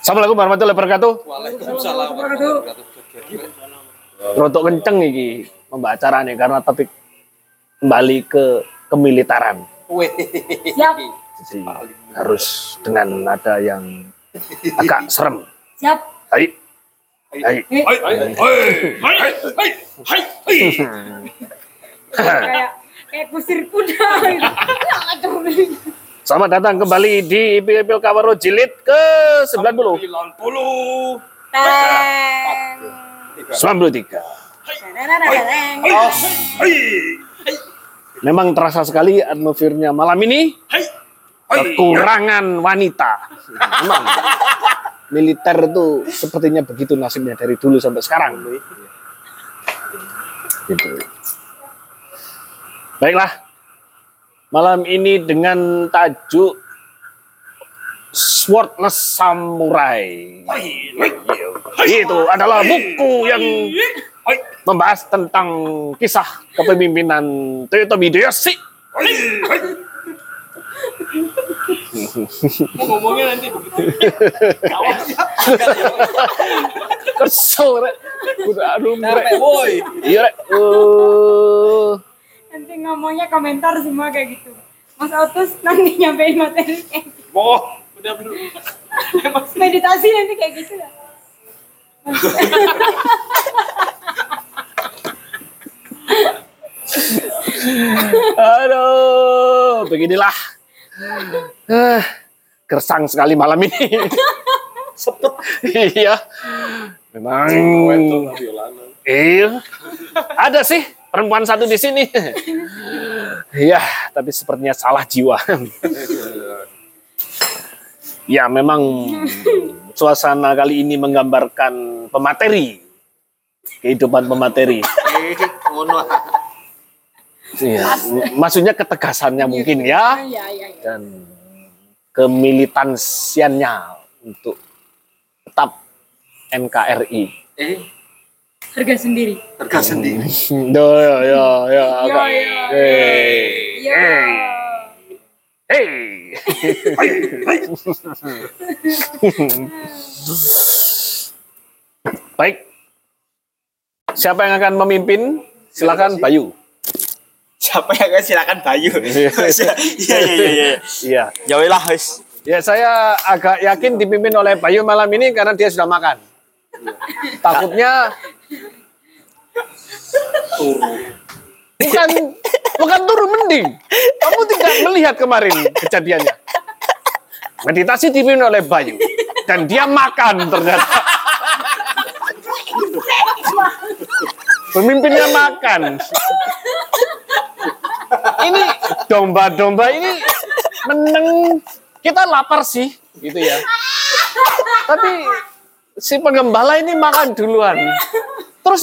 Assalamualaikum warahmatullahi wabarakatuh. Waalaikumsalam warahmatullahi wabarakatuh. Rotok kenceng iki pembacarane karena topik kembali ke kemiliteran. Siap. Jadi harus dengan nada yang agak serem. Siap. Hai. Hai. Hai, hai, hai, hai, hai, hai, hai. kayak kayak kusir kuda gitu. Selamat datang kembali di Pil Kawaro Jilid ke 90 Sembilan puluh. Teng. 93. Teng. Hai, hai, Memang terasa sekali atmosfernya malam ini kekurangan wanita. Memang militer itu sepertinya begitu nasibnya dari dulu sampai sekarang. Gitu. Baiklah. Malam ini dengan tajuk Swordless Samurai. Itu adalah buku yang membahas tentang kisah kepemimpinan Toyotomi Hideyoshi. Mau ngomongnya nanti begitu. Kesel rek. Udah aduh rek. Iya rek. Eh, Nanti ngomongnya komentar semua kayak gitu. Mas Otus nanti nyampein materi kayak gitu. Boh, udah belum. Meditasi nanti kayak gitu ya. Aduh, beginilah. Eh, gersang sekali malam ini. Sepet. iya. Memang. Iya. Ada sih perempuan satu di sini. Iya, tapi sepertinya salah jiwa. ya, memang suasana kali ini menggambarkan pemateri. Kehidupan pemateri. Iya, maksudnya ketegasannya mungkin ya Iya, iya, iya. dan kemilitansiannya untuk tetap NKRI. Eh. Harga sendiri. harga sendiri. Ya, ya, ya, ya. agak- Ya, ya. Hey, Iya. hey. Baik. Siapa yang akan memimpin? Silakan Bayu. Siapa yang akan silakan Bayu? Iya iya iya iya. Iya. Ya weh lah wis. Ya saya agak yakin dipimpin oleh Bayu malam ini karena dia sudah makan. Takutnya bukan bukan turun mending. Kamu tidak melihat kemarin kejadiannya. Meditasi dipimpin oleh Bayu dan dia makan ternyata. Pemimpinnya makan. Ini domba-domba ini meneng kita lapar sih gitu ya. Tapi si penggembala ini makan duluan. Terus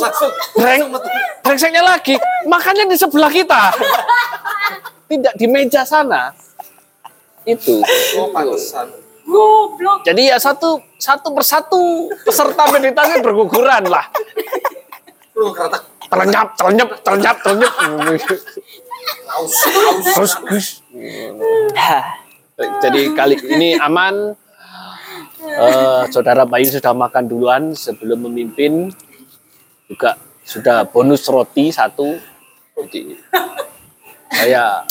breng, brengseknya lagi makannya di sebelah kita. Tidak di meja sana. Itu. Oh, pantesan. Goblok. Jadi ya satu satu persatu peserta meditasi berguguran lah. Terlenyap, terlenyap, terlenyap, terlenyap. Terus gus. Jadi kali ini aman. Eh, saudara Bayu sudah makan duluan sebelum memimpin. Juga sudah bonus roti satu. Jadi saya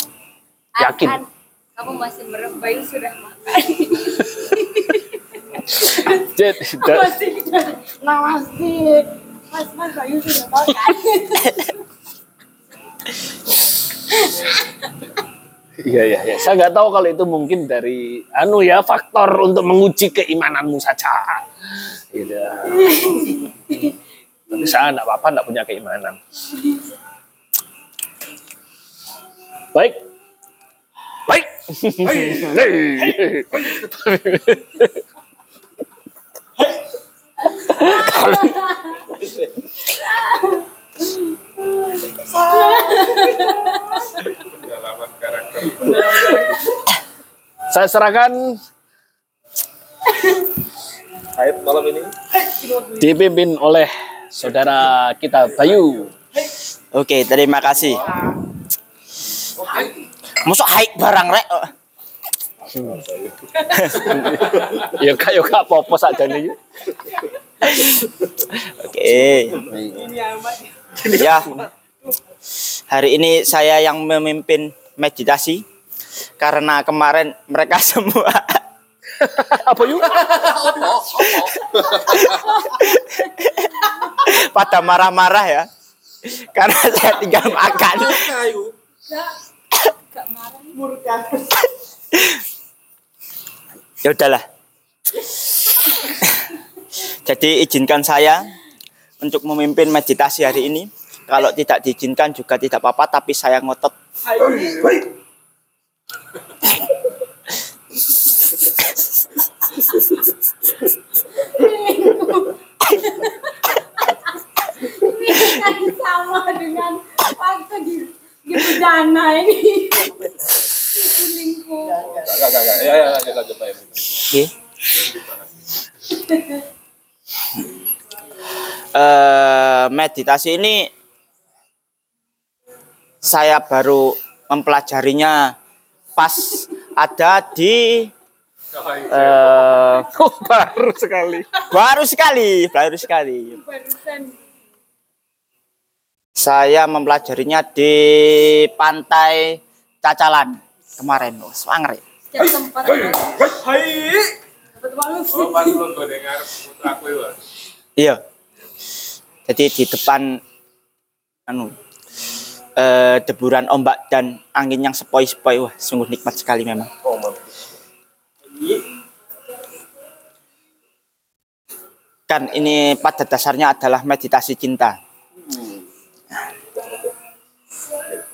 yakin. An, kamu masih merem Bayu sudah makan. Jadi, Masih Nawasti. Mas, mas Bayu sudah makan. Iya iya iya. Saya nggak tahu kalau itu mungkin dari anu ya faktor untuk menguji keimananmu saja. Gitu. Tapi saya nggak apa-apa, nggak punya keimanan. Baik. Baik. Saya serahkan Kait malam ini. dipimpin oleh saudara kita Bayu. Oke, terima kasih. Masuk haik barang rek. Ya gak ya gak apa-apa sakjane iki. Oke. Ya. Hari ini saya yang memimpin meditasi karena kemarin mereka semua Apa yuk? pada marah-marah ya. Karena saya tinggal makan. ya udahlah. Jadi izinkan saya untuk memimpin meditasi hari ini. Kalau tidak diizinkan juga tidak apa-apa, tapi saya ngotot. Ini sama dengan waktu di di bejana ini. Ya, ya. Eh, meditasi ini saya baru mempelajarinya pas ada di eh, Oh, baru sekali. baru sekali, baru sekali. Saya mempelajarinya di pantai Cacalan kemarin. Oh, Swangre. tempat. Iya. Jadi di depan anu eh, deburan ombak dan angin yang sepoi-sepoi wah sungguh nikmat sekali memang. Oh. Kan ini pada dasarnya adalah meditasi cinta.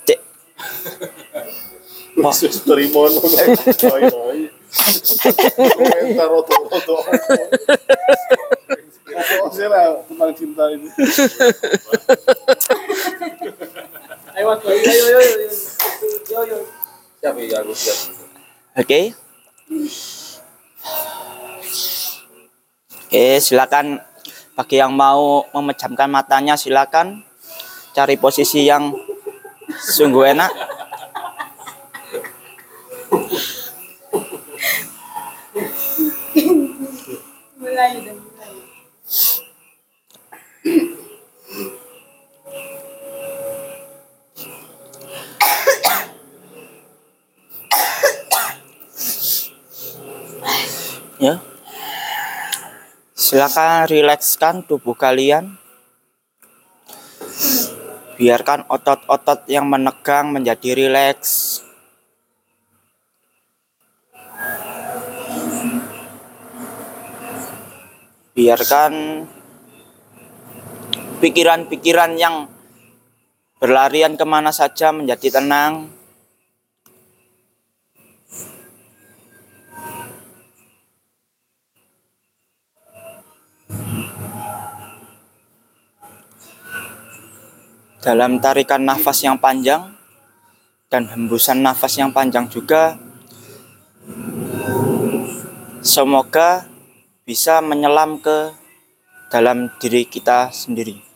Cek. Wah, Komentar roto-roto. Lah tentang cinta ini? Ayo. Ayo, ayo, ayo. Yo, yo. Siap ya, aku siap. Oke. Oke, silakan bagi yang mau memejamkan matanya silakan cari posisi yang sungguh enak. Mulai dan mulai. Ya. Silakan rilekskan tubuh kalian. Biarkan otot-otot yang menegang menjadi rileks. Biarkan pikiran-pikiran yang berlarian ke mana saja menjadi tenang. dalam tarikan nafas yang panjang dan hembusan nafas yang panjang juga semoga bisa menyelam ke dalam diri kita sendiri.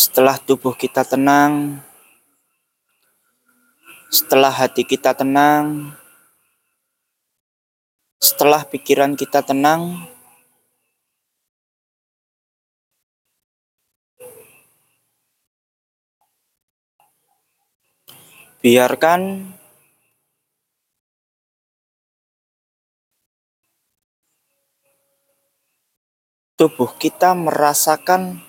Setelah tubuh kita tenang, setelah hati kita tenang, setelah pikiran kita tenang, biarkan tubuh kita merasakan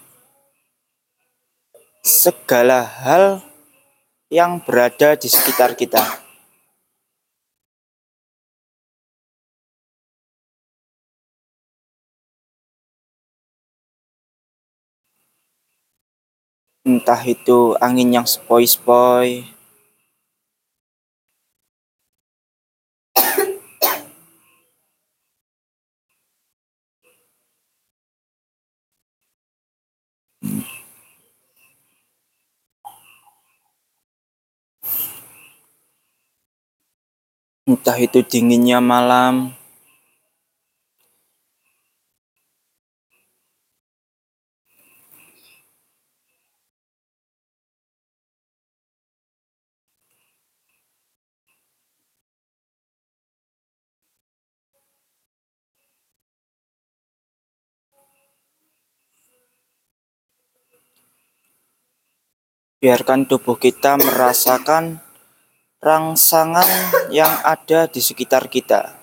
segala hal yang berada di sekitar kita. Entah itu angin yang sepoi-sepoi, entah itu dinginnya malam, biarkan tubuh kita merasakan rangsangan yang ada di sekitar kita.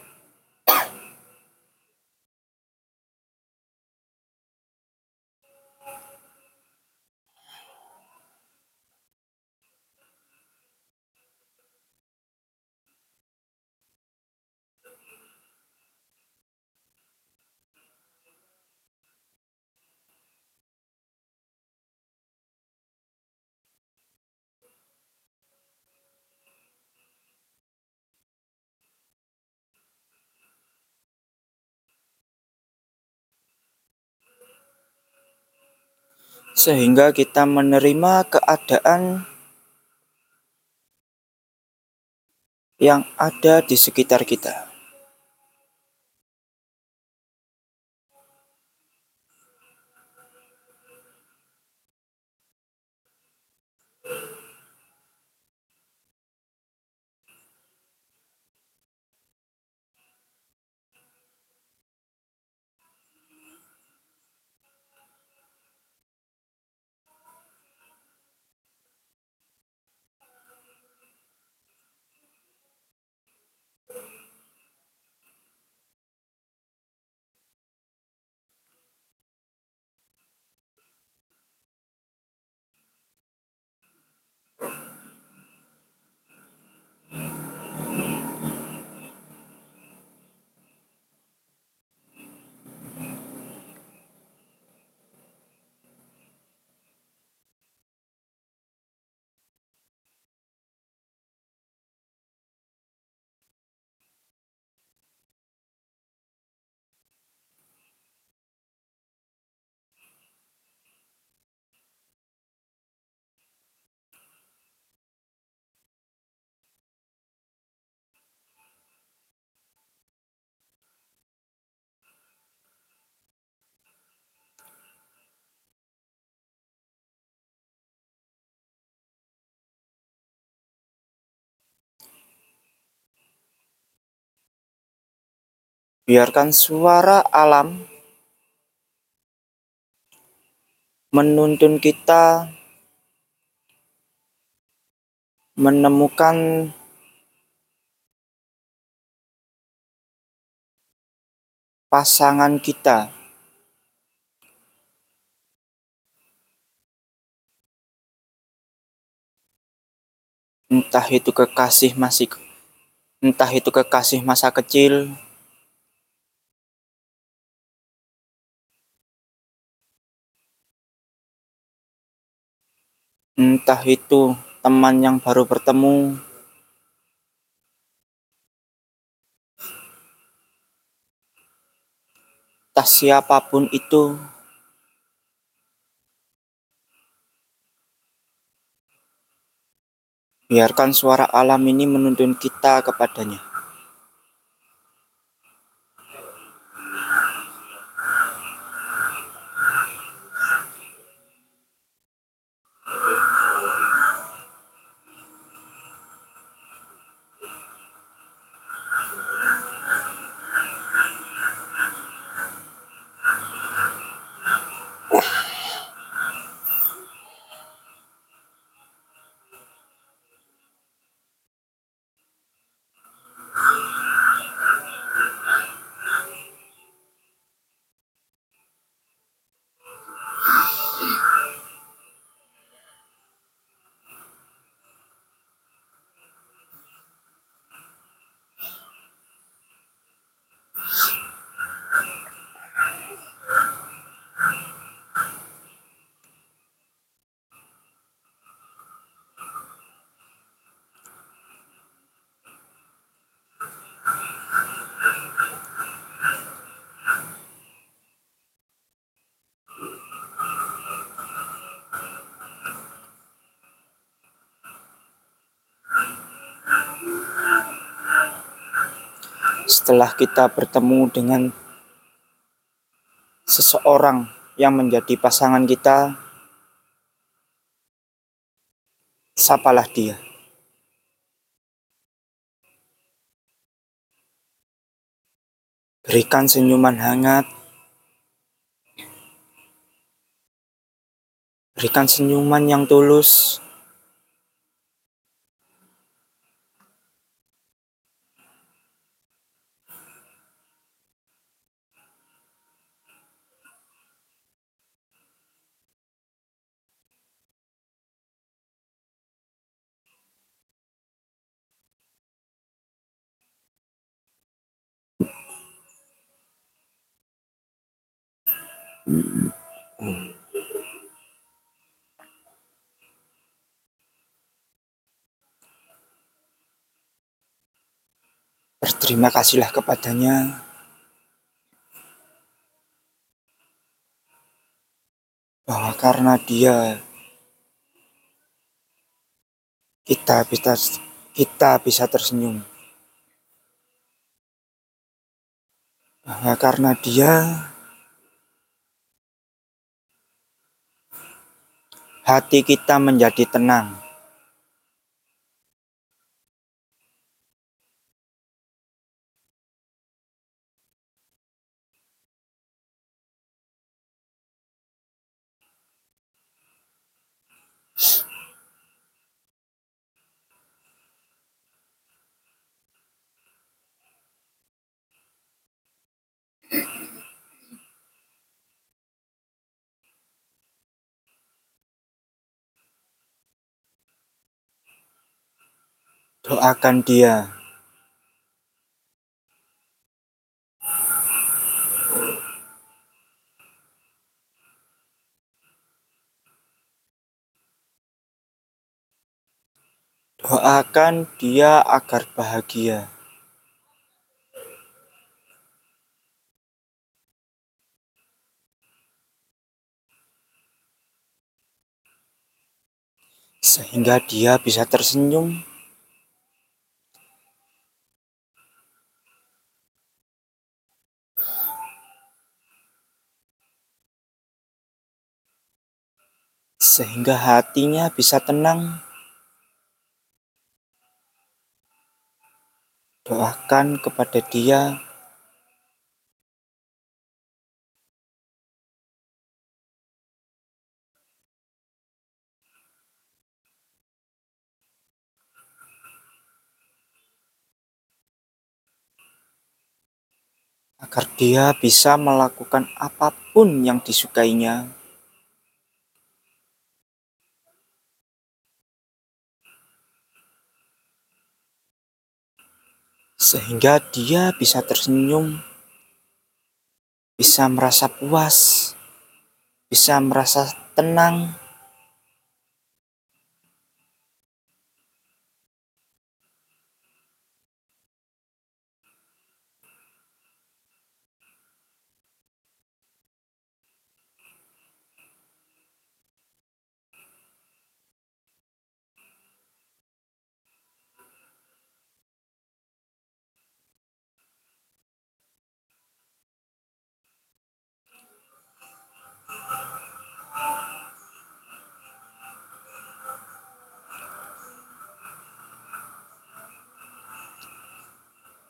Sehingga kita menerima keadaan yang ada di sekitar kita. Biarkan suara alam menuntun kita menemukan pasangan kita. Entah itu kekasih masih entah itu kekasih masa kecil, entah itu teman yang baru bertemu, entah siapa pun itu, biarkan suara alam ini menuntun kita kepadanya. Setelah kita bertemu dengan seseorang yang menjadi pasangan kita, sapalah dia. Berikan senyuman hangat, berikan senyuman yang tulus, berterima kasihlah kepadanya. Bahwa karena dia kita bisa kita bisa tersenyum. Bahwa karena dia hati kita menjadi tenang. Doakan dia. Doakan dia agar bahagia. Sehingga dia bisa tersenyum sehingga hatinya bisa tenang. Doakan kepada dia agar dia bisa melakukan apa pun yang disukainya. Sehingga dia bisa tersenyum, bisa merasa puas, bisa merasa tenang,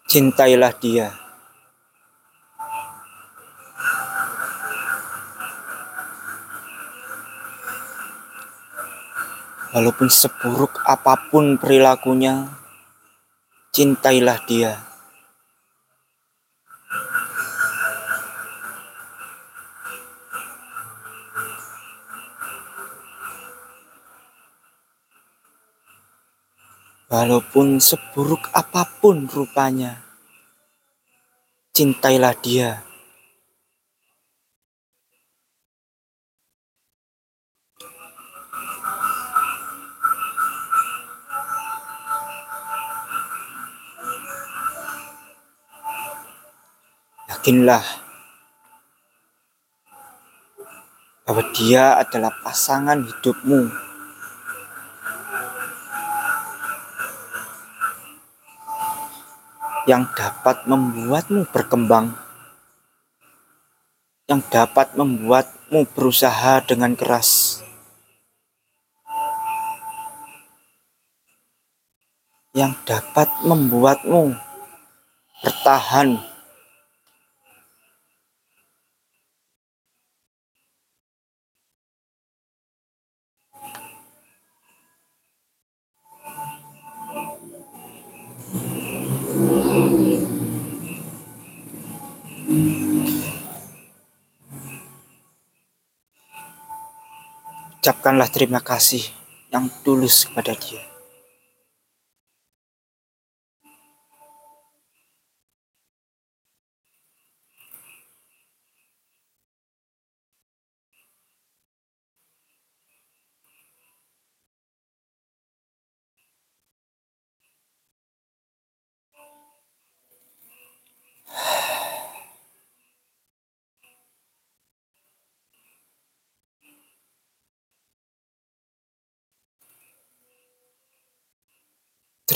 cintailah dia. Walaupun seburuk apa pun perilakunya, cintailah dia. Walaupun seburuk apa pun rupanya, cintailah dia. Yakinlah bahwa dia adalah pasangan hidupmu. Yang dapat membuatmu berkembang, yang dapat membuatmu berusaha dengan keras, yang dapat membuatmu bertahan. Ucapkanlah terima kasih yang tulus kepada dia.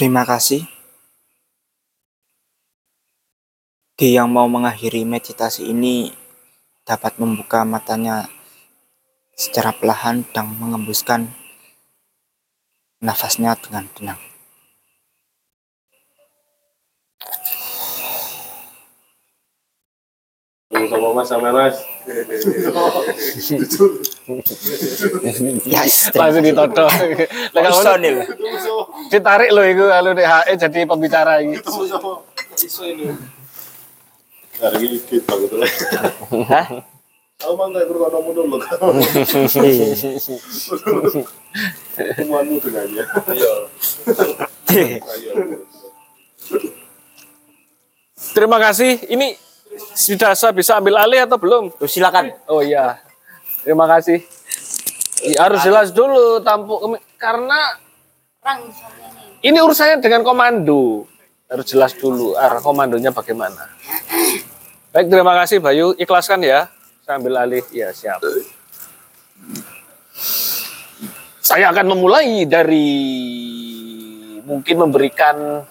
Terima kasih. Dia yang mau mengakhiri meditasi ini dapat membuka matanya secara perlahan dan mengembuskan nafasnya dengan tenang. Sama mas, sama mas. Yes, Langsung personil. ditarik loh itu kalau DHE jadi pembicara ini. Iso ini. Hari ini kita gitu lah. Hah? Aku mang kayak kurang kamu dulu. Temuanmu dengannya. Iya. Ayo. Terima kasih. Ini sudah saya bisa ambil alih atau belum? Tuh, silakan. Oh iya. Terima kasih. Ya, harus jelas dulu tampuk karena ini urusannya dengan komando. Harus jelas dulu arah komandonya bagaimana. Baik, terima kasih Bayu. Ikhlaskan ya. Saya ambil alih. Ya, siap. Saya akan memulai dari mungkin memberikan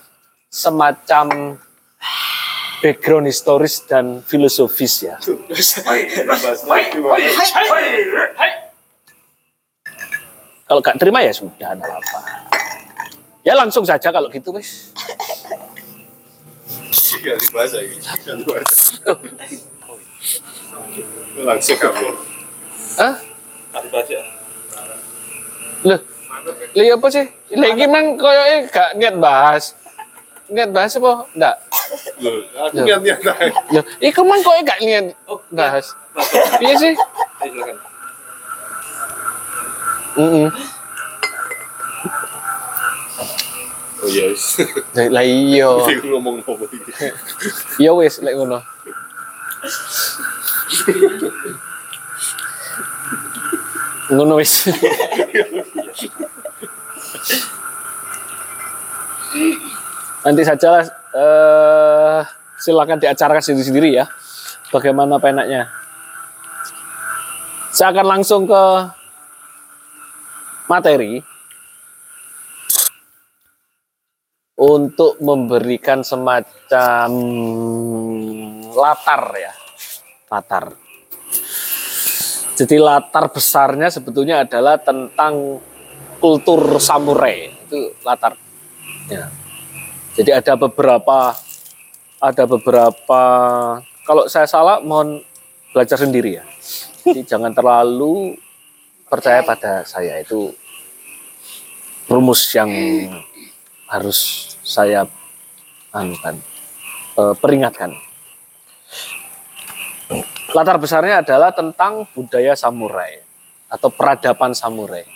semacam background historis dan filosofis ya. Kalau gak terima ya sudah, enggak apa. Ya langsung saja kalau gitu wis. Ganti. Langsung kamu. Hah? Loh. Iya apa sih? Lah iki mang koyoke gak niat bahas. Niat bahas apa? Enggak. Loh, aku niat-niat aja. Loh, iku koyoke gak niat bahas. Iya sih? Ayo silakan. Oh yes. Lah iya. Bingung ngomong apa ini. Iya wis lek ngono. ngono wis. Nanti saja eh silakan diacarakan sendiri-sendiri ya. Bagaimana penaknya. Saya akan langsung ke materi untuk memberikan semacam latar ya latar jadi latar besarnya sebetulnya adalah tentang kultur samurai itu latar ya. Jadi ada beberapa ada beberapa kalau saya salah mohon belajar sendiri ya jadi jangan terlalu percaya pada saya itu rumus yang harus saya anukan, eh, peringatkan. Latar besarnya adalah tentang budaya samurai atau peradaban samurai.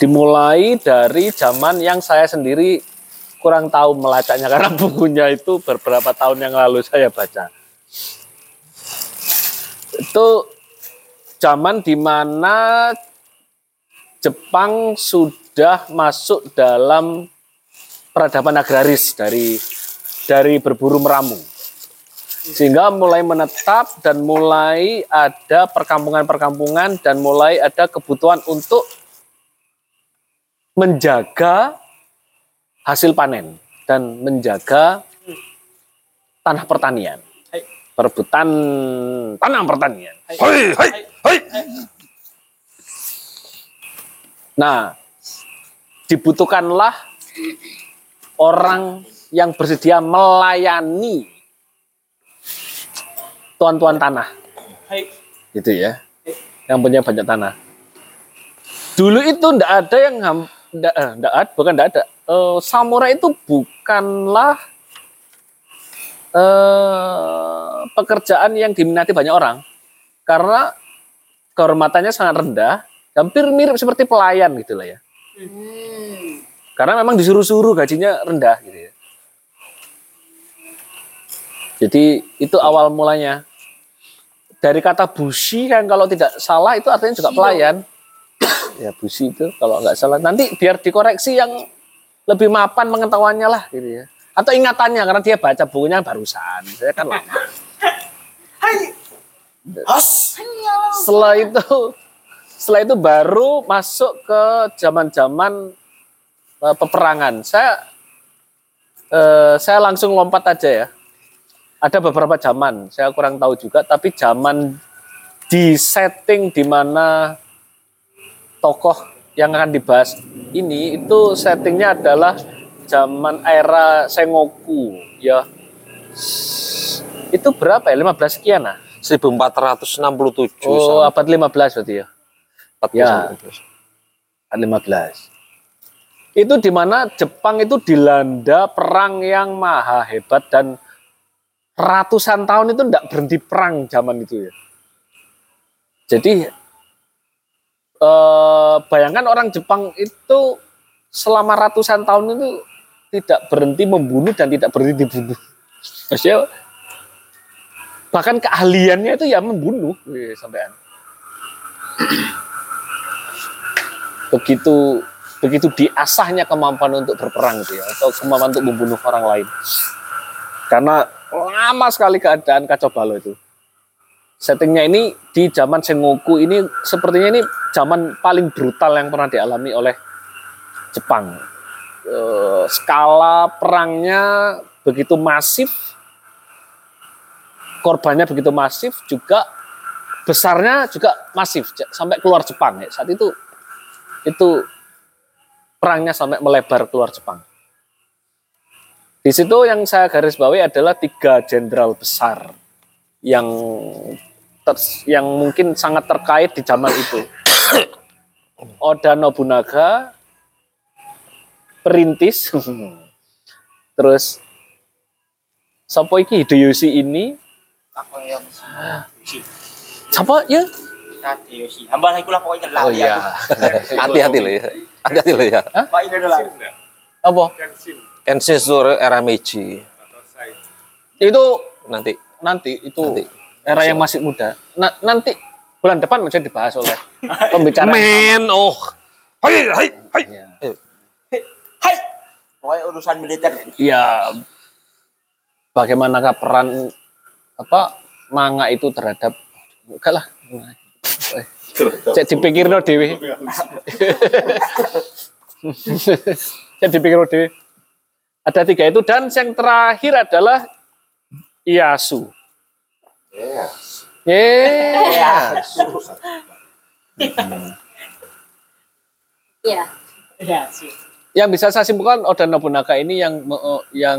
Dimulai dari zaman yang saya sendiri kurang tahu melacaknya karena bukunya itu beberapa tahun yang lalu saya baca. Itu zaman di mana Jepang sudah masuk dalam peradaban agraris dari dari berburu meramu sehingga mulai menetap dan mulai ada perkampungan-perkampungan dan mulai ada kebutuhan untuk menjaga hasil panen dan menjaga tanah pertanian perebutan tanah pertanian Hei, hei, hei. nah dibutuhkanlah orang yang bersedia melayani tuan-tuan tanah. Gitu ya. Yang punya banyak tanah. Dulu itu ndak ada yang ndak, eh, ndak ada, bukan ndak ada. Eh, samurai itu bukanlah eh, pekerjaan yang diminati banyak orang. Karena kehormatannya sangat rendah, hampir mirip seperti pelayan gitu lah ya. Karena memang disuruh-suruh gajinya rendah gitu ya. Jadi itu awal mulanya. Dari kata bushi kan kalau tidak salah itu artinya juga pelayan. ya bushi itu kalau nggak salah. Nanti biar dikoreksi yang lebih mapan pengetahuannya lah gitu ya. Atau ingatannya karena dia baca bukunya barusan. Saya kan lama. Setelah itu setelah itu baru masuk ke zaman-zaman eh, peperangan. Saya eh, saya langsung lompat aja ya ada beberapa zaman, saya kurang tahu juga, tapi zaman di setting di mana tokoh yang akan dibahas ini itu settingnya adalah zaman era Sengoku ya. Itu berapa ya? 15 sekian ah? 1467 Oh, abad 15 berarti ya. Ya. 14. Abad 15. Itu di mana Jepang itu dilanda perang yang maha hebat dan ratusan tahun itu tidak berhenti perang zaman itu ya. Jadi eh, bayangkan orang Jepang itu selama ratusan tahun itu tidak berhenti membunuh dan tidak berhenti dibunuh. Maksudnya bahkan keahliannya itu ya membunuh Wih, sampean. Begitu begitu diasahnya kemampuan untuk berperang itu ya atau kemampuan untuk membunuh orang lain. Karena lama sekali keadaan kacau balau itu. Settingnya ini di zaman Sengoku ini sepertinya ini zaman paling brutal yang pernah dialami oleh Jepang. Eh, skala perangnya begitu masif, korbannya begitu masif, juga besarnya juga masif sampai keluar Jepang ya. Saat itu itu perangnya sampai melebar keluar Jepang. Di situ yang saya garis bawahi adalah tiga jenderal besar yang yang mungkin sangat terkait di zaman itu. Oda Nobunaga, perintis, terus Sopo iki Hideyoshi ini, siapa ya? Yoshi. Hamba kula pokoknya lah. Oh iya, Hati-hati loh ya. Hati-hati loh ya. Pak ini adalah apa? Ensisur era Meiji. Itu Nanti. nanti itu Nanti. Era yang masih muda. Na- nanti bulan depan bisa dibahas oleh pembicara. Men, oh. Hai, hai, hai. Ya. Hai. Pokoknya urusan militer. ya bagaimanakah peran apa manga itu terhadap enggak lah Eh, cek dipikir no dewi cek dipikir no dewi ada tiga itu dan yang terakhir adalah Iasu yeah. Iya. yang bisa saya simpulkan Oda Nobunaga ini yang me- yang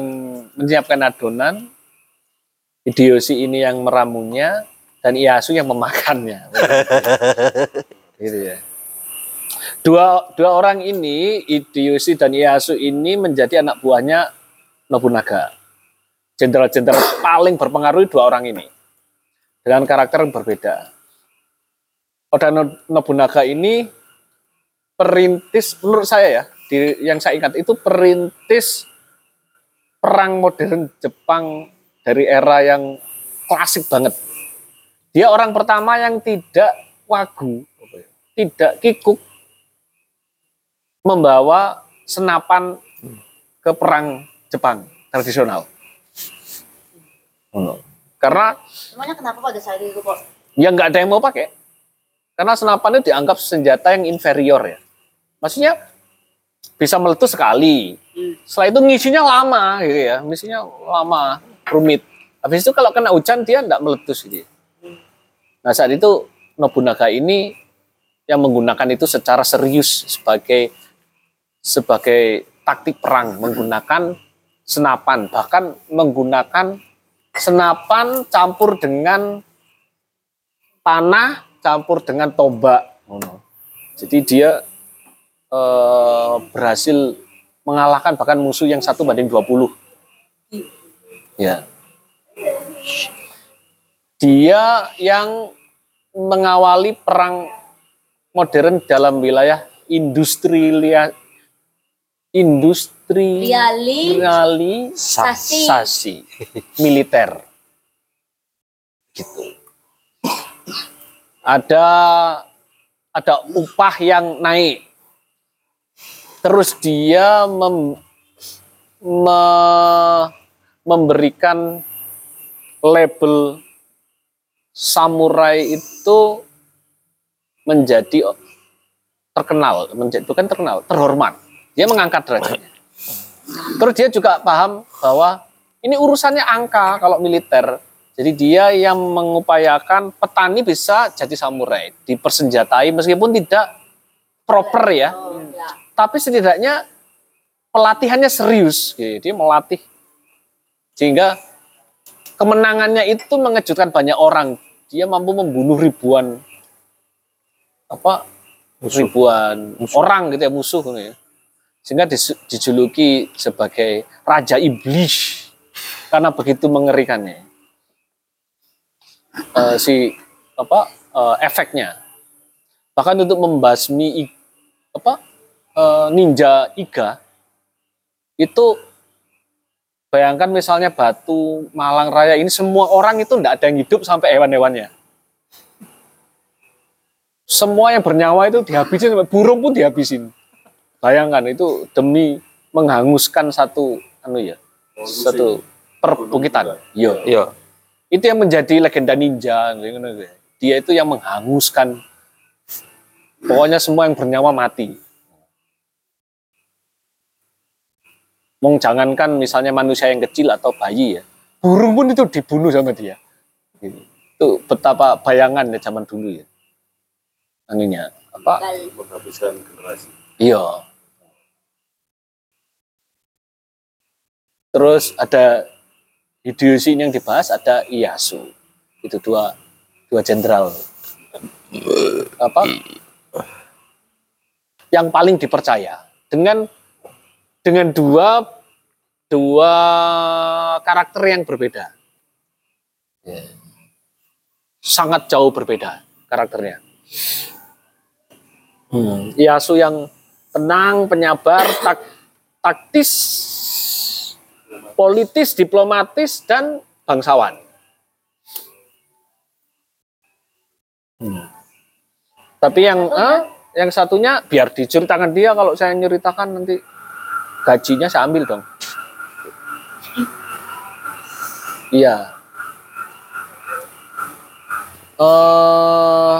menyiapkan adonan, Hideyoshi ini yang meramunya, dan Ieyasu yang memakannya. gitu ya. Dua dua orang ini, Hideyoshi dan Ieyasu ini menjadi anak buahnya Nobunaga. Jenderal-jenderal paling berpengaruh dua orang ini. Dengan karakter yang berbeda. Oda No- Nobunaga ini perintis, menurut saya ya, di, yang saya ingat itu perintis perang modern Jepang dari era yang klasik banget. Dia orang pertama yang tidak wagu, tidak kikuk, membawa senapan ke perang Jepang tradisional. Oh. Karena Emangnya kenapa pada saat itu kok? ya nggak ada yang mau pakai. Karena senapan itu dianggap senjata yang inferior ya. Maksudnya bisa meletus sekali. Setelah itu ngisinya lama gitu ya. Misinya lama, rumit. Habis itu kalau kena hujan dia nggak meletus gitu. ya. Nah saat itu Nobunaga ini yang menggunakan itu secara serius sebagai sebagai taktik perang menggunakan senapan bahkan menggunakan senapan campur dengan panah campur dengan tombak. Ngono. Jadi dia eh, berhasil mengalahkan bahkan musuh yang satu banding 20. Ya. Dia yang mengawali perang modern dalam wilayah industrilia industri Reali- Sasi. sasi. Militer. Gitu. Ada ada upah yang naik. Terus dia mem- me- memberikan label samurai itu menjadi terkenal. Menjadi bukan terkenal terhormat. Dia mengangkat derajatnya terus dia juga paham bahwa ini urusannya angka kalau militer. Jadi dia yang mengupayakan petani bisa jadi samurai dipersenjatai meskipun tidak proper ya. Tapi setidaknya pelatihannya serius. Gitu. dia melatih. Sehingga kemenangannya itu mengejutkan banyak orang. Dia mampu membunuh ribuan apa ribuan orang gitu ya musuh gitu ya. Sehingga dijuluki sebagai raja iblis. Karena begitu mengerikannya. Eh, si apa eh, efeknya. Bahkan untuk membasmi apa eh, ninja iga itu bayangkan misalnya batu Malang Raya ini semua orang itu tidak ada yang hidup sampai hewan-hewannya. Semua yang bernyawa itu dihabisin burung pun dihabisin bayangkan itu demi menghanguskan satu anu ya satu perbukitan. Iya. Iya. itu yang menjadi legenda ninja dia itu yang menghanguskan pokoknya semua yang bernyawa mati. Mong jangankan misalnya manusia yang kecil atau bayi ya burung pun itu dibunuh sama dia. Gitu. itu betapa bayangan ya zaman dulu ya. Anunya apa? Menghabiskan generasi. Iya. Terus ada Hideyoshi ini yang dibahas, ada Ieyasu. Itu dua dua jenderal. Apa? Yang paling dipercaya dengan dengan dua dua karakter yang berbeda. Ya. Sangat jauh berbeda karakternya. Hmm. Ieyasu yang tenang, penyabar, tak, taktis, politis, diplomatis, dan bangsawan. Hmm. Tapi yang eh, yang satunya biar diceritakan dia kalau saya nyeritakan nanti gajinya saya ambil dong. Iya. Eh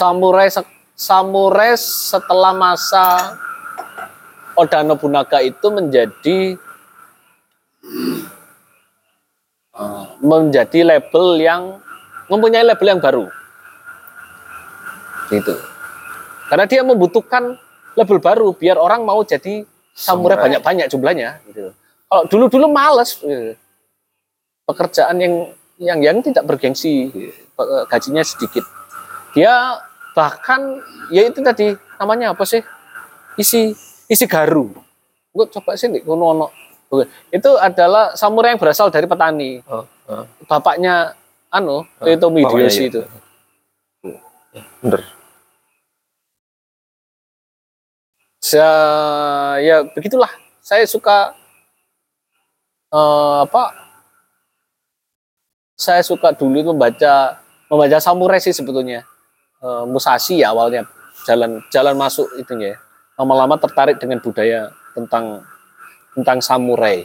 samurai samurai setelah masa Oda Nobunaga itu menjadi eh, menjadi label yang mempunyai label yang baru. Gitu. Karena dia membutuhkan label baru biar orang mau jadi samurai Samurai. banyak-banyak jumlahnya gitu. Kalau dulu-dulu males gitu. pekerjaan yang yang yang tidak bergengsi, gitu. gajinya sedikit. Dia bahkan ya itu tadi namanya apa sih isi isi garu gue coba sih nih kono ono. Itu adalah samurai yang berasal dari petani Oh, oh. bapaknya anu Oh, Toyotomi bapaknya Hideyoshi iya. itu Bener. Saya, ya begitulah saya suka eh, apa saya suka dulu itu membaca membaca samurai sih sebetulnya Eh, Musashi ya awalnya jalan jalan masuk itunya ya. Lama-lama tertarik dengan budaya tentang tentang samurai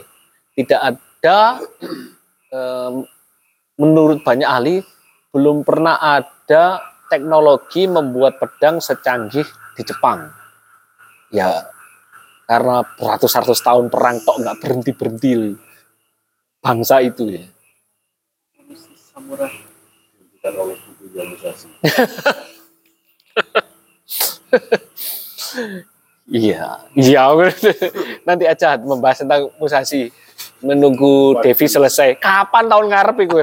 tidak ada em, menurut banyak ahli belum pernah ada teknologi membuat pedang secanggih di Jepang ya karena beratus-ratus tahun perang tok nggak berhenti berhenti bangsa itu ya Samurai. Bukan oleh buku organisasi. Iya, iya. Nanti aja membahas tentang Musashi. Menunggu Devi selesai. Kapan tahun ngarep itu?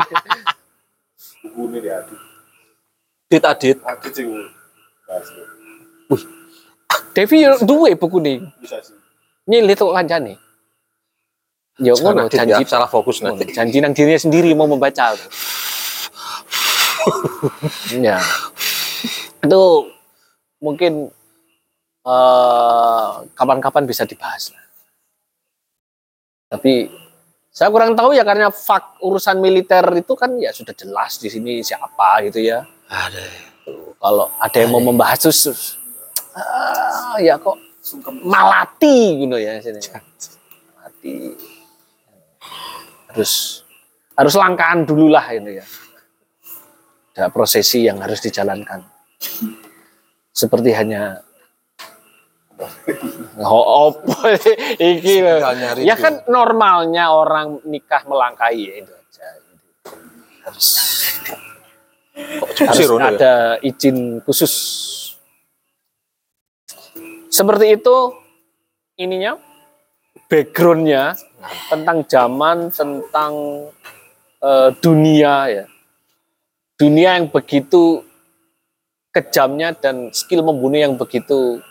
Buku ini dia adit. Dit adit. Adit sih. Bahas Devi yo duwe buku nih. Nyilit kok kancane. Ya ngono ya, janji salah fokus ngono, nanti. janji nang dirinya sendiri mau membaca. ya. Itu mungkin eh, kapan-kapan bisa dibahas lah. Tapi saya kurang tahu ya karena fak urusan militer itu kan ya sudah jelas di sini siapa gitu ya. Ada. Kalau ada yang mau membahas terus ah, ya kok malati gitu ya sini. Malati. Harus harus langkaan dulu lah ini ya. Ada prosesi yang harus dijalankan. Seperti hanya Oh, opo iki Ya kan normalnya orang nikah melangkai ya itu aja. Harus ya? ada izin khusus. Seperti itu ininya backgroundnya tentang zaman tentang eh, dunia ya dunia yang begitu kejamnya dan skill membunuh yang begitu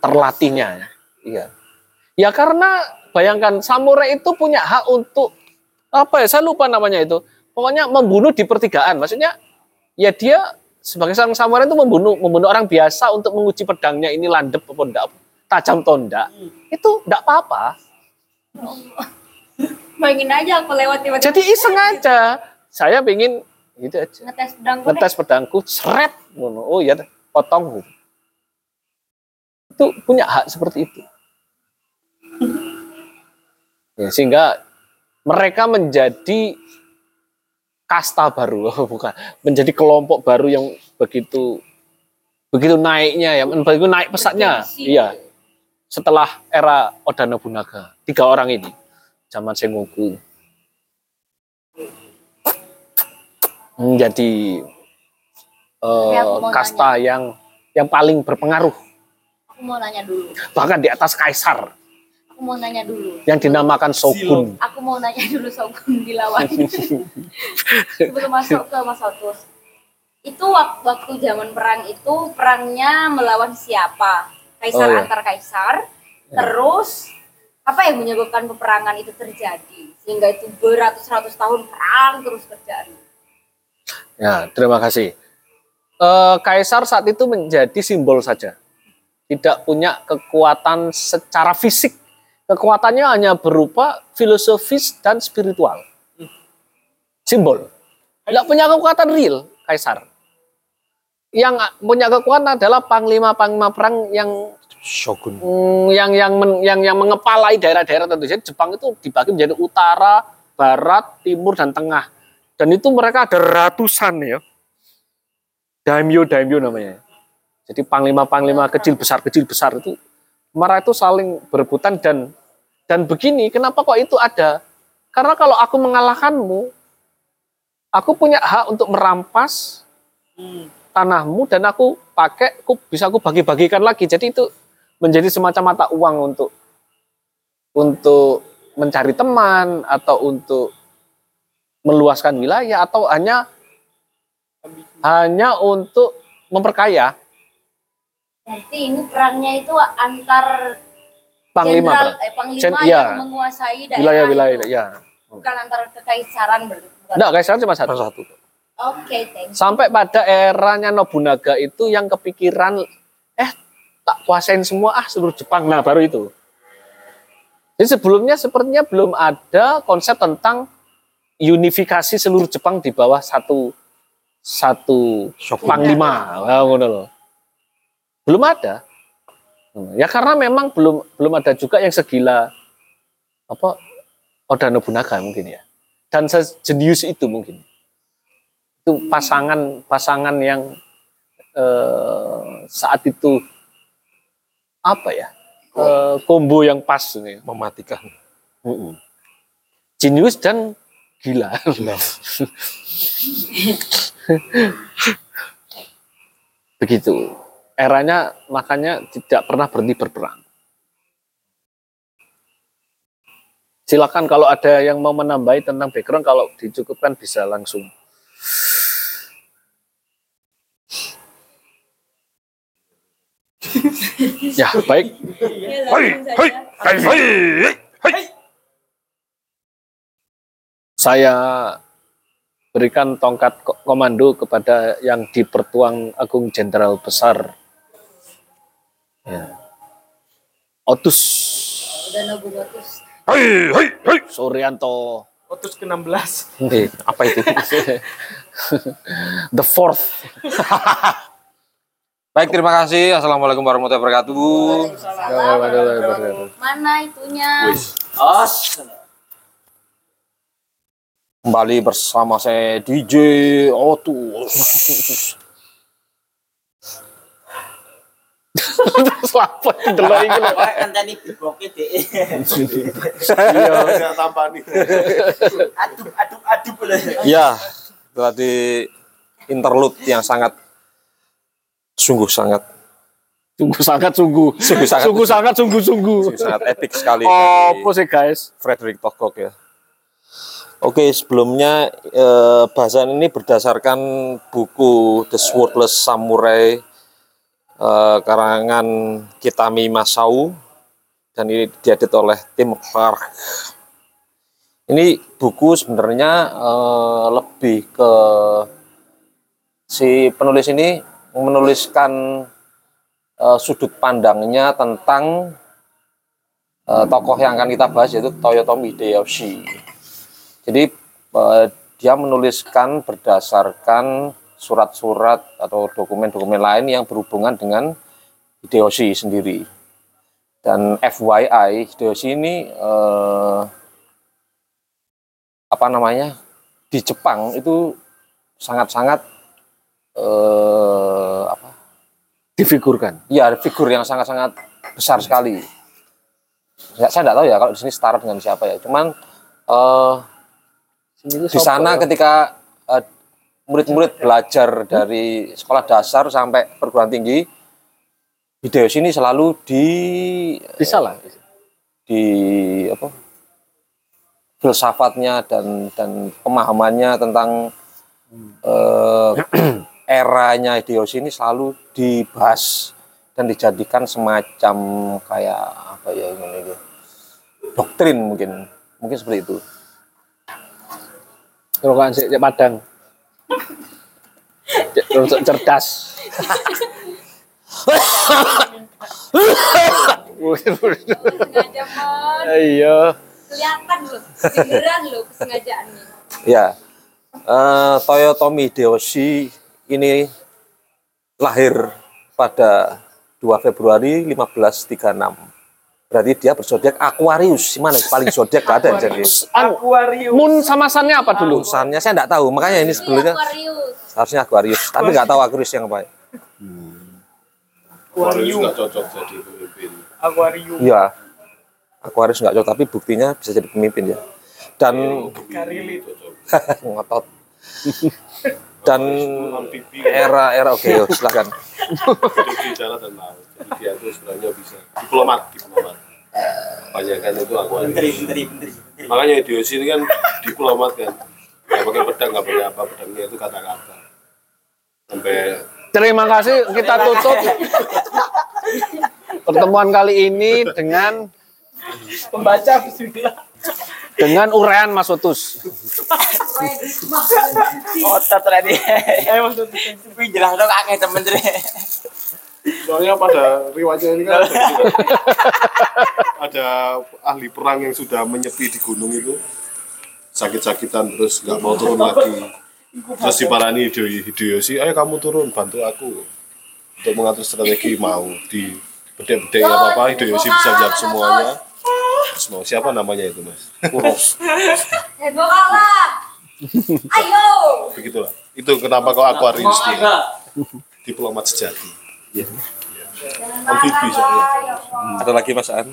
terlatihnya ya. Iya. Ya karena bayangkan samurai itu punya hak untuk apa ya? Saya lupa namanya itu. Pokoknya membunuh di pertigaan. Maksudnya ya dia sebagai seorang samurai itu membunuh membunuh orang biasa untuk menguji pedangnya ini landep apa enggak, tajam atau enggak. Itu enggak apa-apa. Aja aku lewat tiba-tiba. Jadi iseng aja. Saya pengen gitu aja. Ngetes pedangku. Ngetes pedangku, seret. Oh iya, potong gitu. Itu punya hak seperti itu. Ya, sehingga mereka menjadi kasta baru, oh, bukan. Menjadi kelompok baru yang begitu begitu naiknya ya, begitu naik pesatnya, iya. Setelah era Oda Nobunaga, tiga orang ini, zaman Sengoku, menjadi mau kasta yang yang paling berpengaruh, Aku mau nanya dulu. bahkan di atas kaisar Aku mau nanya dulu. yang dinamakan shogun. Aku mau nanya dulu Shogun dilawan. Sebelum masuk ke Mas Otus. Itu waktu, waktu zaman perang itu perangnya melawan siapa? Kaisar Oh, iya. antar kaisar. Terus apa yang menyebabkan peperangan itu terjadi sehingga itu beratus-ratus tahun perang terus terjadi. Ya, terima kasih. Eh, Kaisar saat itu menjadi simbol saja. Tidak punya kekuatan secara fisik. Kekuatannya hanya berupa filosofis dan spiritual. Simbol. Tidak punya kekuatan real, Kaisar. Yang punya kekuatan adalah panglima-panglima perang yang Shogun. Mm, yang yang men- yang yang mengepalai daerah-daerah tentu saja Jepang itu dibagi menjadi utara, barat, timur dan tengah. Dan itu mereka ada ratusan ya. Daimyo daimyo namanya. Jadi panglima-panglima kecil besar kecil besar itu mereka itu saling berebutan dan dan begini, kenapa kok itu ada? Karena kalau aku mengalahkanmu, aku punya hak untuk merampas tanahmu dan aku pakai, aku bisa aku bagi-bagikan lagi. Jadi itu menjadi semacam mata uang untuk untuk mencari teman atau untuk meluaskan wilayah atau hanya hanya untuk memperkaya Berarti ini perangnya itu antar panglima jenderal, Pak. eh, panglima iya. yang menguasai daerah wilayah-wilayah itu. ya. Bukan antar kekaisaran berarti. Enggak, kaisaran cuma satu. satu. Oke, thank you. Sampai pada eranya Nobunaga itu yang kepikiran eh tak kuasain semua ah seluruh Jepang. Nah, baru itu. Jadi sebelumnya sepertinya belum ada konsep tentang unifikasi seluruh Jepang di bawah satu satu panglima. Nah, ngono loh. Belum ada. Ya karena memang belum belum ada juga yang segila apa Oda Nobunaga mungkin ya. Dan sejenius itu mungkin itu pasangan pasangan yang eh, saat itu apa ya eh, combo yang pas ini Mematikan. Jenius dan gila begitu eranya makanya tidak pernah berhenti berperang. Silakan kalau ada yang mau menambahi tentang background kalau dicukupkan bisa langsung. Ya baik. Ya, langsung saja. saya berikan tongkat ko- komando kepada yang dipertuang Agung Jenderal Besar ya. Otus Udah Nobunaga. Suryanto Otus ke-16. eh, apa itu the fourth Baik, terima kasih. Assalamualaikum warahmatullahi wabarakatuh. Waalaikumsalam. Mana itunya? Kembali bersama saya DJ Otus. Selamat delok iki lho. kan tadi diboke deh. Saya tampani. Aduh, aduh, aduh boleh. Ya, tadi interlude yang sangat sungguh sangat sungguh sangat sungguh Sungguh sangat. sungguh sangat sungguh sungguh sangat epic sekali oh apa sih guys Frederick Togok ya. Oke, sebelumnya eh, bahasan ini berdasarkan buku The Swordless Samurai eh, karangan Kitami Masao dan ini diedit oleh Tim Clark. Ini buku sebenarnya eh, lebih ke si penulis ini menuliskan eh, sudut pandangnya tentang tokoh yang akan kita bahas yaitu Toyotomi Hideyoshi. Jadi dia menuliskan berdasarkan surat-surat atau dokumen-dokumen lain yang berhubungan dengan Hideyoshi sendiri. Dan FYI, Hideyoshi ini eh, apa namanya di Jepang itu sangat-sangat eh, apa difigurkan ya figur yang sangat-sangat besar sekali. Ya, saya tidak tahu ya kalau di sini setara dengan siapa ya. Cuman eh, di sana ketika eh, murid-murid belajar dari sekolah dasar sampai perguruan tinggi, Hideyoshi ini selalu di bisa lah. di apa filsafatnya dan dan pemahamannya tentang eh, eranya Hideyoshi ini selalu dibahas dan dijadikan semacam kayak apa ya ini doktrin mungkin mungkin seperti itu. Kalau kan padang cerdas. Iya. Kelihatan loh, kedengeran loh kesengajaannya. ya eh, Toyotomi Hideyoshi ini lahir pada 2 Februari 1536 berarti dia berzodiak Aquarius mana paling zodiak gak ada jadi Aquarium. Moon sama sunnya apa dulu Urusannya saya enggak tahu, makanya ini Ini sebelumnya Aquarius. harusnya Aquarius, tapi nggak tahu Aquarius yang apa. Aquarium. nggak cocok jadi pemimpin. Aquarium. Iya, Aquarius nggak cocok, tapi buktinya bisa jadi pemimpin ya. Dan Karilit. ngotot. Dan Amfibi era era oke, yuk, silakan. hidup di darat dan laut. Jadi dia itu sebenarnya bisa diplomat, diplomat. Kebanyakan itu aku Makanya Hideyoshi ini kan diplomat kan. Nggak pakai pedang, nggak pakai apa, pedangnya itu kata-kata. Sampai Terima kasih kita tutup pertemuan kali ini dengan Pembaca bismillah. Dengan uraian Mas Otus. Otot tadi. Ayo Mas Otus. Tapi jelas dong akeh temen Dre. Soalnya pada riwayatnya ini kan ada, ada ahli perang yang sudah menyepi di gunung itu sakit-sakitan terus nggak mau turun lagi. Terus diparani Hideyoshi, Hideyoshi, ayo kamu turun bantu aku untuk mengatur strategi mau di bedek-bedek apa apa Hideyoshi bisa jawab semuanya. Terus mau siapa namanya itu mas? Eh, gua kalah. Ayo. Begitulah. Itu kenapa kau Aquarius dia diplomat sejati. Amfibi soalnya. Ada lagi Mas An?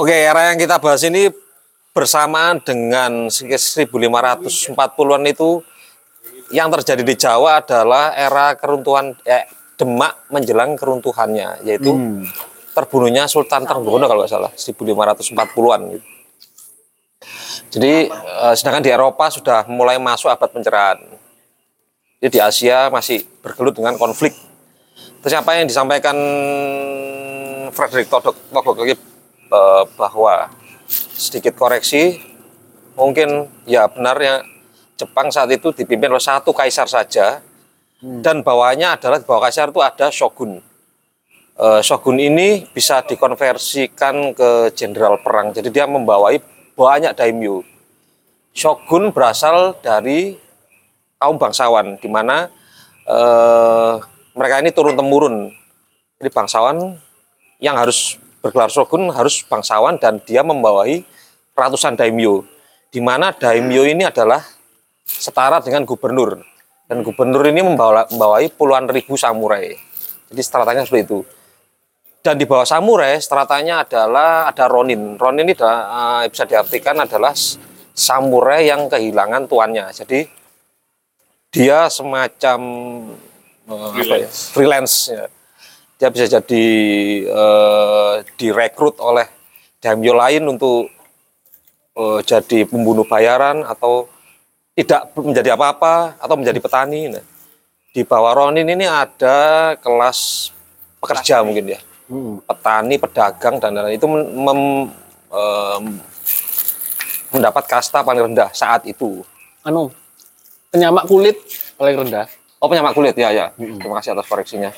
Oke, era yang kita bahas ini bersamaan dengan 1540-an itu yang terjadi di Jawa adalah era keruntuhan eh, Demak menjelang keruntuhannya, yaitu terbunuhnya Sultan Trenggono kalau nggak salah 1540-an. Gitu. Jadi eh, sedangkan di Eropa sudah mulai masuk abad pencerahan. Jadi di Asia masih bergelut dengan konflik. Terus apa yang disampaikan Frederick lagi eh, bahwa sedikit koreksi mungkin ya benar ya Jepang saat itu dipimpin oleh satu kaisar saja dan bawahnya adalah di bawah kaisar itu ada shogun. Eh, shogun ini bisa dikonversikan ke jenderal perang. Jadi dia membawai banyak daimyo. Shogun berasal dari kaum bangsawan di mana eh, mereka ini turun temurun. Jadi bangsawan yang harus bergelar shogun harus bangsawan dan dia membawahi ratusan daimyo. Di mana daimyo ini adalah setara dengan gubernur dan gubernur ini membawa, membawai puluhan ribu samurai. Jadi stratanya seperti itu. Dan di bawah samurai stratanya adalah ada ronin. Ronin ini adalah, eh, bisa diartikan adalah samurai yang kehilangan tuannya. Jadi dia semacam eh, apa ya, freelance. ya. Dia bisa jadi eh, direkrut oleh daimyo lain untuk eh, jadi pembunuh bayaran atau tidak menjadi apa-apa atau menjadi petani. Nah, di bawah Ronin ini ada kelas pekerja mungkin ya, petani, pedagang dan lain-lain itu mem- em, mendapat kasta paling rendah saat itu. Anu, penyamak kulit paling rendah. Oh penyamak kulit ya ya. Terima kasih atas koreksinya.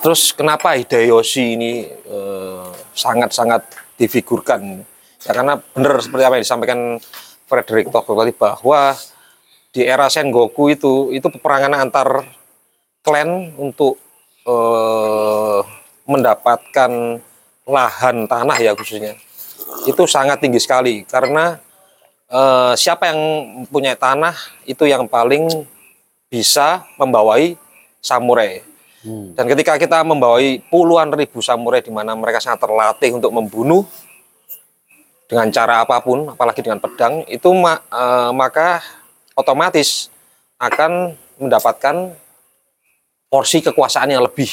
Terus kenapa Hideyoshi ini eh, sangat-sangat difigurkan? Ya karena benar seperti apa yang disampaikan Frederick Togok tadi bahwa di era Sengoku itu itu peperangan antar klan untuk eh, mendapatkan lahan tanah ya khususnya itu sangat tinggi sekali karena eh, siapa yang punya tanah itu yang paling bisa membawai samurai. Dan ketika kita membawai puluhan ribu samurai di mana mereka sangat terlatih untuk membunuh dengan cara apa pun, apalagi dengan pedang, itu ma- eh, maka otomatis akan mendapatkan porsi kekuasaan yang lebih.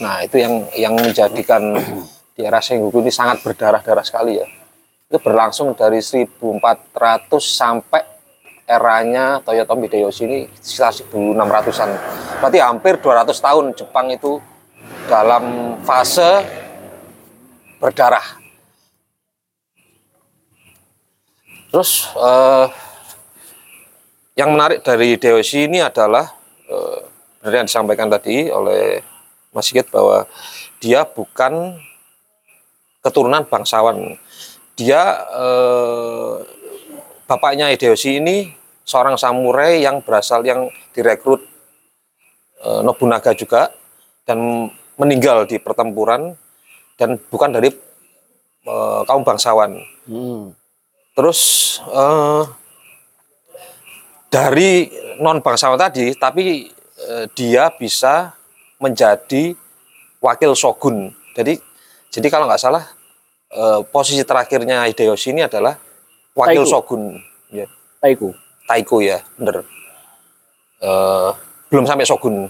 Nah, itu yang yang menjadikan di era Sengoku ini sangat berdarah-darah sekali ya. Itu berlangsung dari 1400 sampai eranya Toyotomi Hideyoshi ini sekitar 1600-an. Berarti hampir 200 tahun Jepang itu dalam fase berdarah. Terus eh, yang menarik dari Hideyoshi ini adalah benar yang disampaikan tadi oleh Mas Sigit bahwa dia bukan keturunan bangsawan. Dia eh, bapaknya Hideyoshi ini seorang samurai yang berasal yang direkrut eh, Nobunaga juga dan meninggal di pertempuran dan bukan dari eh, kaum bangsawan. Terus eh, dari non bangsawan tadi, tapi eh, dia bisa menjadi wakil shogun. Jadi, jadi kalau nggak salah eh, posisi terakhirnya Hideyoshi ini adalah wakil Taiko. shogun. Ya, Taiku. Taiko ya, bener. Eh, belum sampai shogun.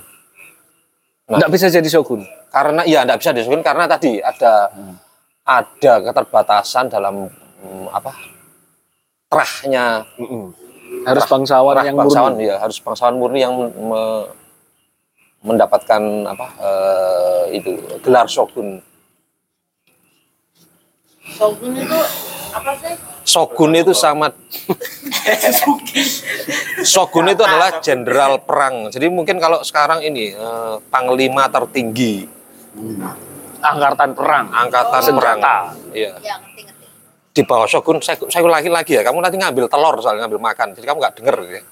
Nah. Nggak bisa jadi shogun. Karena ya nggak bisa disebut karena tadi ada ada keterbatasan dalam mm, apa terahnya Mm-mm. Harus bangsawan terah yang bangsawan murni. ya harus bangsawan murni yang me- mendapatkan apa eh, itu gelar shogun Shogun itu apa sih? shogun itu sama shogun itu adalah jenderal perang jadi mungkin kalau sekarang ini eh, panglima tertinggi Angkatan perang. angkatan Senjata. perang iya Ya ngerti ngerti. Di bawah shogun saya saya ulangi lagi ya kamu nanti ngambil telur soalnya ngambil makan jadi kamu nggak denger ya.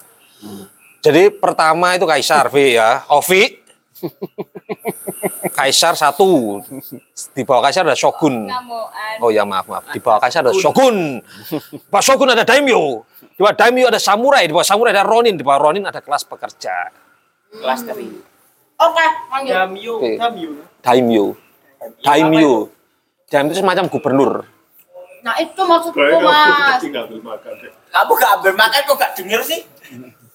jadi pertama itu kaisar V ya Ovi. Kaisar satu. Di bawah kaisar ada shogun. Oh ya maaf maaf. Di bawah kaisar ada shogun. Di bawah shogun ada daimyo. Di bawah daimyo ada samurai di bawah samurai ada ronin. Di bawah ronin ada kelas pekerja. Kelas dari Oke. Damyu, Oke. damyu. daimyo. Daimyo. Daimyo itu semacam gubernur Nah itu maksudku kamu mas. tinggal makan. Kamu gak ambil makan kok gak denger sih?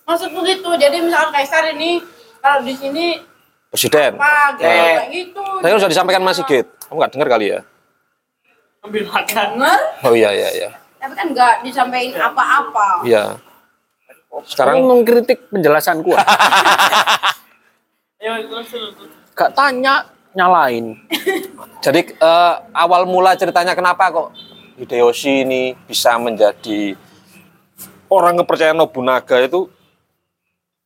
Maksudku gitu. Jadi misalkan kaisar ini kalau di sini presiden apa gitu, Eh. kayak gitu. Tadi sudah disampaikan Mas Sigit kamu nggak dengar kali ya Ambil makan. Denger, oh iya iya iya tapi kan nggak disampaikan apa-apa. iya Kamu sekarang mengkritik penjelasanku. Gak tanya, nyalain. Jadi eh, awal mula ceritanya kenapa kok Hideyoshi ini bisa menjadi orang kepercayaan Nobunaga itu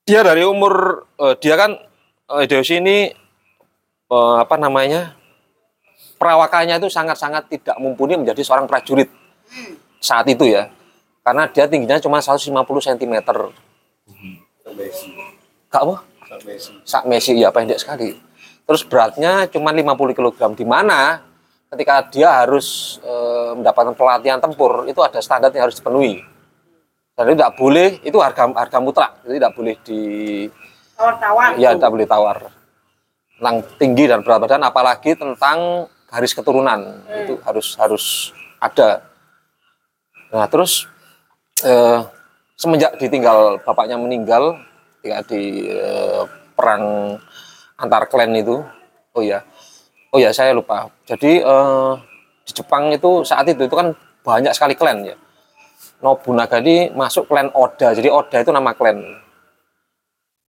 dia dari umur eh, dia kan eh, Hideyoshi ini eh, apa namanya perawakannya itu sangat-sangat tidak mumpuni menjadi seorang prajurit saat itu ya karena dia tingginya cuma 150 cm. Kak apa? Sak Messi. ya pendek sekali. Terus beratnya cuma 50 kg di mana ketika dia harus eh, mendapatkan pelatihan tempur itu ada standar yang harus dipenuhi. Dan itu tidak boleh itu harga harga mutlak, jadi tidak boleh di Tawar-tawar. ya tidak boleh tawar. Tentang tinggi dan berat badan apalagi tentang garis keturunan itu harus harus ada. Nah, terus eh, semenjak ditinggal bapaknya meninggal ketika di eh, perang antar klan itu oh ya oh ya saya lupa jadi eh, di Jepang itu saat itu itu kan banyak sekali klan ya. Nobunaga ini masuk klan Oda. Jadi Oda itu nama klan.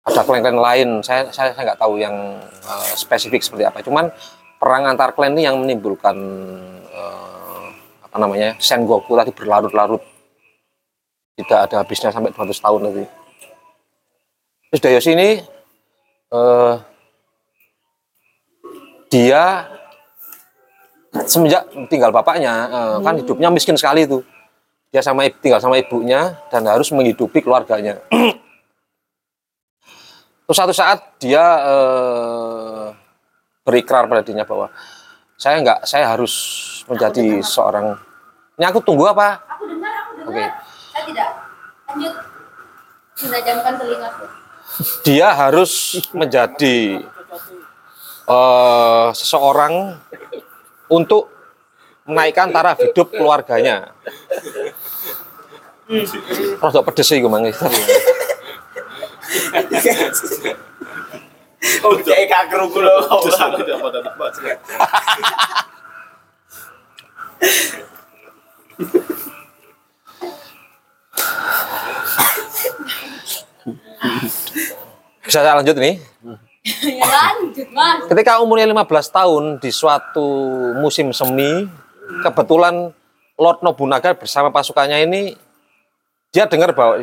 Ada klan-klan lain. Saya saya saya nggak tahu yang eh, spesifik seperti apa. Cuman perang antar klan ini yang menimbulkan eh, apa namanya Sengoku tadi berlarut-larut. Tidak ada habisnya sampai 200 tahun nanti. Terus Dayoshi ini eh, dia semenjak tinggal bapaknya eh, kan hidupnya miskin sekali itu dia sama ibu- tinggal sama ibunya dan harus menghidupi keluarganya terus satu saat dia eh, berikrar pada dirinya bahwa saya nggak saya harus menjadi seorang ini aku tunggu apa Aku dengar, aku dengar. Oke. Saya tidak. Lanjut. Menajamkan telingaku. dia harus menjadi eh, seseorang untuk menaikkan taraf hidup keluarganya. Rada pedes sih gue mang. Oh, kayak gak kerungu loh. Terus aku tidak pada. Bisa saya lanjut nih. Ya lanjut mas. Ketika umurnya 15 tahun di suatu musim semi, kebetulan Lord Nobunaga bersama pasukannya ini dia dengar bahwa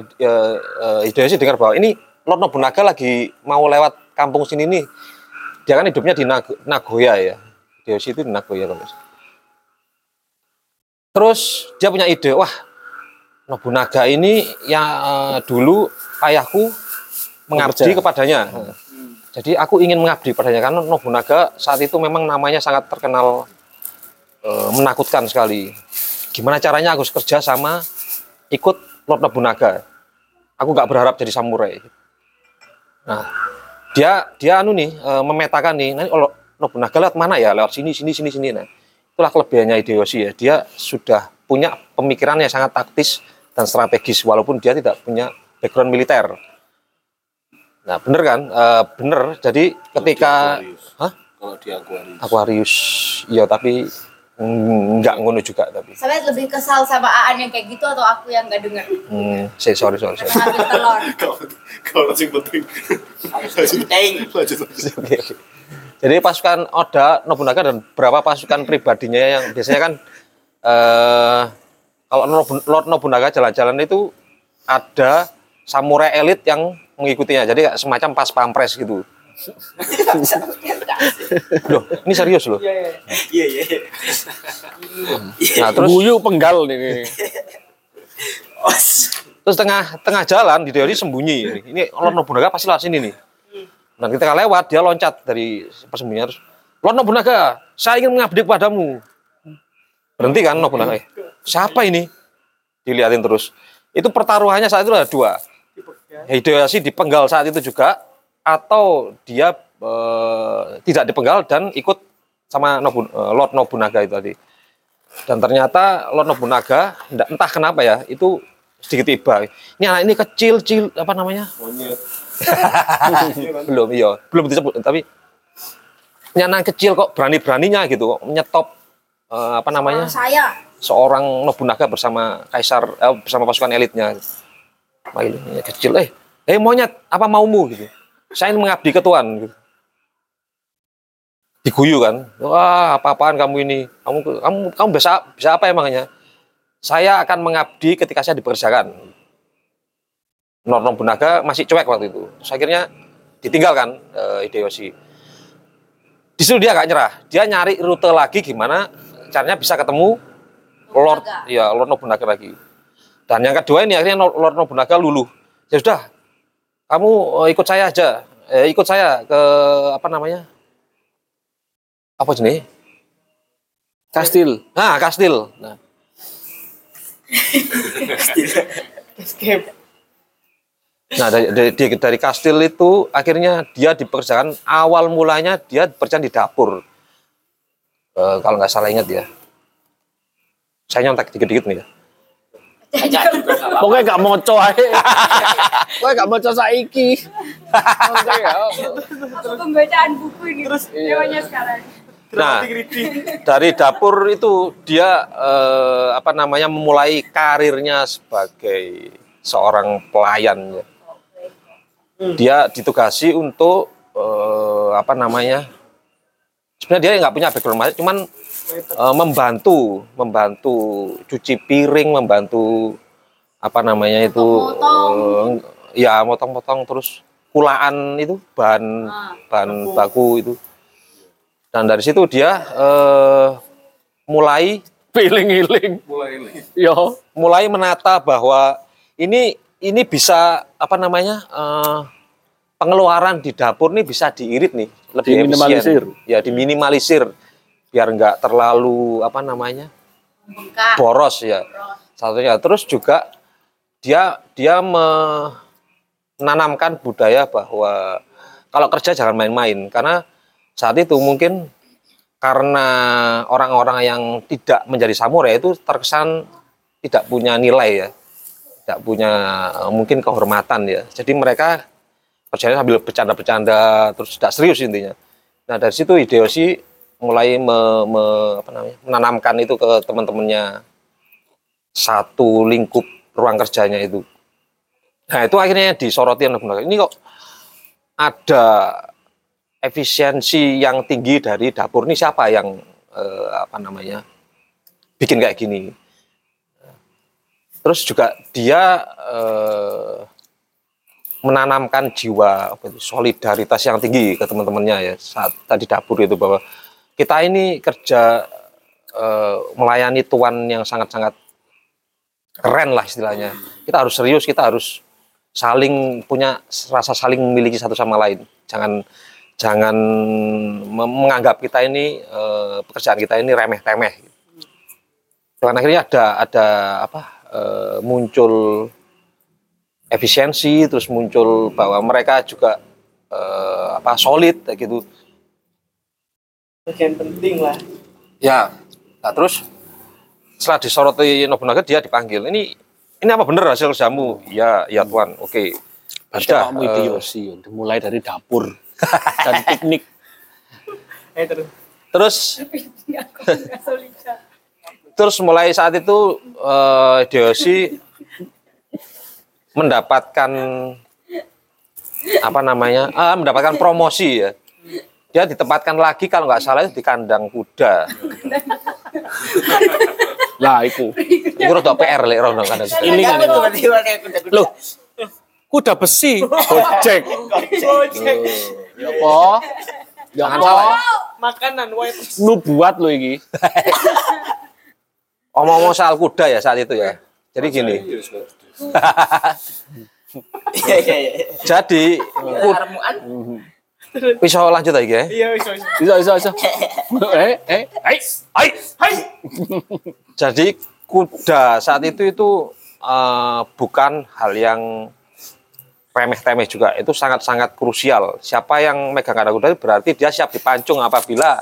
Hideyoshi dengar bahwa ini Lord Nobunaga lagi mau lewat kampung sini nih. Dia kan hidupnya di Nag- Nagoya ya. Hideyoshi itu di Nagoya kalau. Terus dia punya ide, wah Nobunaga ini yang eh, dulu ayahku mengabdi kepadanya. Jadi aku ingin mengabdi padanya karena Nobunaga saat itu memang namanya sangat terkenal eh, menakutkan sekali. Gimana caranya aku kerja sama ikut Lord Nobunaga. Aku nggak berharap jadi samurai. Nah, dia dia anu nih eh, memetakan nih, nanti kalau Nobunaga lewat mana ya? Lewat sini, sini, sini, sini. Nah, itulah kelebihannya Hideyoshi ya. Dia sudah punya pemikiran yang sangat taktis dan strategis walaupun dia tidak punya background militer. Nah, bener kan? Eh, bener. Jadi ketika. Hah? Kalau di Aquarius. Aquarius, iya tapi Enggak ngono juga tapi. Sampai lebih kesal sama Aan yang kayak gitu atau aku yang nggak denger Hmm, say sorry sorry. sorry. telur. Kalau kalau masing penting. Penting. Lanjut lanjut. Oke, oke. Jadi pasukan Oda Nobunaga dan beberapa pasukan pribadinya yang biasanya kan eh kalau Lord Nobunaga jalan-jalan itu ada samurai elit yang mengikutinya. Jadi kayak semacam pas pampres gitu. Loh, ini serius loh. Iya iya. Nah, terus Guyu penggal nih. Terus tengah tengah jalan di teori sembunyi ini. Ini Lord Nobunaga pasti lewat sini nih. Dan ketika lewat dia loncat dari persembunyian terus Lord Nobunaga, saya ingin mengabdi kepadamu. Berhenti kan Nobunaga? Siapa ini? Dilihatin terus. Itu pertaruhannya saat itu ada dua. Hideyoshi dipenggal saat itu juga atau dia eh, tidak dipenggal dan ikut sama Nobu- eh, Lord Nobunaga itu tadi. Dan ternyata Lord Nobunaga entah kenapa ya itu sedikit iba. Ini anak ini kecil, cil apa namanya? Belum iya, belum disebut tapi ini anak kecil kok berani-beraninya gitu kok menyetop eh, apa namanya? Orang saya seorang Nobunaga bersama kaisar eh, bersama pasukan elitnya. Ini ini kecil eh eh monyet apa maumu gitu. Saya ingin mengabdi ke Tuan gitu. Diguyu kan. Wah, apa-apaan kamu ini? Kamu kamu kamu bisa bisa apa emangnya? Saya akan mengabdi ketika saya dipekerjakan. Lord Nobunaga masih cuek waktu itu. Terus akhirnya ditinggalkan eh, Hideyoshi. Di situ dia gak nyerah. Dia nyari rute lagi gimana caranya bisa ketemu Lord ya Lord Nobunaga lagi. Dan yang kedua ini akhirnya Lord Nobunaga luluh. Ya sudah, kamu eh, ikut saya aja. Eh, ikut saya ke apa namanya? Apa jenis? Kastil. Nah, kastil. Nah, Escape. nah dari, dari, dari, kastil itu akhirnya dia dipekerjakan awal mulanya dia bekerja di dapur. Eh, kalau nggak salah ingat ya. Saya nyontek dikit-dikit nih ya. Aja juga nggak apa-apa. Pokoknya gak moco ae. Pokoknya gak moco saiki. Oke ya. Masuk pembacaan buku ini. Terus Dewannya sekarang. Nah, dari dapur itu dia eh, apa namanya memulai karirnya sebagai seorang pelayan. ya. Dia ditugasi untuk eh, apa namanya? Sebenarnya dia nggak punya background cuman eh, membantu, membantu cuci piring, membantu apa namanya itu, Motong-motong. eh, ya motong-motong terus kulaan itu bahan Ah. bahan baku itu dan dari situ dia eh, mulai Piling-iling. Mulai ini. Yo. mulai menata bahwa ini ini bisa apa namanya eh, pengeluaran di dapur nih bisa diirit nih lebih Diminimalisir. efisien. ya diminimalisir biar nggak terlalu apa namanya bengkak. boros ya. Satunya. Terus juga dia dia me- menanamkan budaya bahwa kalau kerja jangan main-main. Karena saat itu mungkin karena orang-orang yang tidak menjadi samurai itu terkesan tidak punya nilai ya. Tidak punya eh, mungkin kehormatan ya. Jadi mereka kerjanya sambil bercanda-bercanda terus tidak serius intinya. Nah dari situ Hideyoshi mulai me- me- apa namanya, menanamkan itu ke teman-temannya satu lingkup ruang kerjanya itu. Nah itu akhirnya disoroti oleh Nobunaga. Ini kok ada efisiensi yang tinggi dari dapur ini siapa yang eh, apa namanya bikin kayak gini. Terus juga dia eh, menanamkan jiwa solidaritas yang tinggi ke teman-temannya ya saat tadi dapur itu bahwa kita ini kerja eh, melayani tuan yang sangat-sangat keren lah istilahnya. Kita harus serius, kita harus saling punya rasa saling memiliki satu sama lain. Jangan jangan menganggap kita ini eh, pekerjaan kita ini remeh-temeh. Dan akhirnya ada ada apa eh, muncul efisiensi, terus muncul bahwa mereka juga apa solid gitu. Bagian penting lah. Ya, nah terus setelah disoroti Nobunaga dia dipanggil. Ini ini apa bener hasil kerjamu? Ya, ya tuan. Oke. Berarti Sudah, kamu eh, Hideyoshi. Dimulai dari dapur. Dan piknik. Eh terus. Terus terus mulai saat itu eh, Deosi mendapatkan apa namanya ah, mendapatkan promosi ya dia ditempatkan lagi kalau nggak salah itu di kandang kuda lah iku. itu rada PR lek rono kandang kuda Ini kan itu. tiba-tiba kayak kuda-kuda. Loh, kuda besi, gojek. Ya apa? Ya Jangan apa? salah. Makanan white. Lu buat lo iki. omong-omong soal kuda ya saat itu ya jadi gini Iya iya iya. jadi Armuan. Bisa lanjut lagi ya Iya, iso iso. Bisa, bisa, bisa. Eh, eh, hai, hai, hai. Jadi kuda saat itu itu eh, bukan hal yang remeh-temeh juga. Itu sangat-sangat krusial. Siapa yang megang kuda itu berarti dia siap dipancung apabila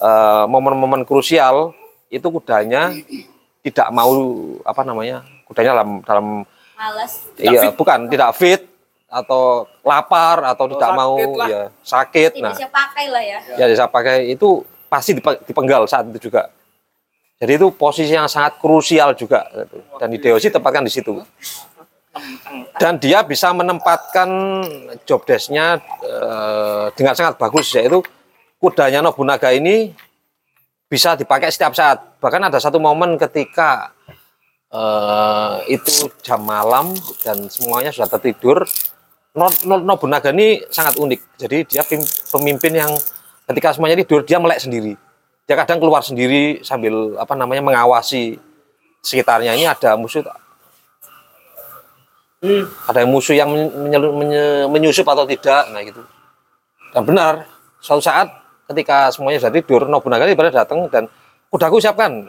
eh, momen-momen krusial itu kudanya tidak mau apa namanya? Kudanya dalam dalam Males. iya bukan tidak fit atau lapar atau tidak mau sakit lah. ya sakit. Tidak Nah, bisa pakai lah ya. ya bisa pakai itu pasti dipe- dipenggal saat itu juga. Jadi itu posisi yang sangat krusial juga dan Hideyoshi tempatkan di situ. Dan dia bisa menempatkan job desk-nya eh, dengan sangat bagus yaitu kudanya Nobunaga ini bisa dipakai setiap saat. Bahkan ada satu momen ketika eh, itu jam malam dan semuanya sudah tertidur. No- No- Nobunaga ini sangat unik. Jadi dia pemimpin yang ketika semuanya tidur dia melek sendiri. Dia kadang keluar sendiri sambil apa namanya mengawasi sekitarnya. Ini ada musuh ada musuh yang men- menyelu- menye- menyusup atau tidak, nah gitu. Dan benar, suatu saat ketika semuanya sudah tidur, Nobunaga ini pada datang dan kudaku siapkan.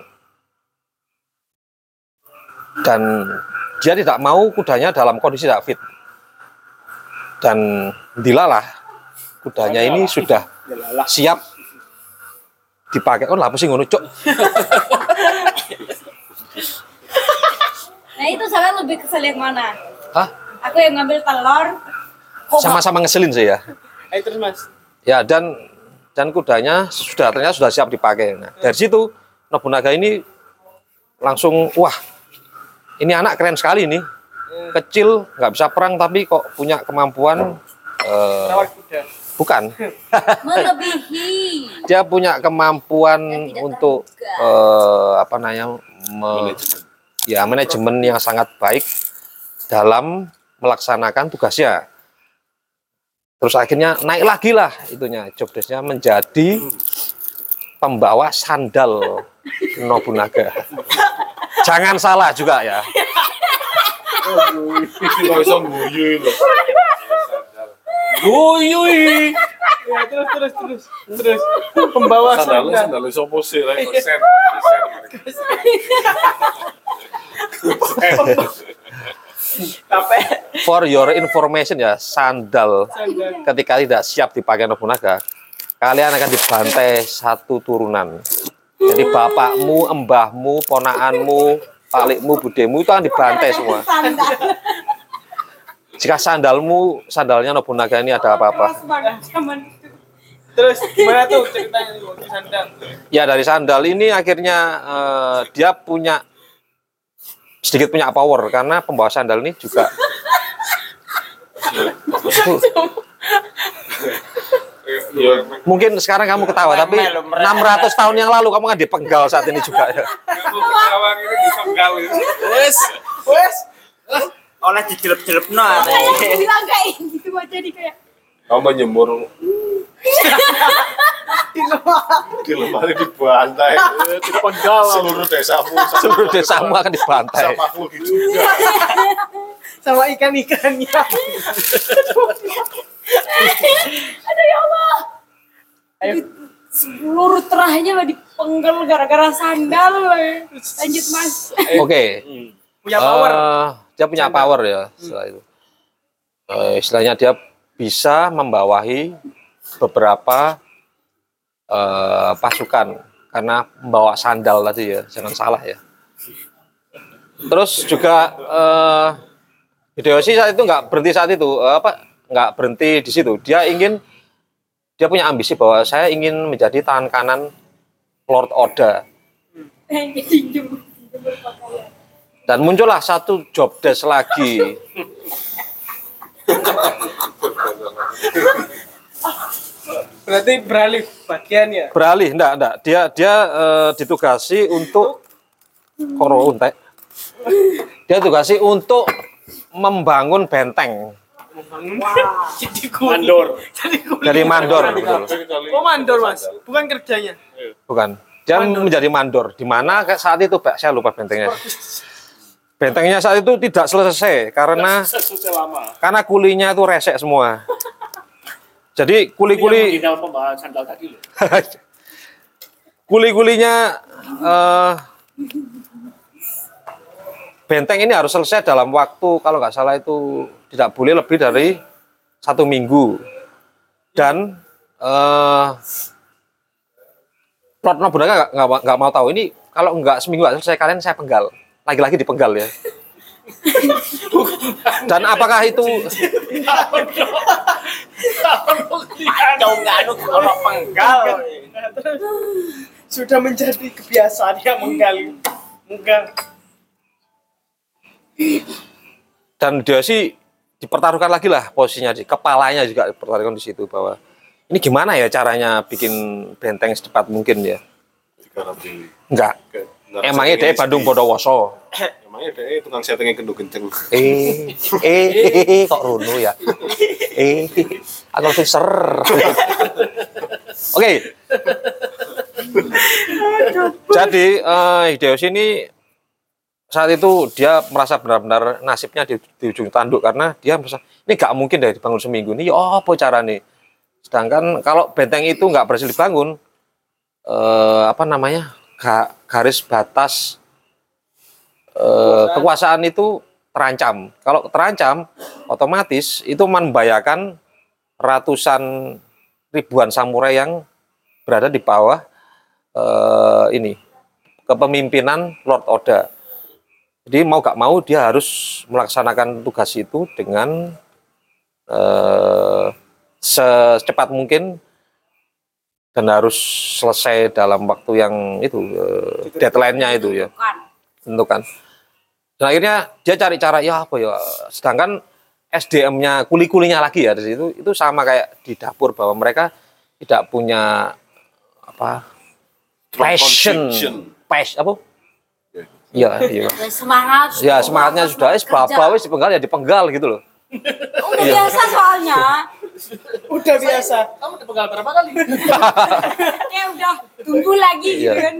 Dan dia tidak mau kudanya dalam kondisi tidak fit. Dan dilalah kudanya ini sudah siap dipakai. Oh, apa sih ngono, Cok? Nah itu saya lebih kesel yang mana? Hah? Aku yang ngambil telur. Sama-sama ngeselin sih ya. Ayo terus Mas. Ya dan dan kudanya sudah ternyata sudah siap dipakai. Nah, dari situ Nobunaga ini langsung wah ini anak keren sekali nih. Kecil nggak bisa perang tapi kok punya kemampuan kuda. bukan melebihi. dia punya kemampuan untuk eh, apa namanya me- ya manajemen yang sangat baik dalam melaksanakan tugasnya. Terus akhirnya naik lagi lah itunya job desk-nya menjadi pembawa sandal Nobunaga. Jangan salah juga ya. Kok iso guyu lho. Guyui. Ya terus terus terus terus pembawa Sandal sandal. sandal iso musik rek sen. Capek. For your information ya, sandal Sandal. ketika tidak siap dipakai Nobunaga, kalian akan dibantai satu turunan. Jadi bapakmu, embahmu, ponaanmu, palikmu, budemu itu akan dibantai semua. Jika sandalmu, sandalnya Nobunaga ini ada apa-apa. Terus gimana tuh ceritanya sandal? Ya dari sandal ini akhirnya eh, dia punya sedikit punya power karena pembawa sandal ini juga Ya mungkin sekarang kamu ketawa tapi 600 tahun yang lalu kamu kan dipenggal saat ini juga ya. Kawang ini dipenggal itu. Wes, wes. Oleh dijelep-jelep no. Kayak bilang kayak gitu jadi kayak Kamu menyemur di lemari dibantai. Dipenggal. Seluruh desamu Seluruh desamu akan dibantai. sama aku juga. Sama ikan-ikannya. aduh ya Allah. Ayo. Seluruh terahnya lah dipenggal gara-gara sandal. Lanjut Mas. Oke. Punya power. Eh, dia punya power ya setelah itu. Eh, istilahnya dia bisa membawahi beberapa eh, pasukan karena membawa sandal tadi ya, jangan salah ya. Terus juga eh, Hideyoshi saat itu nggak berhenti saat itu, eh, apa nggak berhenti di situ. Dia ingin dia punya ambisi bahwa saya ingin menjadi tangan kanan Lord Oda. Dan muncullah satu job desk lagi. Berarti beralih bagian ya. beralih enggak enggak. Dia dia eh, ditugasi untuk koro untek. Dia ditugasi untuk membangun benteng Jadi mandor. Jadi dari mandor. betul. Oh mandor mas, bukan kerjanya. bukan. Dia menjadi mandor. Di mana saat itu Pak? Saya lupa bentengnya. Bentengnya saat itu tidak selesai karena karena kulinya itu resek semua. Jadi kuli-kuli pembahasan sandal tadi loh. kuli-kulinya eh, benteng ini harus selesai dalam waktu kalau nggak salah itu tidak boleh lebih dari satu minggu dan eh Lord Nobunaga nggak mau tahu ini kalau nggak seminggu nggak selesai kalian saya penggal lagi-lagi dipenggal ya dan apakah itu penggal. Sudah menjadi kebiasaan yang menggali. Menggal. Dan dia sih dipertaruhkan lagi lah posisinya di kepalanya juga dipertaruhkan di situ bahwa ini gimana ya caranya bikin benteng secepat mungkin ya? Enggak. emangnya dia Bandung SD. Bondowoso? Emangnya dia tukang settingnya kendung kenceng. eh eh, eh kok Runo ya? Eh aku langsung ser. Oke. Jadi eh, Hideyoshi ini saat itu dia merasa benar-benar nasibnya di, di ujung tanduk karena dia merasa ini gak mungkin deh dibangun seminggu ini oh apa cara nih? Sedangkan kalau benteng itu nggak berhasil dibangun eh, apa namanya ga- garis batas eh, kekuasaan itu terancam. Kalau terancam otomatis itu membahayakan ratusan ribuan samurai yang berada di bawah eh, ini kepemimpinan Lord Oda jadi mau gak mau dia harus melaksanakan tugas itu dengan eh, secepat mungkin dan harus selesai dalam waktu yang itu eh, deadline-nya itu ya. Tentukan. Dan akhirnya dia cari cara ya apa ya? Sedangkan SDM-nya kuli-kulinya lagi ya di situ itu sama kayak di dapur bahwa mereka tidak punya apa passion, passion apa? Iya, iya. Semangat. Ya semangatnya sudah es bapak wis dipenggal ya dipenggal gitu loh. Udah biasa soalnya. Udah biasa. Kamu dipenggal berapa kali? Kayak udah tunggu lagi gitu Iya. kan.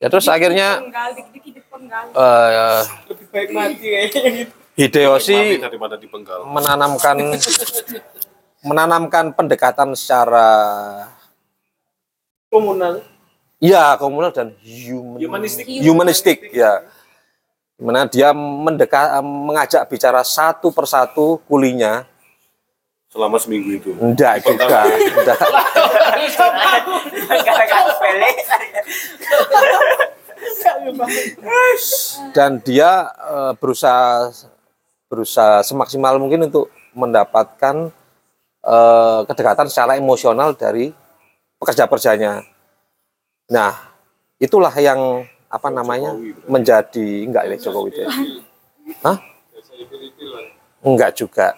Ya terus akhirnya Penggal, dikit-dikit penggal. eh, Lebih baik mati kayaknya gitu. Hideyoshi dipenggal. menanamkan menanamkan pendekatan secara Komunal. Ya komunal dan human, Humanistik. humanistik ya di mana dia mendekat mengajak bicara satu persatu kulinya Selama seminggu itu. enggak juga enggak. dan dia eh, berusaha berusaha semaksimal mungkin untuk mendapatkan eh, kedekatan secara emosional dari pekerja-pekerjanya. Nah, itulah yang apa namanya menjadi enggak ya Jokowi itu. Hah? Enggak juga.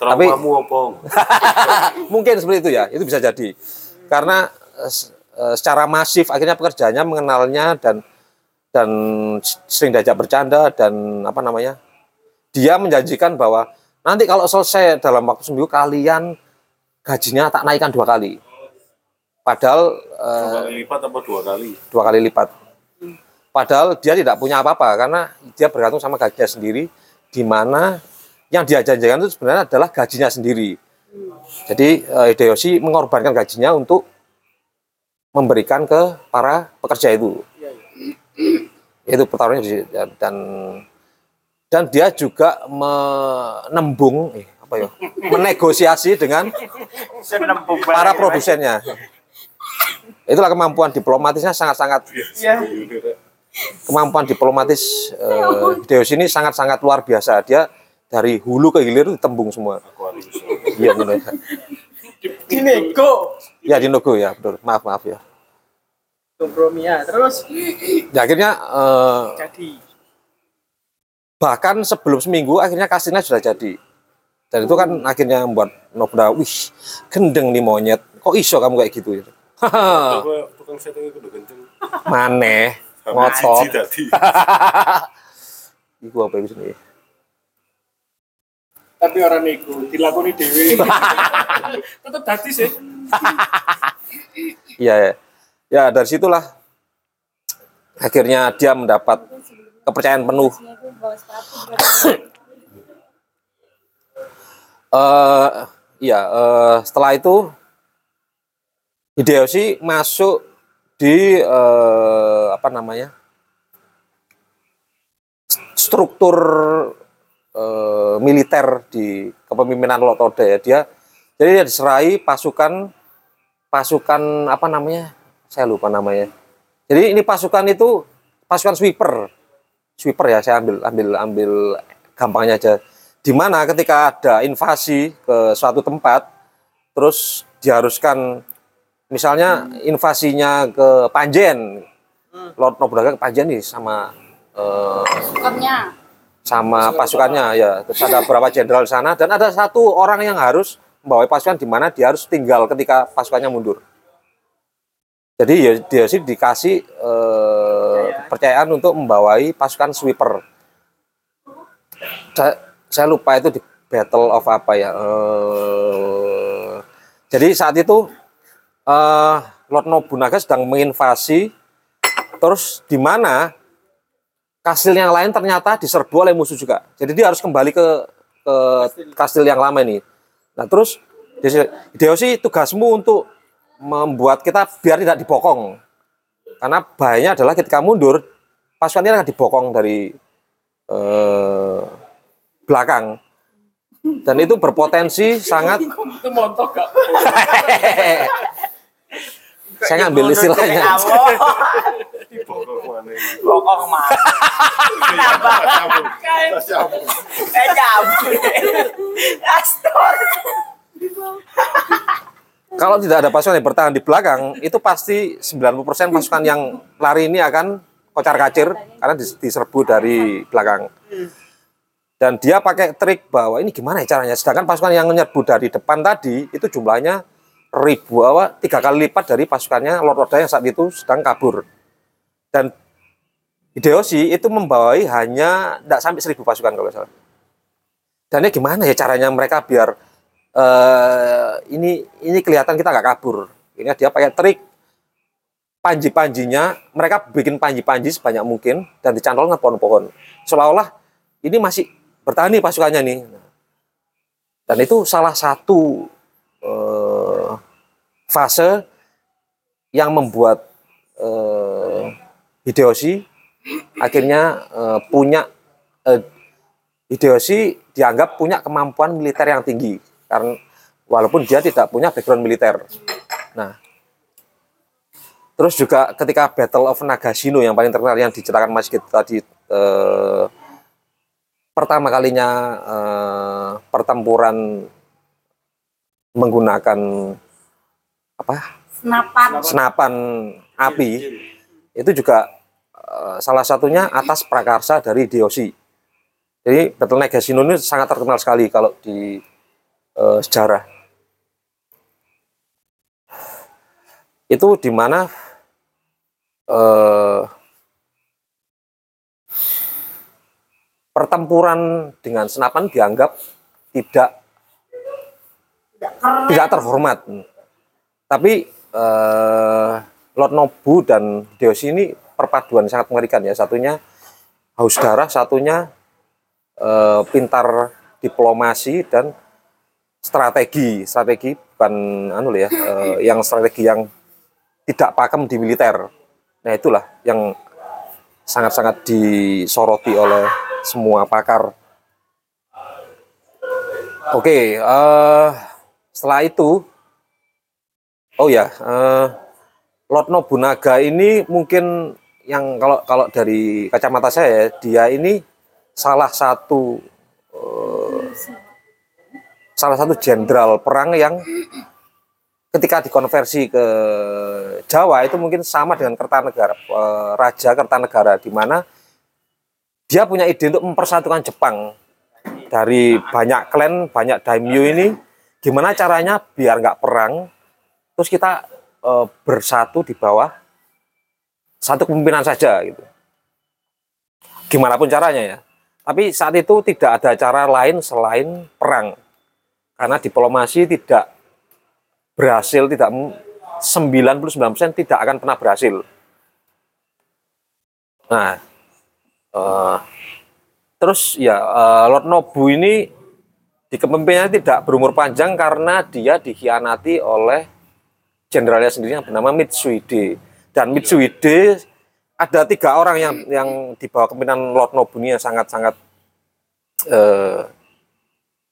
Tapi-? Mungkin seperti itu ya, itu bisa jadi. Karena eh, eh, secara masif akhirnya pekerjanya mengenalnya dan dan sering diajak bercanda dan apa namanya? Dia menjanjikan bahwa nanti kalau selesai dalam waktu seminggu kalian gajinya tak naikkan dua kali. Padahal eh, Dua kali lipat apa dua kali? dua kali lipat. Padahal dia tidak punya apa-apa karena dia bergantung sama gajinya sendiri, di mana yang dia janjikan itu sebenarnya adalah gajinya sendiri. Jadi eh, Hideyoshi mengorbankan gajinya untuk memberikan ke para pekerja itu. Itu pertarungannya dan dan, dan dia juga menembung eh, apa ya? menegosiasi dengan para produsennya. Itulah kemampuan diplomatisnya sangat-sangat Ya. kemampuan diplomatis eh, Hideyoshi ini sangat-sangat luar biasa. Dia dari hulu ke hilir itu tembung semua. Iya benar. Dinego. Ya di Nogo ya, betul. Maaf maaf ya. Kompromi ya. Terus Ya, akhirnya eh, jadi bahkan sebelum seminggu akhirnya kasirnya sudah jadi. Dan itu kan akhirnya membuat Nobunaga, wih gendeng nih monyet. Kok iso kamu kayak gitu? Tukang setting itu udah kenceng. Maneh, tadi. Iku apa itu nih? tapi orang nego dilakoni dewe. Tetep dadi sih. Iya, ya. ya dari situlah akhirnya dia mendapat kepercayaan penuh. eh iya, eh, setelah itu Hideyoshi masuk di eh, apa namanya struktur eh, militer di kepemimpinan Lord Oda ya. Dia jadi dia diserai pasukan pasukan apa namanya? Saya lupa namanya. Jadi ini pasukan itu pasukan sweeper. Sweeper ya, saya ambil ambil ambil gampangnya aja. Di mana ketika ada invasi ke suatu tempat terus diharuskan misalnya invasinya ke Panjen. Lord Nobunaga ke Panjen nih sama eh, Pasukannya. sama pasukannya ya. Terus ada beberapa jenderal di sana dan ada satu orang yang harus membawa pasukan di mana dia harus tinggal ketika pasukannya mundur. Jadi ya dia sih dikasih eh, kepercayaan. untuk membawai pasukan sweeper. Saya, saya lupa itu di battle of apa ya eh, jadi saat itu eh, Lord Nobunaga sedang menginvasi terus di mana kastil yang lain ternyata diserbu oleh musuh juga. Jadi dia harus kembali ke ke kastil yang lama ini. Nah terus Hideyoshi tugasmu untuk membuat kita biar tidak dibokong. Karena bahayanya adalah ketika mundur pasukannya akan dibokong dari eh, belakang. Dan itu berpotensi sangat? saya ngambil istilahnya. Bokong mah. Eh cabut. Astor. Kalau tidak ada pasukan yang bertahan di belakang, itu pasti 90% pasukan yang lari ini akan kocar-kacir karena dis- diserbu dari belakang. Dan dia pakai trik bahwa ini gimana ya caranya. Sedangkan pasukan yang menyerbu dari depan tadi itu jumlahnya ribu apa tiga kali lipat dari pasukannya Lord Oda yang saat itu sedang kabur. Dan Hideyoshi itu membawai hanya tidak sampai seribu pasukan kalau salah. Dan ini gimana ya caranya mereka biar eh ini ini kelihatan kita nggak kabur. Ini dia pakai trik panji-panjinya, mereka bikin panji-panji sebanyak mungkin dan dicantol dengan pohon-pohon. Seolah-olah ini masih bertahan nih pasukannya nih. Dan itu salah satu eh, fase yang membuat eh, Hideyoshi akhirnya eh, punya eh, Hideyoshi dianggap punya kemampuan militer yang tinggi karena walaupun dia tidak punya background militer. Nah, terus juga ketika Battle of Nagashino yang paling terkenal yang diceritakan Mas Git tadi eh, pertama kalinya eh, pertempuran menggunakan apa Senapan. senapan api itu juga eh, salah satunya atas prakarsa dari Hideyoshi. Jadi Battle Nagashino ini sangat terkenal sekali kalau di eh, sejarah. Itu di mana eh, pertempuran dengan senapan dianggap tidak tidak terhormat. Tapi eh, Lord Nobu dan Hideyoshi ini perpaduan sangat mengerikan ya. Satunya haus darah, satunya eh, pintar diplomasi dan strategi. Strategi bukan anu loh ya, eh, yang strategi yang tidak pakem di militer. Nah, itulah yang sangat-sangat disoroti oleh semua pakar. Oke, eh, setelah itu Oh ya, eh, Lord Nobunaga ini mungkin yang kalau kalau dari kacamata saya dia ini salah satu eh, salah satu jenderal perang yang ketika dikonversi ke Jawa itu mungkin sama dengan Kertanegara eh, Raja Kertanegara di mana dia punya ide untuk mempersatukan Jepang dari banyak klan banyak daimyo ini gimana caranya biar nggak perang? Terus kita eh, bersatu di bawah satu kepemimpinan saja gitu. Gimana pun caranya ya. Tapi saat itu tidak ada cara lain selain perang. Karena diplomasi tidak berhasil tidak 99% tidak akan pernah berhasil. Nah, eh, terus ya eh, Lord Nobu ini di kepemimpinannya tidak berumur panjang karena dia dikhianati oleh jenderalnya sendiri yang bernama Mitsuhide. Dan Mitsuhide ada tiga orang yang yang di bawah kepemimpinan Lord Nobu ini yang sangat-sangat eh,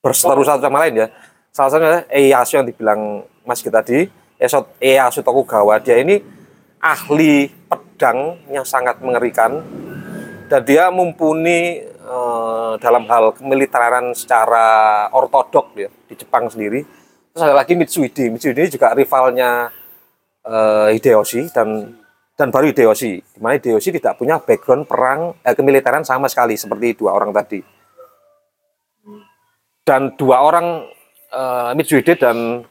berseteru satu sama lain ya. Salah satunya Ieyasu yang dibilang Mas kita tadi, Esot Ieyasu Tokugawa. Dia ini ahli pedang yang sangat mengerikan dan dia mumpuni eh, dalam hal kemiliteran secara ortodok ya di Jepang sendiri. Terus ada lagi Mitsuhide. Mitsuhide juga rivalnya eh, Hideyoshi dan dan baru Hideyoshi. Di mana Hideyoshi tidak punya background perang eh, kemiliteran sama sekali seperti dua orang tadi. Dan dua orang eh, Mitsuhide dan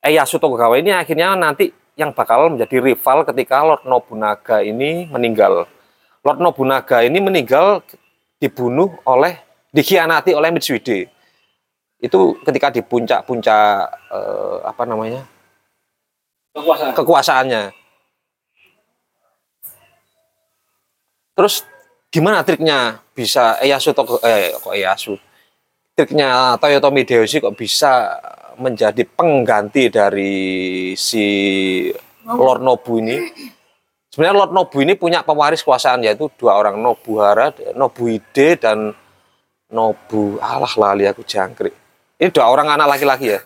Ieyasu Tokugawa ini akhirnya nanti yang bakal menjadi rival ketika Lord Nobunaga ini meninggal. Lord Nobunaga ini meninggal dibunuh oleh dikhianati oleh Mitsuhide. Itu ketika di puncak-puncak eh, apa namanya? Kekuasaan. kekuasaannya. Terus gimana triknya bisa Ieyasu Togo eh kok Ieyasu? Triknya Toyotomi Hideyoshi kok bisa menjadi pengganti dari si Lord Nobu ini? Sebenarnya Lord Nobu ini punya pewaris kekuasaan yaitu dua orang Nobuhara, Nobuhide dan Nobu alah lali aku jangkrik. Ini dua orang anak laki-laki ya.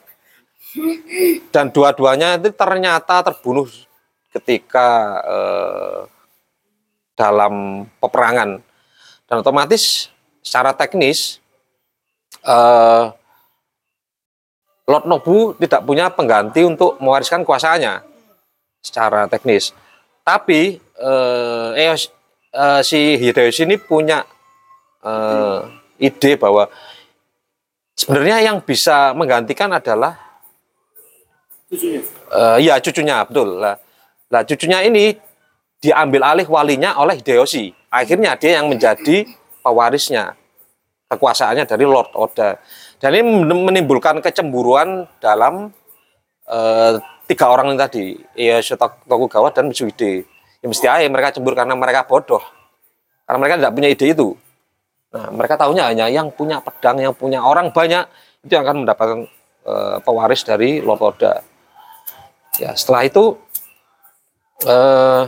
Dan dua-duanya itu ternyata terbunuh ketika eh, dalam peperangan. Dan otomatis secara teknis eh, Lord Nobu tidak punya pengganti untuk mewariskan kuasanya secara teknis. Tapi eh, Eos- eh, si Hideyoshi ini punya eh, ide bahwa sebenarnya yang bisa menggantikan adalah Cucunya. Eh, iya cucunya betul lah. Lah cucunya ini diambil alih walinya oleh Hideyoshi. Akhirnya dia yang menjadi pewarisnya kekuasaannya dari Lord Oda. Dan ini men- menimbulkan kecemburuan dalam eh, tiga orang ini tadi, Tok- Tokugawa dan Mitsuhide. Ya mesti aja mereka cemburu karena mereka bodoh. Karena mereka tidak punya ide itu. Nah, mereka tahunya hanya yang punya pedang, yang punya orang banyak itu yang akan mendapatkan eh, pewaris dari Lord Oda. Ya, setelah itu eh,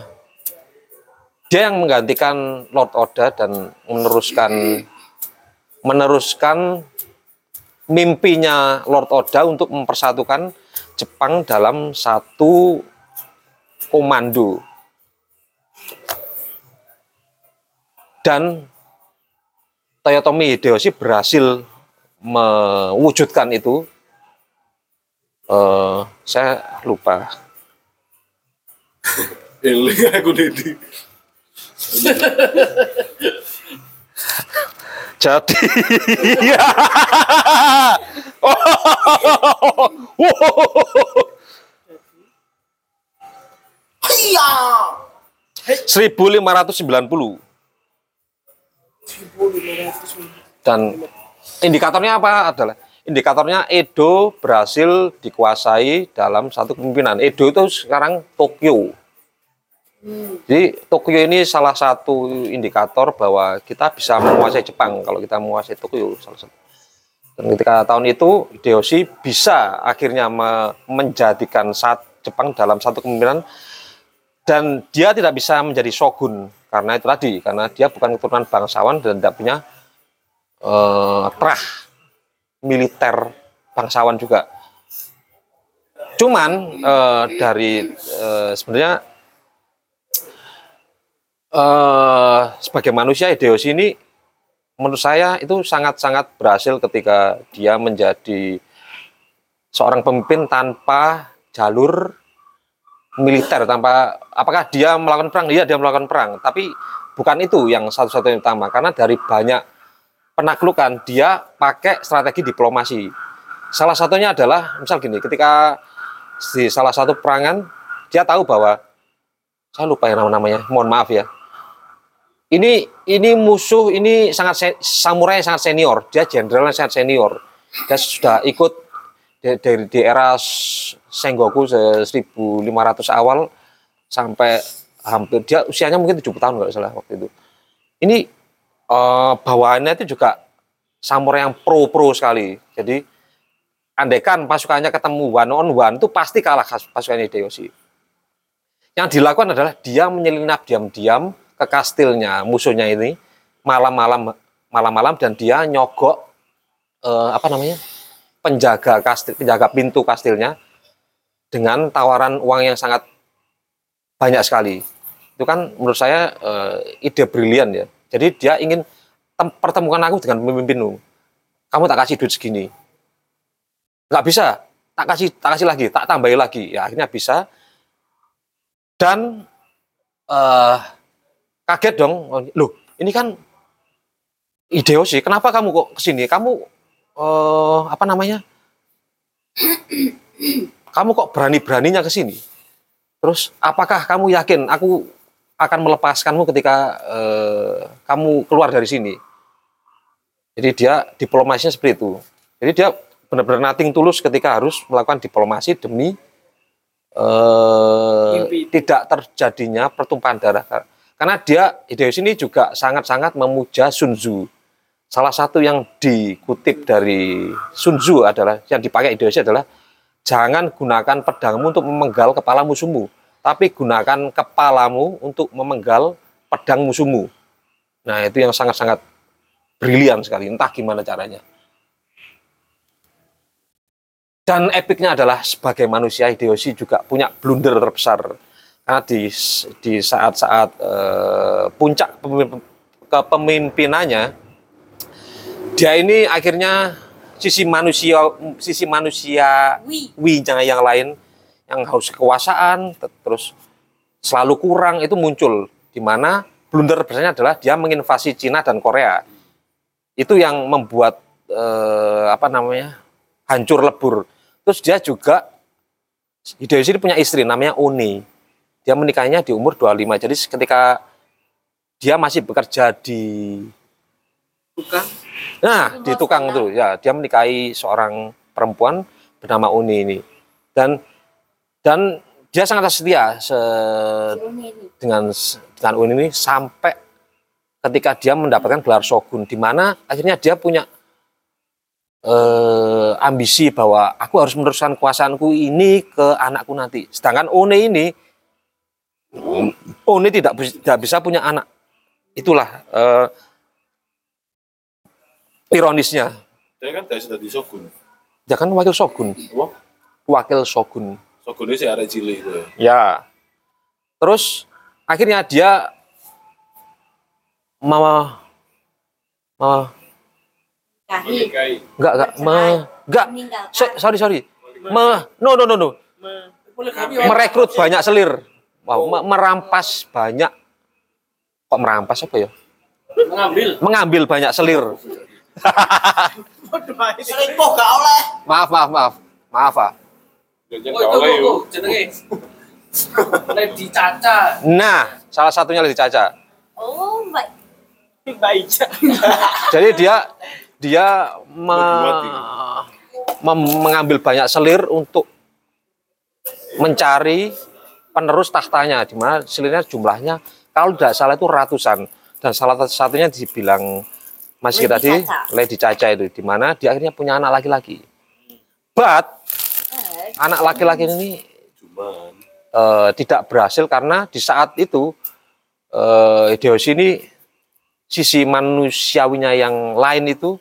dia yang menggantikan Lord Oda dan meneruskan meneruskan mimpinya Lord Oda untuk mempersatukan Jepang dalam satu komando. Dan Toyotomi Hideyoshi berhasil mewujudkan itu. Eh, saya lupa. Eling aku Dedi. Jadi seribu lima ratus sembilan puluh. Dan indikatornya apa adalah indikatornya Edo berhasil dikuasai dalam satu kepemimpinan. Edo itu sekarang Tokyo jadi Tokyo ini salah satu indikator bahwa kita bisa menguasai Jepang kalau kita menguasai Tokyo salah satu. Dan ketika tahun itu Hideyoshi bisa akhirnya me- menjadikan saat Jepang dalam satu kepemimpinan dan dia tidak bisa menjadi shogun karena itu tadi karena dia bukan keturunan bangsawan dan tidak punya eh, terah militer bangsawan juga. Cuman eh, dari eh, sebenarnya eh sebagai manusia Hideyoshi ini menurut saya itu sangat-sangat berhasil ketika dia menjadi seorang pemimpin tanpa jalur militer tanpa apakah dia melakukan perang? Dia dia melakukan perang. Tapi bukan itu yang satu-satunya utama karena dari banyak penaklukan dia pakai strategi diplomasi. Salah satunya adalah misal gini ketika di salah satu perangan dia tahu bahwa saya lupa ya nama namanya mohon maaf ya ini ini musuh ini sangat samurai sangat senior. Dia jenderal yang sangat senior. Dia sudah ikut dari di era Sengoku se- 1500 awal sampai hampir dia usianya mungkin 70 tahun kalau salah waktu itu. Ini eh, bawaannya itu juga samurai yang pro pro sekali. Jadi andaikan pasukannya ketemu one on one itu pasti kalah kas- pasukan Hideyoshi. Yang dilakukan adalah dia menyelinap diam-diam ke kastilnya musuhnya ini malam-malam malam-malam dan dia nyogok eh, apa namanya penjaga kastil penjaga pintu kastilnya dengan tawaran uang yang sangat banyak sekali. Itu kan menurut saya eh, ide brilian ya. Jadi dia ingin "Tem- pertemukan aku dengan pemimpinmu. Kamu tak kasih duit segini. Nggak bisa. Tak kasih tak kasih lagi tak tambahi lagi. Ya akhirnya bisa. Dan eh kaget dong. Loh ini kan Hideyoshi kenapa kamu kok ke sini? Kamu eh apa namanya? Kamu kok berani beraninya ke sini? Terus apakah kamu yakin aku akan melepaskanmu ketika eh, kamu keluar dari sini? Jadi dia diplomasinya seperti itu. Jadi dia benar-benar nating tulus ketika harus melakukan diplomasi demi eh, tidak terjadinya pertumpahan darah karena dia Hideyoshi ini juga sangat-sangat memuja Sun Tzu salah satu yang dikutip dari Sun Tzu adalah yang dipakai Hideyoshi adalah jangan gunakan pedangmu untuk memenggal kepala musuhmu, tapi gunakan kepalamu untuk memenggal pedang musuhmu. Nah, itu yang sangat-sangat brilian sekali, entah gimana caranya. Dan epicnya adalah sebagai manusia Hideyoshi juga punya blunder terbesar. Karena di di saat-saat eh, puncak pemimp- kepemimpinannya dia ini akhirnya sisi manusia sisi manusia winya yang lain yang haus kekuasaan te- terus selalu kurang itu muncul. Di mana blunder besarnya adalah dia menginvasi Cina dan Korea. Itu yang membuat eh, apa namanya hancur lebur. Terus dia juga Hideyoshi ini punya istri namanya Oni dia menikahnya di umur 25 jadi ketika dia masih bekerja di Nah, di tukang itu. Ya dia menikahi seorang perempuan bernama Uni ini. Dan dan dia sangat setia se- dengan dengan Uni ini sampai ketika dia mendapatkan gelar shogun di mana akhirnya dia punya eh, ambisi bahwa aku harus meneruskan kekuasaanku ini ke anakku nanti. Sedangkan One ini One tidak bis- tidak bisa punya anak. Itulah eh, ironisnya. Dia kan dari sudah di Shogun. Ya kan wakil shogun, Apa? wakil shogun. Shogun ini si arek cilik itu ya. Ya. Terus akhirnya dia mama mama Kahit. enggak enggak me, enggak sorry sorry me, no no no no merekrut banyak selir wow, me- merampas banyak. Kok merampas apa ya? Mengambil. mengambil banyak selir. Selingkuh gak oleh. maaf maaf maaf. Maaf ah Oh, jenenge. Lady Caca. nah salah satunya Lady Caca. Oh, baik. Jadi dia dia me- mem- mengambil banyak selir untuk mencari penerus tahtanya di mana selirnya jumlahnya kalau tidak salah itu ratusan dan salah satunya dibilang masih Lady tadi Caca. Lady Caca itu di mana dia akhirnya punya anak laki-laki. But anak laki-laki ini Cuman eh, tidak berhasil karena di saat itu eh, Hideyoshi ini sisi manusiawinya yang lain itu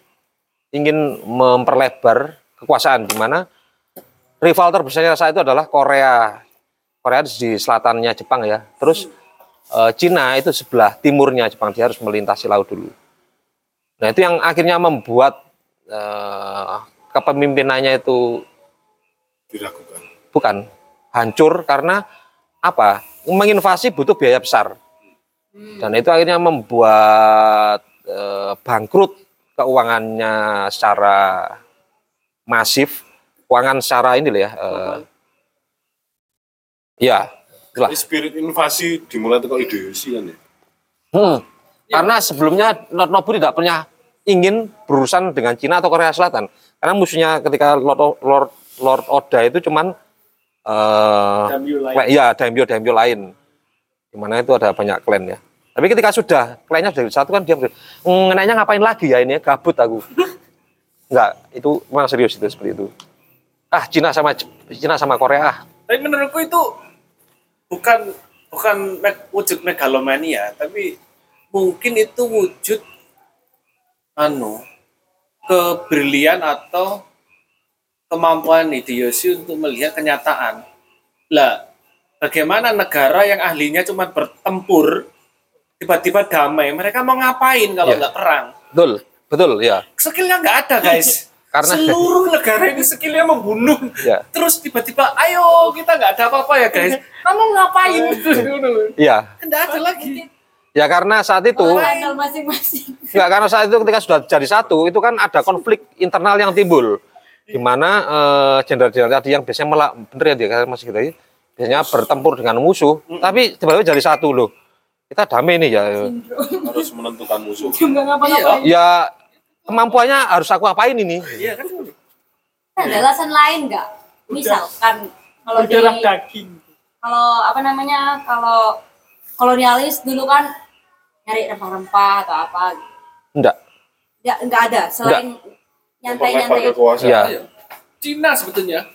ingin memperlebar kekuasaan di mana rival terbesarnya saat itu adalah Korea. Korea di selatannya Jepang ya. Terus eh, Cina itu sebelah timurnya Jepang dia harus melintasi laut dulu. Nah itu yang akhirnya membuat eh, kepemimpinannya itu diragukan. bukan hancur karena apa? Menginvasi butuh biaya besar. Dan itu akhirnya membuat eh, bangkrut keuangannya secara masif, keuangan secara ini loh ya. eh, ya. Ini spirit invasi dimulai dari ideologi kan ya. Hmm. Karena sebelumnya Lord Nobu tidak pernah ingin berurusan dengan Cina atau Korea Selatan. Karena musuhnya ketika Lord Lord, Lord Oda itu cuman eh klan- ya daimyo daimyo lain. Di mana itu ada banyak klan ya. Tapi ketika sudah klannya sudah satu kan dia ber- ngenanya ngapain lagi ya ini gabut aku. Enggak, itu memang serius itu seperti itu. Ah, Cina sama Cina sama Korea ah. Tapi menurutku itu bukan bukan wujud megalomania, tapi mungkin itu wujud anu kebrilian atau kemampuan Hideyoshi untuk melihat kenyataan. Lah, bagaimana negara yang ahlinya cuma bertempur tiba-tiba damai, mereka mau ngapain kalau Iya. nggak perang? Betul, betul ya. Skillnya nggak ada guys. Karena- seluruh negara ini skillnya membunuh. Ya. Terus tiba-tiba, ayo kita nggak ada apa-apa ya guys. Kamu ngapain? Iya. Kan nggak ada lagi. Ya karena saat itu masing-masing. Enggak, karena saat itu ketika sudah jadi satu, itu kan ada konflik internal yang timbul. Di mana eh, jenderal-jenderal tadi yang biasanya malah, bener ya dia masih gitu ya, biasanya bertempur dengan musuh, tapi tiba-tiba jadi satu loh. Kita damai nih ya. Harus menentukan musuh. Ngapa-ngapain. Ya kemampuannya harus aku apain ini? Iya kan? Ada alasan lain nggak? Misalkan kalau di daging. kalau apa namanya kalau kolonialis dulu kan nyari rempah-rempah atau apa gitu. Enggak. nggak nggak ada selain nyantai-nyantai. Iya. Iya. Cina sebetulnya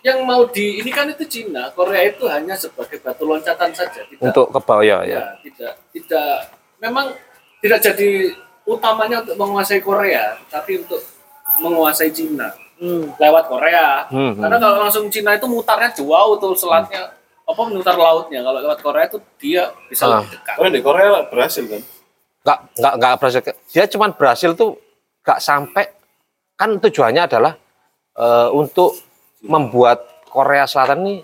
yang mau di ini kan itu Cina, Korea itu hanya sebagai batu loncatan saja. Tidak, Untuk ke bawah ya, ya. ya, tidak tidak memang tidak jadi utamanya untuk menguasai Korea, tapi untuk menguasai Cina lewat Korea. Hmm, hmm. Karena kalau langsung Cina itu mutarnya jauh tuh selatnya apa mutar lautnya. Kalau lewat Korea itu dia bisa Ah. lebih dekat. Karena di Korea berhasil kan. Enggak, enggak, enggak berhasil. Dia cuman berhasil tuh enggak sampai, kan tujuannya adalah eh, untuk membuat Korea Selatan ini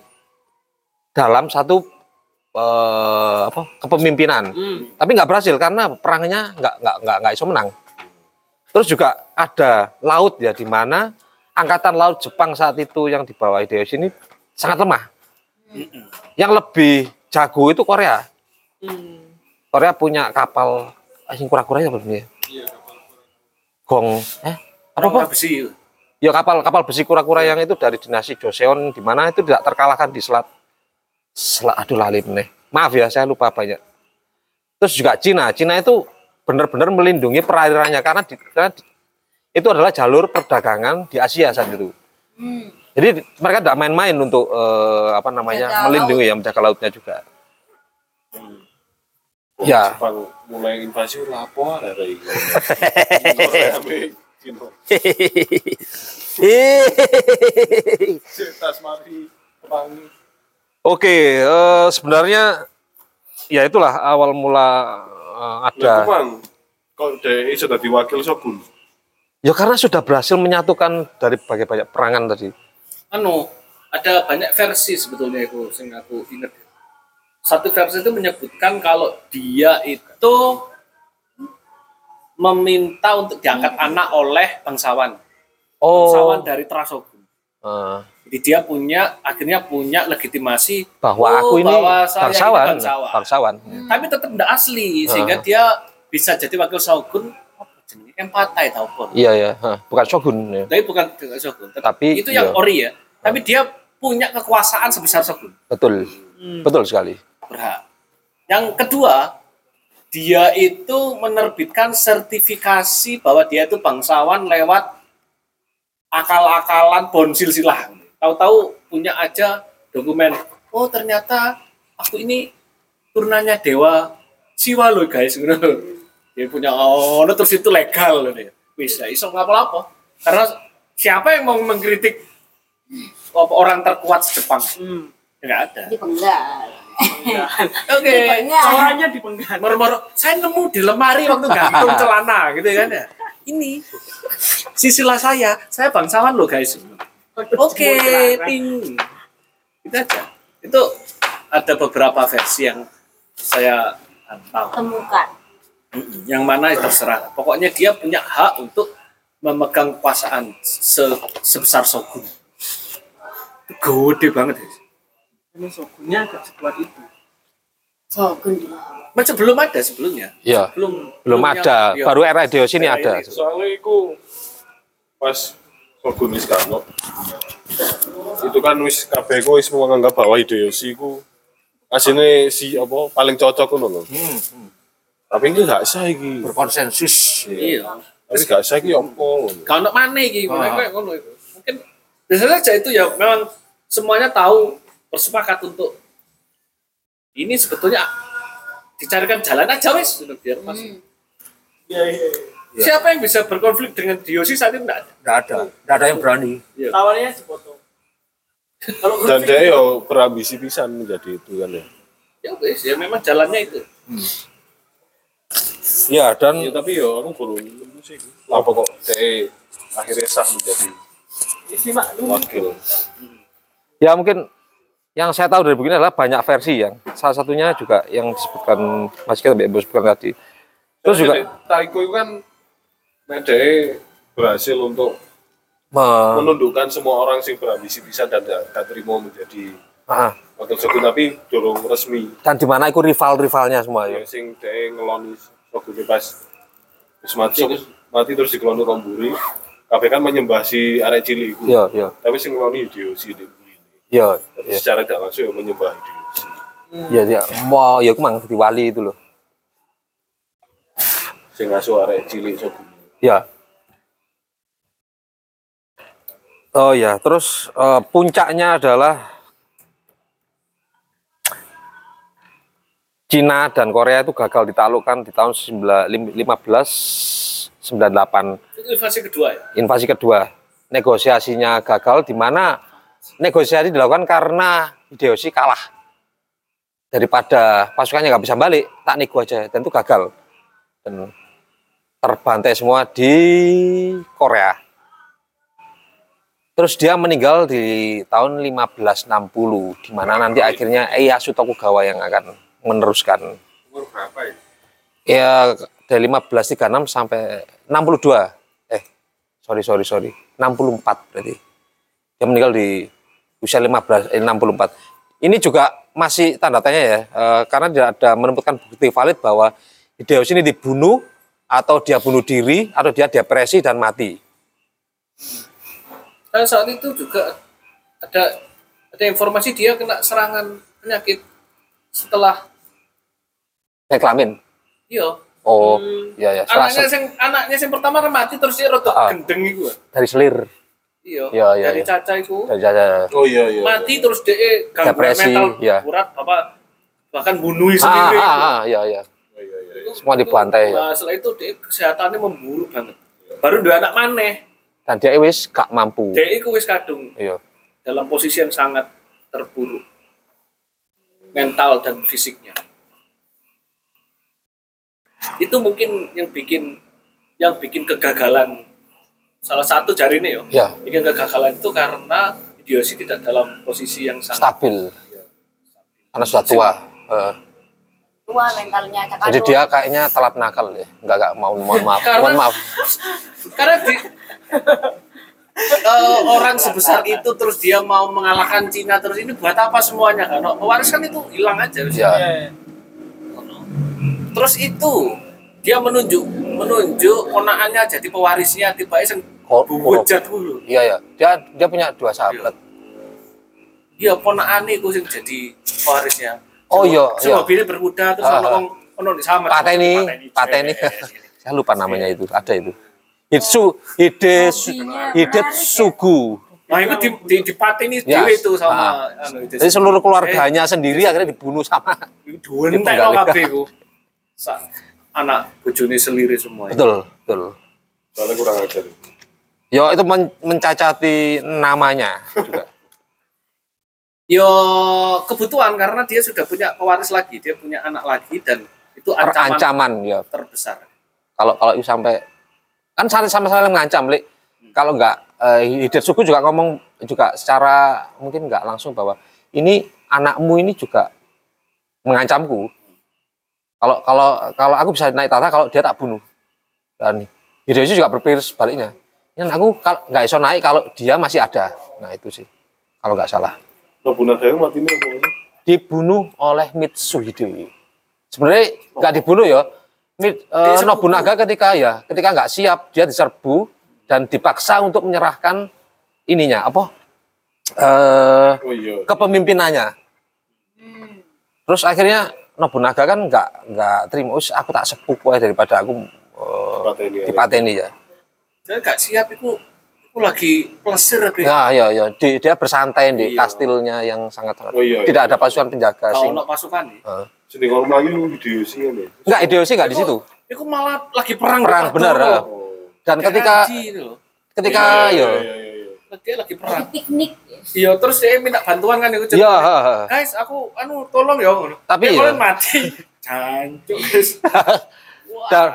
dalam satu eh, apa kepemimpinan. Hmm. Tapi nggak berhasil karena perangnya nggak nggak nggak nggak iso menang. Terus juga ada laut ya di mana angkatan laut Jepang saat itu yang di bawah Hideyoshi ini sangat lemah. Yang lebih jago itu Korea. Korea punya kapal asing kura-kura ya belum ya? Gong eh apa apa? Apa besi? Ya kapal kapal besi kura-kura yang itu dari dinasti Joseon di mana itu tidak terkalahkan di selat selat aduh lali nih. Maaf ya saya lupa banyak. Terus juga Cina, Cina itu benar-benar melindungi perairannya karena, di, karena di- itu adalah jalur perdagangan di Asia saat itu. Hmm. Jadi mereka tidak main-main untuk eh, apa namanya Menjaga melindungi ya menjaga lautnya juga. Oh, Ya. Jepang mulai invasi lapor ada ini. Perangi. Oke, eh, sebenarnya ya itulah awal mula eh, ada. Kuman, kok DI sudah diwakil Shogun. Ya karena sudah berhasil menyatukan dari berbagai banyak perangan tadi. anu ada banyak versi sebetulnya itu sing aku inget satu versi itu menyebutkan kalau dia itu meminta untuk diangkat anak oleh bangsawan bangsawan Oh, dari Trasogun eh, jadi dia punya akhirnya punya legitimasi bahwa oh, aku ini bahwa saya ini bangsawan, bangsawan. bangsawan. tapi tetap tidak asli sehingga dia bisa jadi wakil shogun apa jenenge kan patai tau pun Iya ya, bukan shogun ya. tapi bukan shogun Tetap- Tapi itu yang iya. ori ya tapi dia punya kekuasaan sebesar shogun Betul, betul sekali. berhak. Yang kedua, dia itu menerbitkan sertifikasi bahwa dia itu bangsawan lewat akal-akalan bon silsilah. Tahu-tahu punya aja dokumen. Oh ternyata aku ini turunannya dewa siwa loh guys. Gitu. Dia punya oh terus itu legal loh dia. Bisa iso ngapa-apa. Karena siapa yang mau mengkritik orang terkuat Jepang? Enggak ada. dipenggal Oke. Caranya dipenggal. Moro-moro saya nemu di lemari waktu gantung celana gitu kan ya. Ini sisilah saya, saya bangsawan loh guys. Oke, ting. Itu aja. Itu ada beberapa versi yang saya tahu. Temukan. Yang mana terserah. Pokoknya dia punya hak untuk memegang kekuasaan se- sebesar shogun. Gede banget ya. Ini shogunnya agak sekuat itu. Shogun di Macam belum ada sebelumnya. Iya. Belum Belum yang- ada. iya. Baru era Hideyoshi ini Era ada. ini. Soalnya itu pas Shogun Nishikano itu kan wis kabeh ku wis menganggap bahwa Hideyoshi ku asine si apa paling cocok ngono lho. Tapi ini gak sah iki. Berkonsensus. Iya. Tapi gak sah iki apa ngono. Kalau untuk mana iki, Ah. ngono itu. Mungkin biasanya saja itu ya memang semuanya tahu bersepakat untuk ini sebetulnya dicarikan jalan aja wes gitu, biar masuk. Iya, iya. Siapa yang bisa berkonflik dengan Diosi saat itu enggak ada? Nggak ada. Nggak ada yang berani. Tawarnya dipotong. Kalau Dan dia yo berambisi pisan menjadi itu kan ya. Ya wes, ya memang jalannya itu. Ya, dan Ya tapi yo aku belum nemu sih. Apa kok dia akhirnya sah menjadi isi maklum. wakil. ya mungkin yang saya tahu dari buku ini adalah banyak versi yang salah satunya juga yang disebutkan Mas kita sebutkan tadi. Terus juga Taiko itu kan Mede berhasil untuk me- menundukkan semua orang yang berambisi bisa dan gak, gak terima menjadi ah, wakil shogun tapi dorong resmi. dan di mana itu rival-rivalnya semua ya. yang sing dia ngeloni shogun pas terus mati mati terus dikeloni Romburi kabeh kan menyembah si arek cilik iku Iya, iya. tapi sing ngeloni Hideyoshi Iya, iya. secara tidak langsung ya menyembah Hideyoshi Iya, iya. Mau ya aku mang jadi wali itu loh. sing ngasuh arek cilik shogun Ya. Oh ya, terus eh, puncaknya adalah Cina dan Korea itu gagal ditaklukkan di tahun 19- 1598 Itu invasi kedua ya. invasi kedua. Negosiasinya gagal di mana negosiasi dilakukan karena Hideyoshi kalah. Daripada pasukannya nggak bisa balik, tak nego aja dan itu gagal. Dan terbantai semua di Korea. Terus dia meninggal di tahun 1560 di mana nanti akhirnya Ieyasu Tokugawa yang akan meneruskan. Umur berapa ya ya dari 1536 sampai 62 eh sorry sorry sorry. 64 berarti. Dia meninggal di usia 15 eh, 64 ini juga masih tanda tanya ya eh, karena tidak ada menemukan bukti valid bahwa Hideyoshi ini dibunuh atau dia bunuh diri atau dia depresi dan mati. Karena saat itu juga ada ada informasi dia kena serangan penyakit setelah saya kelamin? Iya. Oh ya ya setelah anaknya yang anaknya yang pertama kan mati terus dia rotok Ah. gendeng itu dari selir? Iya Iya, iya, dari iya. caca itu dari jajah oh iya iya mati terus dia gangguan Depresi, mental iya. berat apa bahkan bunuh ah, sendiri. ah, ah, ya ya Oh, iya iya iya. semua dibantai ya. Nah, setelah itu dia kesehatannya memburuk banget. Baru dua anak maneh. Dan dia wis gak mampu. Dia itu wis kadung iya. dalam posisi yang sangat terburuk mental dan fisiknya. Itu mungkin yang bikin yang bikin kegagalan salah satu jari ini yo. Ya bikin kegagalan itu karena Hideyoshi tidak dalam posisi yang sangat stabil. Karena sudah tua. Eh, tua mentalnya cakap jadi dia kayaknya telat nakal ya nggak nggak mau mohon maaf. Karena- mohon maaf. Karena di eh, orang sebesar itu terus dia mau mengalahkan Cina terus ini buat apa semuanya? Kan pewaris kan itu hilang aja ya Iya, terus itu dia menunjuk menunjuk ponakannya jadi pewarisnya tiba tiba Kor- bujat dulu iya ya dia dia punya dua sahabat. Dia ponakan itu yang jadi pewarisnya oh iya si iya. mobilnya berkuda terus Ah, ono ah. wong ono di sama Pateni Pateni saya lupa namanya itu. Ada itu. Hitsu Hide Hidetsugu nah itu di, di, dipateni Ya. dewe itu sama Ah. anu, jadi seluruh keluarganya sendiri akhirnya dibunuh sama kali. lo kabeh ku. Sa- Anak bojone seliri semua. betul betul. Soalnya kurang ajar. Ya itu men- mencacati namanya juga Yo kebutuhan karena dia sudah punya pewaris lagi, dia punya anak lagi dan itu ancaman ancaman ya terbesar. kalau kalau itu sampai kan saling sama saling mengancam Lik. kalau nggak eh, Hidetsugu juga ngomong juga secara mungkin nggak langsung bahwa ini anakmu ini juga mengancamku. Kalau kalau kalau aku bisa naik tahta kalau dia tak bunuh. Dan Hideyoshi juga berpikir sebaliknya. Ini aku kalau nggak bisa naik kalau dia masih ada. Nah itu sih kalau nggak salah. Nobunaga yang mati ini apa ini? Dibunuh oleh Mitsuhide. Sebenarnya nggak dibunuh ya. Mit, eh, Nobunaga ketika ya ketika nggak siap dia diserbu dan dipaksa untuk menyerahkan ininya apa eh Oh iya. kepemimpinannya. Terus akhirnya Nobunaga kan nggak nggak terima, "Us, aku tak sepupu daripada aku eh, Dipateni ya. dipateni ya. Saya gak siap itu aku lagi plesir aku ya. Ya, ya, ya. Di- dia bersantai di Iya. kastilnya yang sangat Oh iya, iya. tidak ada pasukan penjaga Kalau sing. ono pasukan nih. Sini kalau lagi lu Hideyoshi kan ya. Enggak, Hideyoshi enggak di situ. Aku malah lagi perang. Perang, benar, ya. Dan ketika ketika Iya, ya iya, iya, iya. Lagi lagi perang. Lagi piknik. Iya, terus dia minta bantuan kan itu. ya, ha. Guys, aku anu tolong ya. Tapi ya. kalian mati. Jancuk, guys. Dan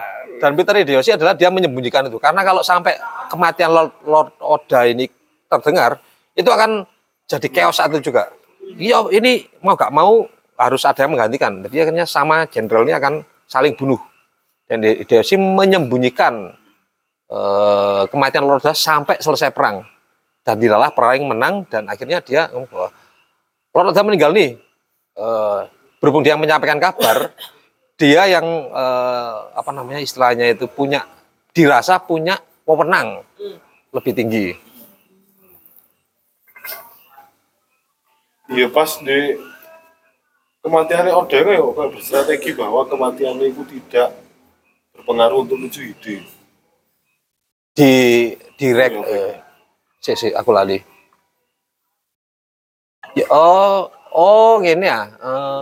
dan Peter Hideyoshi adalah dia menyembunyikan itu. Karena kalau sampai kematian Lord, Lord Oda ini terdengar itu akan jadi chaos satu juga. Iya ini mau gak mau harus ada yang menggantikan. Jadi akhirnya sama jenderalnya akan saling bunuh. Dan Hideyoshi menyembunyikan eh, kematian Lord Oda sampai selesai perang. Dan dilalah perang yang menang dan akhirnya dia bahwa Lord Oda meninggal nih. Eh, berhubung dia menyampaikan kabar dia yang eh, apa namanya istilahnya itu punya dirasa punya wewenang lebih tinggi. Iya pas di kematiannya Oda kan ya kayak berstrategi bahwa kematiannya itu tidak berpengaruh untuk menuju ide. Di direct Iya, eh, si, si, aku lali. Ya, oh oh gini ya. Eh,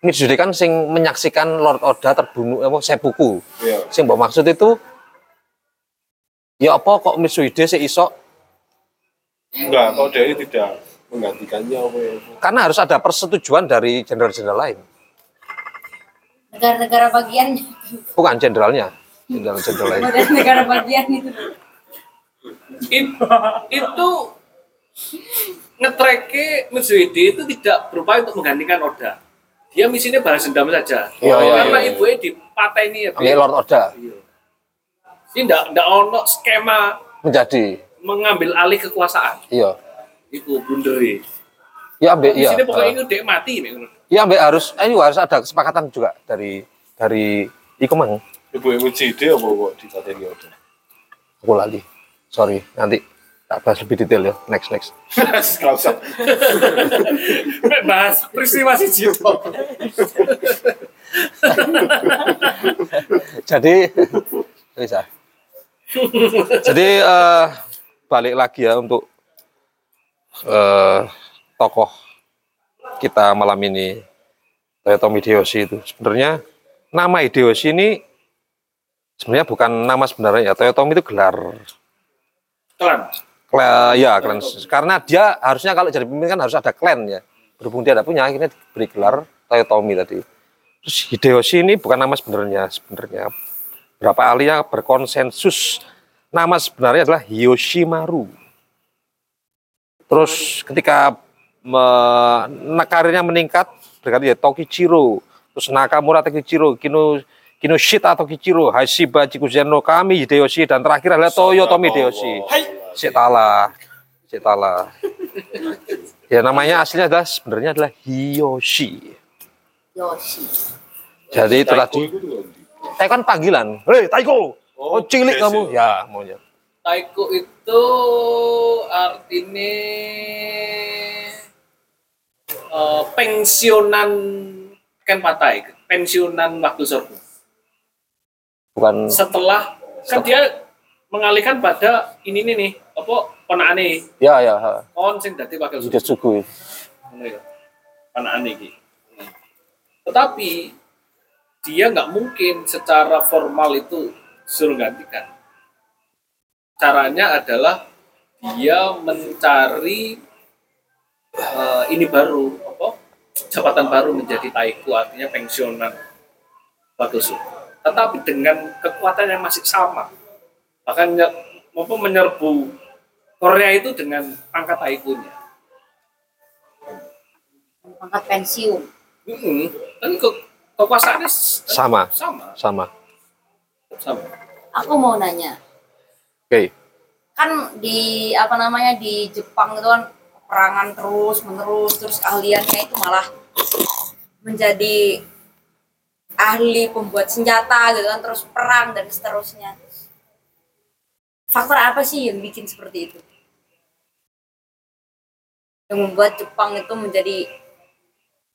Mitsude kan sing menyaksikan Lord Oda terbunuh apa seppuku. Iya. Sing mbok maksud itu ya apa kok Mitsude sih iso Enggak, kalau dia tidak menggantikannya apa ya. karena harus ada persetujuan dari jenderal-jenderal lain. Negara-negara bagian. Bukan jenderalnya, jenderal-jenderal lain. Negara bagian itu. It- itu ngetreke Mitsuhide itu tidak berupaya untuk menggantikan Oda. Dia misinya balas dendam saja. Iya, iya, Karena iya, iya. ibunya dipateni ya. Ini Lord Oda Iya. Ini enggak enggak ono skema menjadi mengambil alih kekuasaan. iya. Itu blunderi. Ya ambek Di iya. sini pokoknya eh, itu dek mati. Iya ambek harus eh, harus ada kesepakatan juga dari dari iku mang Ibu ibu ide apa kok dipateni Oda? aku lali. Sorry, nanti tak bahas lebih detail ya. Next next. Enggak usah. Bahas peristiwa si Jito. Jadi bisa. Jadi eh, balik lagi ya untuk eh, tokoh kita malam ini Toyotomi Hideyoshi itu sebenarnya nama Hideyoshi ini sebenarnya bukan nama sebenarnya ya Toyotomi itu gelar Klan. Kla- ya klan. Karena dia harusnya kalau jadi pemimpin kan harus ada klan ya. Berhubung dia tidak punya akhirnya diberi gelar Toyotomi tadi. Terus Hideyoshi ini bukan nama sebenarnya sebenarnya. Berapa ahlinya berkonsensus? Nama sebenarnya adalah Yoshimaru. Terus ketika me- karirnya meningkat berarti ya Tokichiro. Terus Nakamura Tokichiro Kino Kinoshita Tokichiro Hashiba Chikuzeno Kami Hideyoshi dan terakhir adalah Toyotomi Hideyoshi Setala, Setala. ya namanya aslinya adalah sebenarnya adalah Hiyoshi. Yoshi. Jadi itu tadi. Taiko kan panggilan. Hei Taiko, Oh, oh cilik yes, kamu. Ya maunya. Taiko itu artinya eh, pensiunan kan patai, pensiunan waktu sorbu. Bukan Setelah kan dia mengalihkan pada ini nih nih apa ponakane ya ya. kon sing dadi wakil Sudah suku. ngono ya. Iki. Tetapi dia nggak mungkin secara formal itu suruh gantikan. Caranya adalah dia mencari eh, ini baru apa jabatan baru menjadi taiku artinya pensiunan Bagusu. Tetapi dengan kekuatan yang masih sama, bahkan nye- apa, menyerbu Korea itu dengan pangkat taikunya. pangkat pensiun. Mm-mm. kan ke kekuasaannya Sama. sama Sama. sama Aku mau nanya, Oke. kan di apa namanya di Jepang itu kan perangan terus menerus terus ahliannya itu malah menjadi ahli pembuat senjata gitu kan terus perang dan seterusnya faktor apa sih yang bikin seperti itu yang membuat Jepang itu menjadi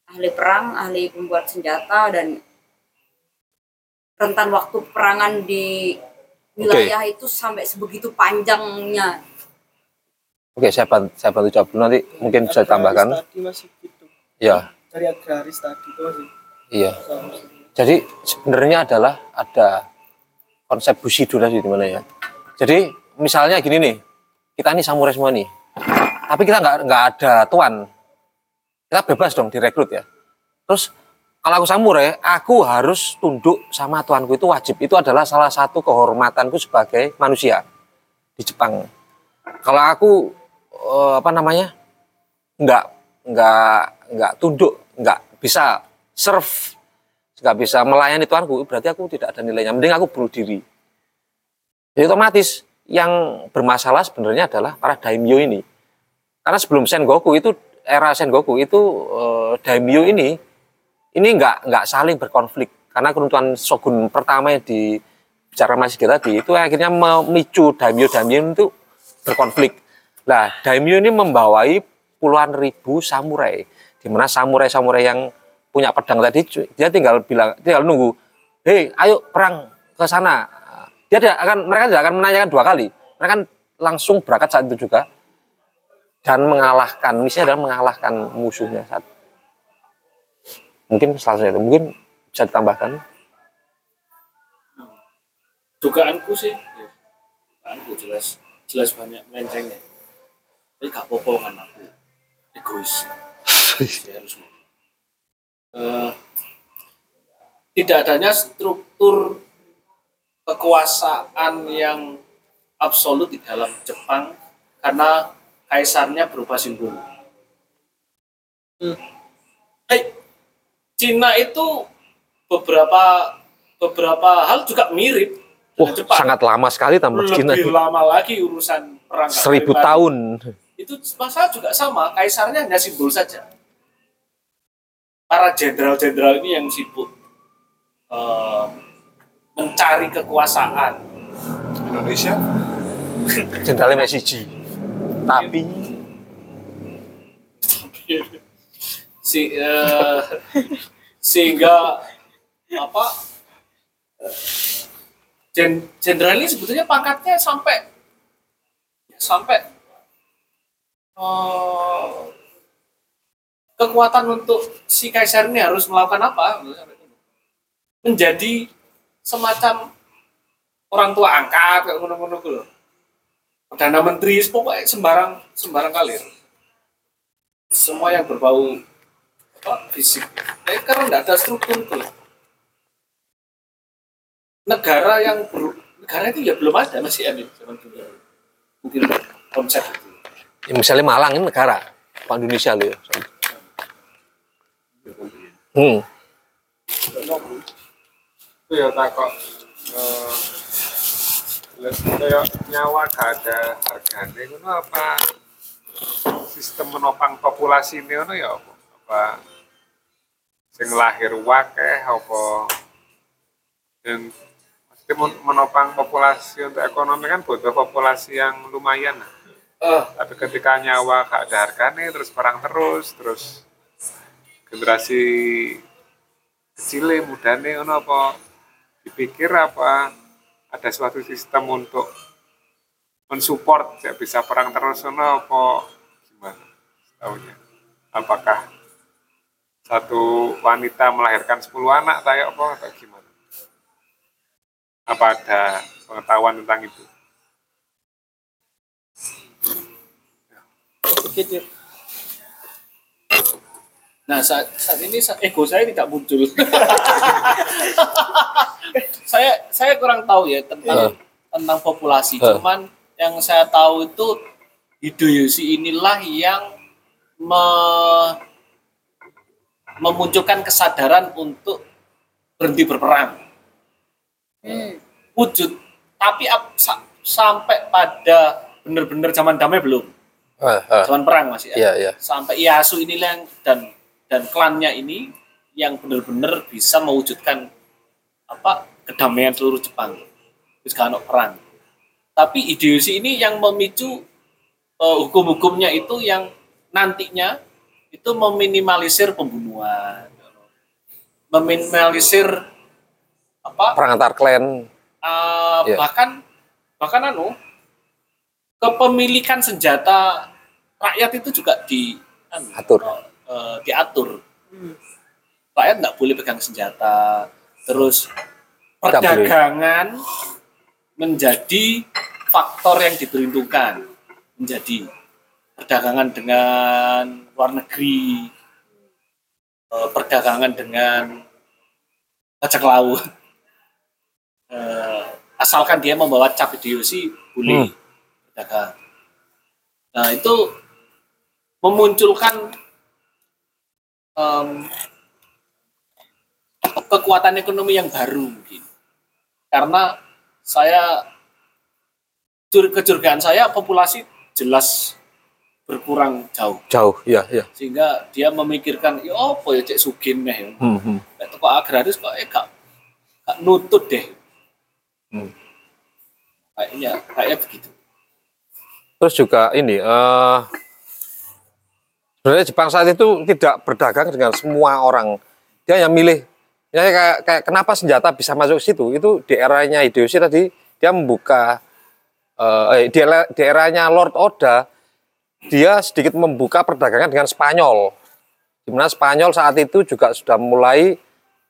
ahli perang ahli pembuat senjata dan rentan waktu perangan di wilayah itu sampai sebegitu panjangnya Oke, saya bantu, saya bantu jawab dulu nanti mungkin bisa ditambahkan. Tadi masih gitu. Ya, Dari agraris tadi itu masih. iya. Jadi sebenarnya adalah ada konsep Bushido tadi di mana ya. Jadi misalnya gini nih, kita ini samurai semua nih, tapi kita nggak nggak ada tuan, kita bebas dong direkrut ya. Terus kalau aku samurai, aku harus tunduk sama tuanku itu wajib. Itu adalah salah satu kehormatanku sebagai manusia di Jepang. Kalau aku eh, apa namanya nggak nggak nggak tunduk, nggak bisa serve nggak bisa melayani tuanku, berarti aku tidak ada nilainya. Mending aku bunuh diri. Jadi otomatis yang bermasalah sebenarnya adalah para daimyo ini. Karena sebelum Sengoku itu era Sengoku itu eh, daimyo ini ini nggak nggak saling berkonflik karena keruntuhan shogun pertama yang di bicara masih tadi itu akhirnya memicu daimyo daimyo itu berkonflik. Nah daimyo ini membawai puluhan ribu samurai di mana samurai-samurai yang punya pedang tadi dia tinggal bilang tinggal nunggu hei ayo perang ke sana dia tidak akan mereka tidak akan menanyakan dua kali. Mereka kan langsung berangkat saat itu juga. Dan mengalahkan misinya adalah mengalahkan musuhnya saat mungkin selanjutnya itu mungkin bisa ditambahkan. Dugaanku sih dugaanku jelas jelas banyak melencengnya. Tapi gak apa-apa kan aku egois. Saya harus. Eh, tidak adanya struktur kekuasaan yang absolut di dalam Jepang karena kaisarnya berubah simbol. Hmm. Hey, Cina itu beberapa beberapa hal juga mirip wah Jepang. sangat lama sekali tambah Cina lebih lama lagi urusan perang seribu tahun itu masalah juga sama kaisarnya hanya simbol saja para jenderal-jenderal ini yang sibuk eh, mencari kekuasaan. Indonesia? Jenderalnya Messi tapi si eh, sehingga apa jen- jenderal ini sebetulnya pangkatnya sampai sampai eh, kekuatan untuk si kaisar ini harus melakukan apa? Menjadi semacam orang tua angkat kayak ngono-ngono gitu loh. Perdana Menteri pokoknya sembarang sembarang kalir. Semua yang berbau apa, fisik. Eh, karena nggak ada struktur itu loh. Negara yang ber- negara itu ya belum ada masih ada zaman dulu. Mungkin konsep itu. ya misalnya Malang ini negara Pak Indonesia loh ya. Hmm. Itu ya takok eh kayak nyawa gak ada harganya itu apa? Sistem menopang populasi ini ngono ya apa? Apa sing lahir wakeh apa? Dan menopang populasi untuk ekonomi kan butuh populasi yang lumayan. Ah, tapi ketika nyawa gak ada harganya terus perang terus terus generasi kecil mudane ngono apa dipikir apa? Ada suatu sistem untuk mensupport ya bisa perang terus apa gimana? Tahunya apakah satu wanita melahirkan 10 anak kayak apa atau gimana? Apa ada pengetahuan tentang itu. Nah saat, saat ini ego saya tidak muncul. saya saya kurang tahu ya tentang tentang populasi. Eh. Cuman yang saya tahu itu Hideyoshi inilah yang me- memunculkan kesadaran untuk berhenti berperang Hmm. wujud tapi ap- sa- sampai pada benar-benar zaman damai belum Ah, ah. zaman perang masih ya Iya, iya. sampai Ieyasu inilah yang dan dan klannya ini yang benar-benar bisa mewujudkan apa kedamaian seluruh Jepang kalau perang tapi ideologi ini yang memicu eh, hukum-hukumnya itu yang nantinya itu meminimalisir pembunuhan meminimalisir apa Perang antar klan. Uh, Iya. bahkan bahkan anu kepemilikan senjata rakyat itu juga di anu, Atur. Eh, diatur. Rakyat nggak boleh pegang senjata. Terus perdagangan menjadi faktor yang diperhitungkan menjadi perdagangan dengan luar negeri eh, perdagangan dengan bajak laut. Eh, asalkan dia membawa cap ideologi boleh berdagang. Nah itu memunculkan em, kekuatan ekonomi yang baru mungkin karena saya cur- kecurigaan saya populasi jelas berkurang jauh Jauh, iya, iya. sehingga dia memikirkan ya apa ya cek sugin meh ya Hmm, hmm. Toko agraris kok eh gak, gak nutut deh. Hmm. Kayaknya, kayak begitu. Terus juga ini, eh sebenarnya Jepang saat itu tidak berdagang dengan semua orang. Dia yang milih. Ya kayak, kayak kenapa senjata bisa masuk situ? Itu di eranya Hideyoshi tadi dia membuka eh, eh, di, di eranya Lord Oda dia sedikit membuka perdagangan dengan Spanyol. Di mana Spanyol saat itu juga sudah mulai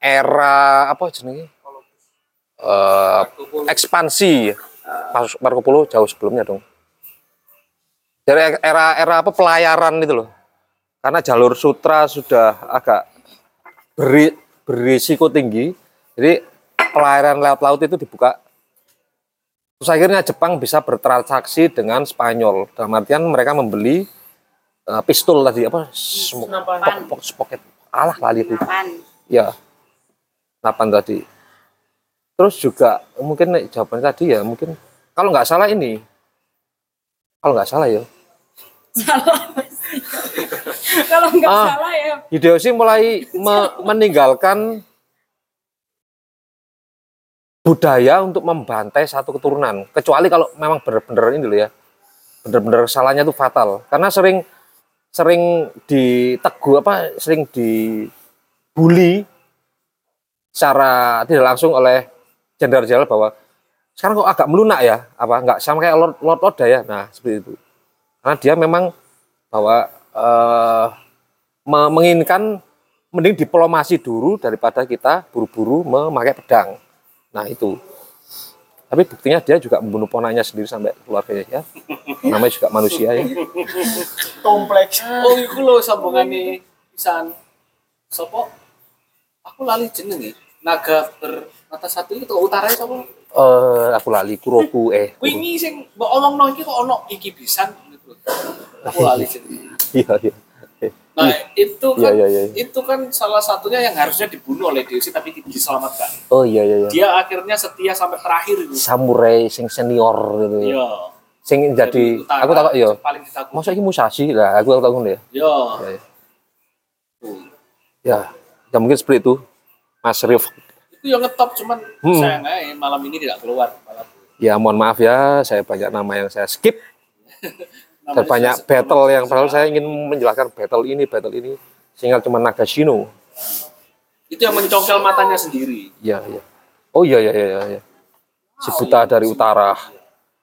era apa jenenge? Eh, ekspansi. Marco Polo jauh sebelumnya dong. Dari era era apa pelayaran itu loh. Karena jalur sutra sudah agak beri, berisiko tinggi. Jadi pelayaran lewat laut itu dibuka. Terus akhirnya Jepang bisa bertransaksi dengan Spanyol. Dalam artian mereka membeli eh, pistol tadi apa? Smoke, Senapan. pok- pok- pocket. Alah lali itu. Ya. Napan tadi. Terus juga mungkin nek jawabannya tadi ya mungkin kalau nggak salah ini kalau nggak salah ya Kalau nggak Ah. salah ya. Hideyoshi mulai me- meninggalkan budaya untuk membantai satu keturunan. Kecuali kalau memang benar-benar ini loh ya. Benar-benar salahnya itu fatal. Karena sering sering ditegu apa sering dibully secara tidak langsung oleh jenderal-jenderal bahwa sekarang kok agak melunak ya. Apa nggak sama kayak Lord, Lord Oda ya. Nah seperti itu karena dia memang bahwa eh, me- menginginkan mending diplomasi dulu daripada kita buru-buru memakai pedang nah itu tapi buktinya dia juga membunuh ponanya sendiri sampai keluarganya ya namanya juga manusia ya kompleks Oh, iku lho sambungane pisan. Sopo? Aku lali jenenge. Naga bermata satu itu utara sapa? eh aku lali kuroku eh Wingi sing mbok omongno iki kok ono iki pisan. Aku lali iya iya Nah, itu Iya, kan iya, iya. itu kan salah satunya yang harusnya dibunuh oleh Deus tapi diselamatkan. oh iya iya iya Dia akhirnya setia sampai terakhir itu. samurai sing senior gitu ya Iya. sing jadi utara, aku takut ya paling masa ini Musashi lah aku takut ya Iya. ya, ya. ya ya mungkin seperti itu Mas Rif Itu yang ngetop cuman Hmm. sayang aja malam ini tidak keluar malam. ya mohon maaf ya saya banyak nama yang saya skip dan banyak battle yang padahal saya ingin menjelaskan battle ini battle ini sehingga cuma Nagashino itu yang mencongkel matanya sendiri. ya ya oh iya iya iya iya. Si buta dari utara.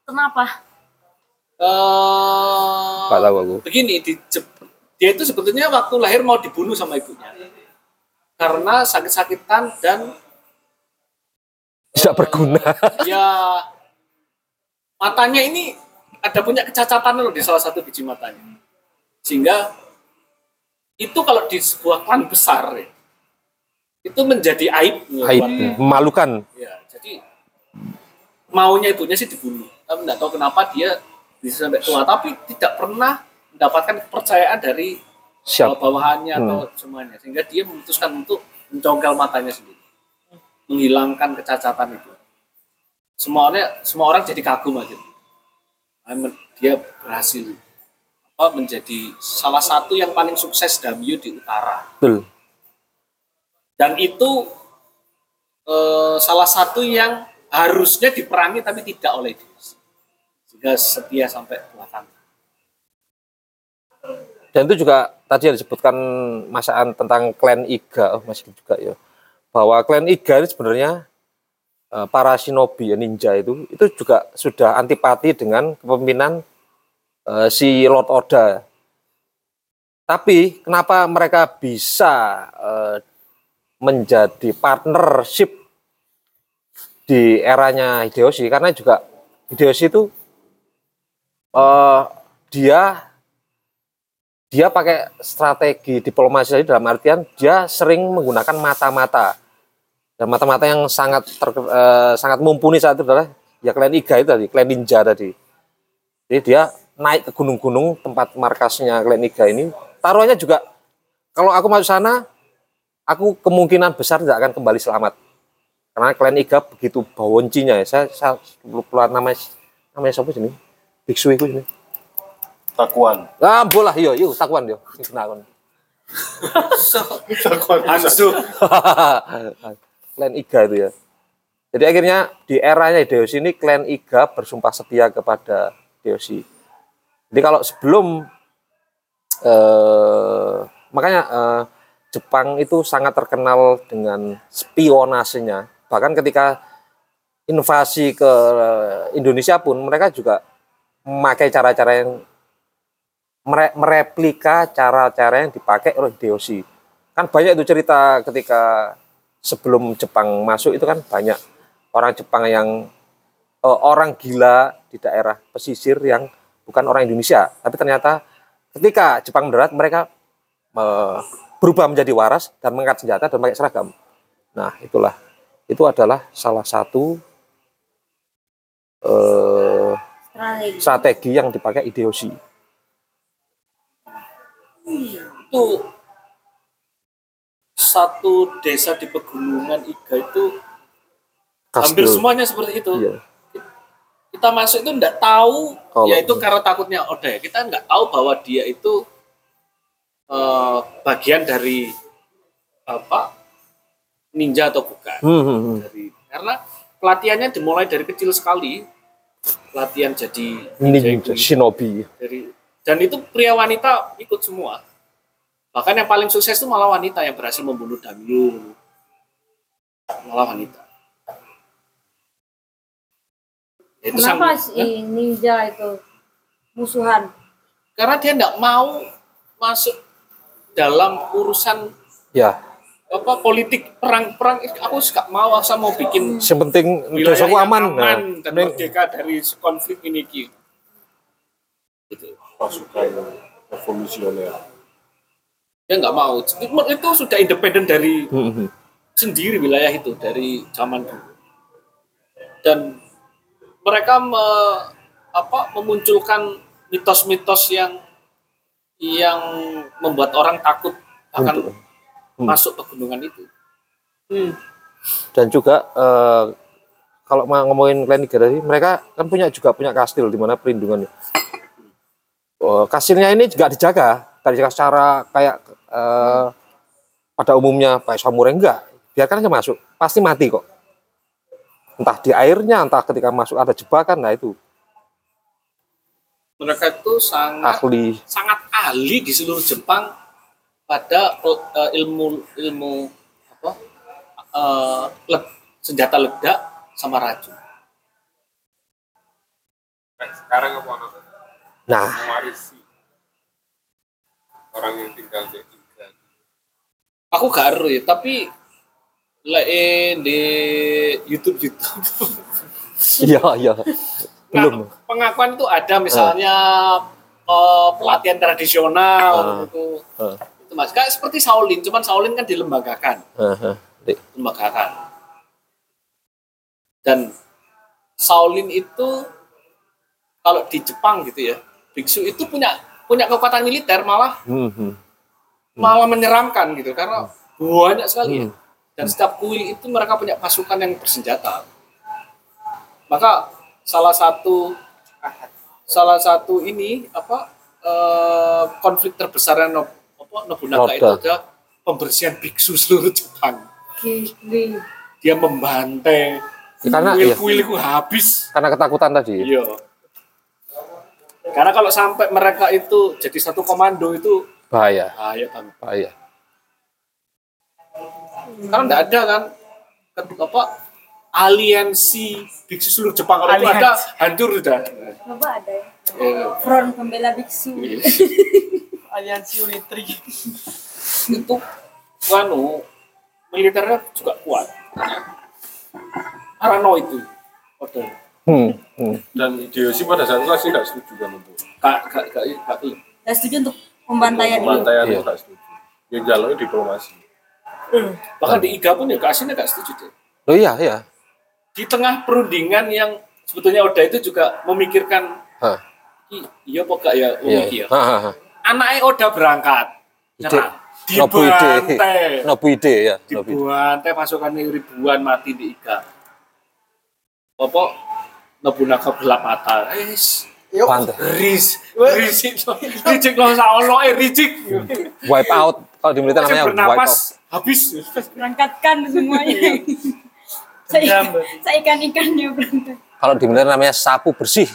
Kenapa? Nggak tahu aku. begini di dia itu sebetulnya waktu lahir mau dibunuh sama ibunya. Karena sakit-sakitan dan tidak berguna. Ya matanya ini ada punya kecacatan loh di salah satu biji matanya. Sehingga itu kalau di sebuah klan besar ya, itu menjadi aib aib buat- memalukan. Ya jadi maunya ibunya sih dibunuh. Tapi nggak tahu kenapa dia bisa sampai tua. Tapi tidak pernah mendapatkan kepercayaan dari Siap. bawahannya Hmm. atau semuanya. Sehingga dia memutuskan untuk mencongkel matanya sendiri. Menghilangkan kecacatan itu. Semua orang semua orang jadi kagum aja men- dia berhasil apa menjadi salah satu yang paling sukses Damio di utara Betul. dan itu eh, salah satu yang harusnya diperangi tapi tidak oleh dia sehingga setia sampai belakang Dan itu juga tadi yang disebutkan masaan tentang klan Iga, oh, masih juga ya. Bahwa klan Iga ini sebenarnya para shinobi ninja itu itu juga sudah antipati dengan kepemimpinan eh, si Lord Oda. Tapi kenapa mereka bisa eh, menjadi partnership di eranya Hideyoshi? Karena juga Hideyoshi itu eh, dia dia pakai strategi diplomasi dalam artian dia sering menggunakan mata-mata dan mata-mata yang sangat ter- eh, sangat mumpuni saat itu adalah ya klan Iga itu tadi klan ninja tadi jadi dia naik ke gunung-gunung tempat markasnya klan Iga ini taruhannya juga kalau aku masuk sana aku kemungkinan besar tidak akan kembali selamat karena klan Iga begitu bawoncinya ya saya, saya lupa namanya namanya siapa sini biksu itu ini Takuan. Ah, bola yo, yo, takuan yo. Kon. Takuan. Hansu klan Iga itu ya. Jadi akhirnya di eranya Hideyoshi ini klan Iga bersumpah setia kepada Hideyoshi. Jadi kalau sebelum eh, makanya eh, Jepang itu sangat terkenal dengan spionasenya. Bahkan ketika invasi ke Indonesia pun mereka juga memakai cara-cara yang mere- mereplika cara-cara yang dipakai oleh Hideyoshi. Kan banyak itu cerita ketika sebelum Jepang masuk itu kan banyak orang Jepang yang eh, orang gila di daerah pesisir yang bukan orang Indonesia, tapi ternyata ketika Jepang mendarat mereka eh, berubah menjadi waras dan mengangkat senjata dan pakai seragam. Nah, itulah itu adalah salah satu eh, Strategi. strategi yang dipakai Hideyoshi. itu satu desa di pegunungan Iga itu hampir Kastil. semuanya seperti itu. Iya. Kita masuk itu enggak tahu, Kalau- ya itu karena takutnya Oda ya. Kita enggak tahu bahwa dia itu eh, bagian dari apa ninja atau bukan. Hmm, hmm, hmm. Dari, karena pelatihannya dimulai dari kecil sekali. Pelatihan jadi Ninja, itu shinobi. dari dan itu pria wanita ikut semua bahkan yang paling sukses itu malah wanita yang berhasil membunuh Damyu malah wanita. Itu Kenapa sang- si ninja itu musuhan? karena dia tidak mau masuk dalam urusan Ya, apa politik perang perang aku gak mau asal mau bikin yang penting yang aman. aman Nah, dan merdeka dari konflik ini gitu. Pasukan revolusioner. Dia nggak mau itu sudah independen dari Hmm, hmm. sendiri wilayah itu dari zaman dulu dan mereka me- apa memunculkan mitos-mitos yang yang membuat orang takut akan Hmm. masuk pegunungan itu dan juga eh, kalau mau ngomongin klan Iga tadi, mereka kan punya juga punya kastil di mana perlindungannya. Oh, kastilnya ini juga dijaga, dijaga secara kayak eh, pada umumnya kayak samurai enggak. Biarkan aja masuk, pasti mati kok. Entah di airnya, entah ketika masuk ada jebakan, nah itu mereka itu sangat ahli. sangat ahli di seluruh Jepang pada eh, ilmu ilmu apa eh, led- senjata ledak sama racun Nah, sekarang apa? Nah, mewarisi orang yang tinggal di Iga. aku gak ya tapi like di YouTube YouTube iya iya. Belum. Nah, pengakuan itu ada misalnya eh, pelatihan tradisional Ah. itu itu mas kayak seperti Shaolin cuman Shaolin kan dilembagakan Heeh. Dek. dilembagakan dan Shaolin itu kalau di Jepang gitu ya biksu itu punya punya kekuatan militer malah Hmm, hmm. malah menyeramkan gitu karena banyak sekali ya. dan setiap kuil itu mereka punya pasukan yang bersenjata maka salah satu salah satu ini apa eh, konflik terbesar yang Nob- apa, Nobunaga itu adalah pembersihan biksu seluruh Jepang Gile. dia membantai Ya, karena iya, kuil-kuil itu habis karena ketakutan tadi. Iya. Karena kalau sampai mereka itu jadi satu komando itu Bahaya, bahaya banget. bahaya. Karena nggak ada kan apa aliansi biksu seluruh Jepang kalau itu ada hancur sudah. Coba ada ya. Eh, Front pembela biksu. Aliansi Unitri. itu anu militernya juga kuat. Parano itu. Order. Hmm, hmm. Dan Hideyoshi pada saat itu asli nggak setuju kan untuk Kak kak kak kak Gak setuju untuk pembantaian itu. pembantaian Iya. itu nggak setuju. Ya jalurnya diplomasi. bahkan di IGA pun ya Kak Asin nggak setuju deh. Oh iya, iya. Di tengah perundingan yang sebetulnya Oda itu juga memikirkan Hah, "Ih, iya apa gak ya oh, iya. iya. Anaknya Oda berangkat Ide. nyerang Nobu ide. dibantai Nobu ide ya. Dibantai pasukannya ribuan mati di Iga apa Nobunaga gelap mata es Pantai. ris risik ricik lo saolo eh ricik Wipe out. Kalau di militer namanya wipe out. habis Berangkatkan semuanya. Saya saya ikan-ikannya berangkat. Kalau di militer namanya sapu bersih.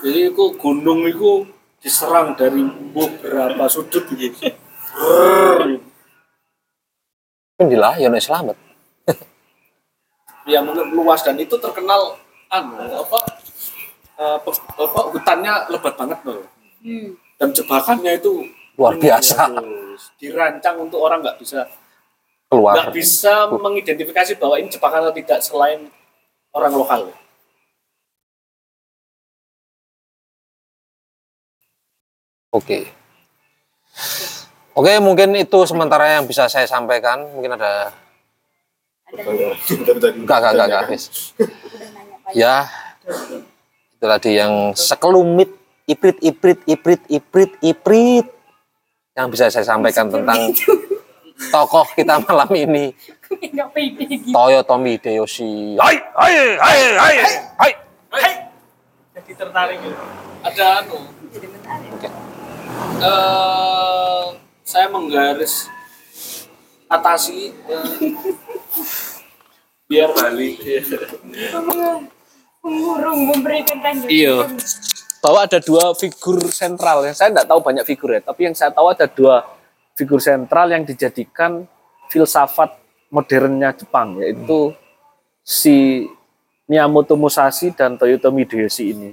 jadi itu gunung itu diserang dari beberapa sudut gitu Pendilah, ya selamat. Yang mungkin luas dan itu terkenal anu apa eh, pe- apa hutannya lebat banget loh Hmm. dan jebakannya itu Luar biasa. Terus dirancang untuk orang nggak bisa Keluar. nggak bisa mengidentifikasi bahwa ini jebakan atau tidak selain orang lokal Oke. Oke, mungkin itu sementara yang bisa saya sampaikan. Mungkin ada. Enggak enggak enggak, enggak wis. Ya. Itu tadi yang sekelumit iprit iprit iprit iprit iprit yang bisa saya sampaikan tentang tokoh kita malam ini Enggak pede gitu. Toyotomi Hideyoshi. Hai hai hai hai hai. Jadi tertarik gitu. ada anu eh saya menggaris atasi eh, biar balik Pengurung memberikan tanggung Iya. Bahwa ada dua figur sentral yang saya tidak tahu banyak figur ya, tapi yang saya tahu ada dua figur sentral yang dijadikan filsafat modernnya Jepang yaitu si Miyamoto Musashi dan Toyotomi Hideyoshi ini.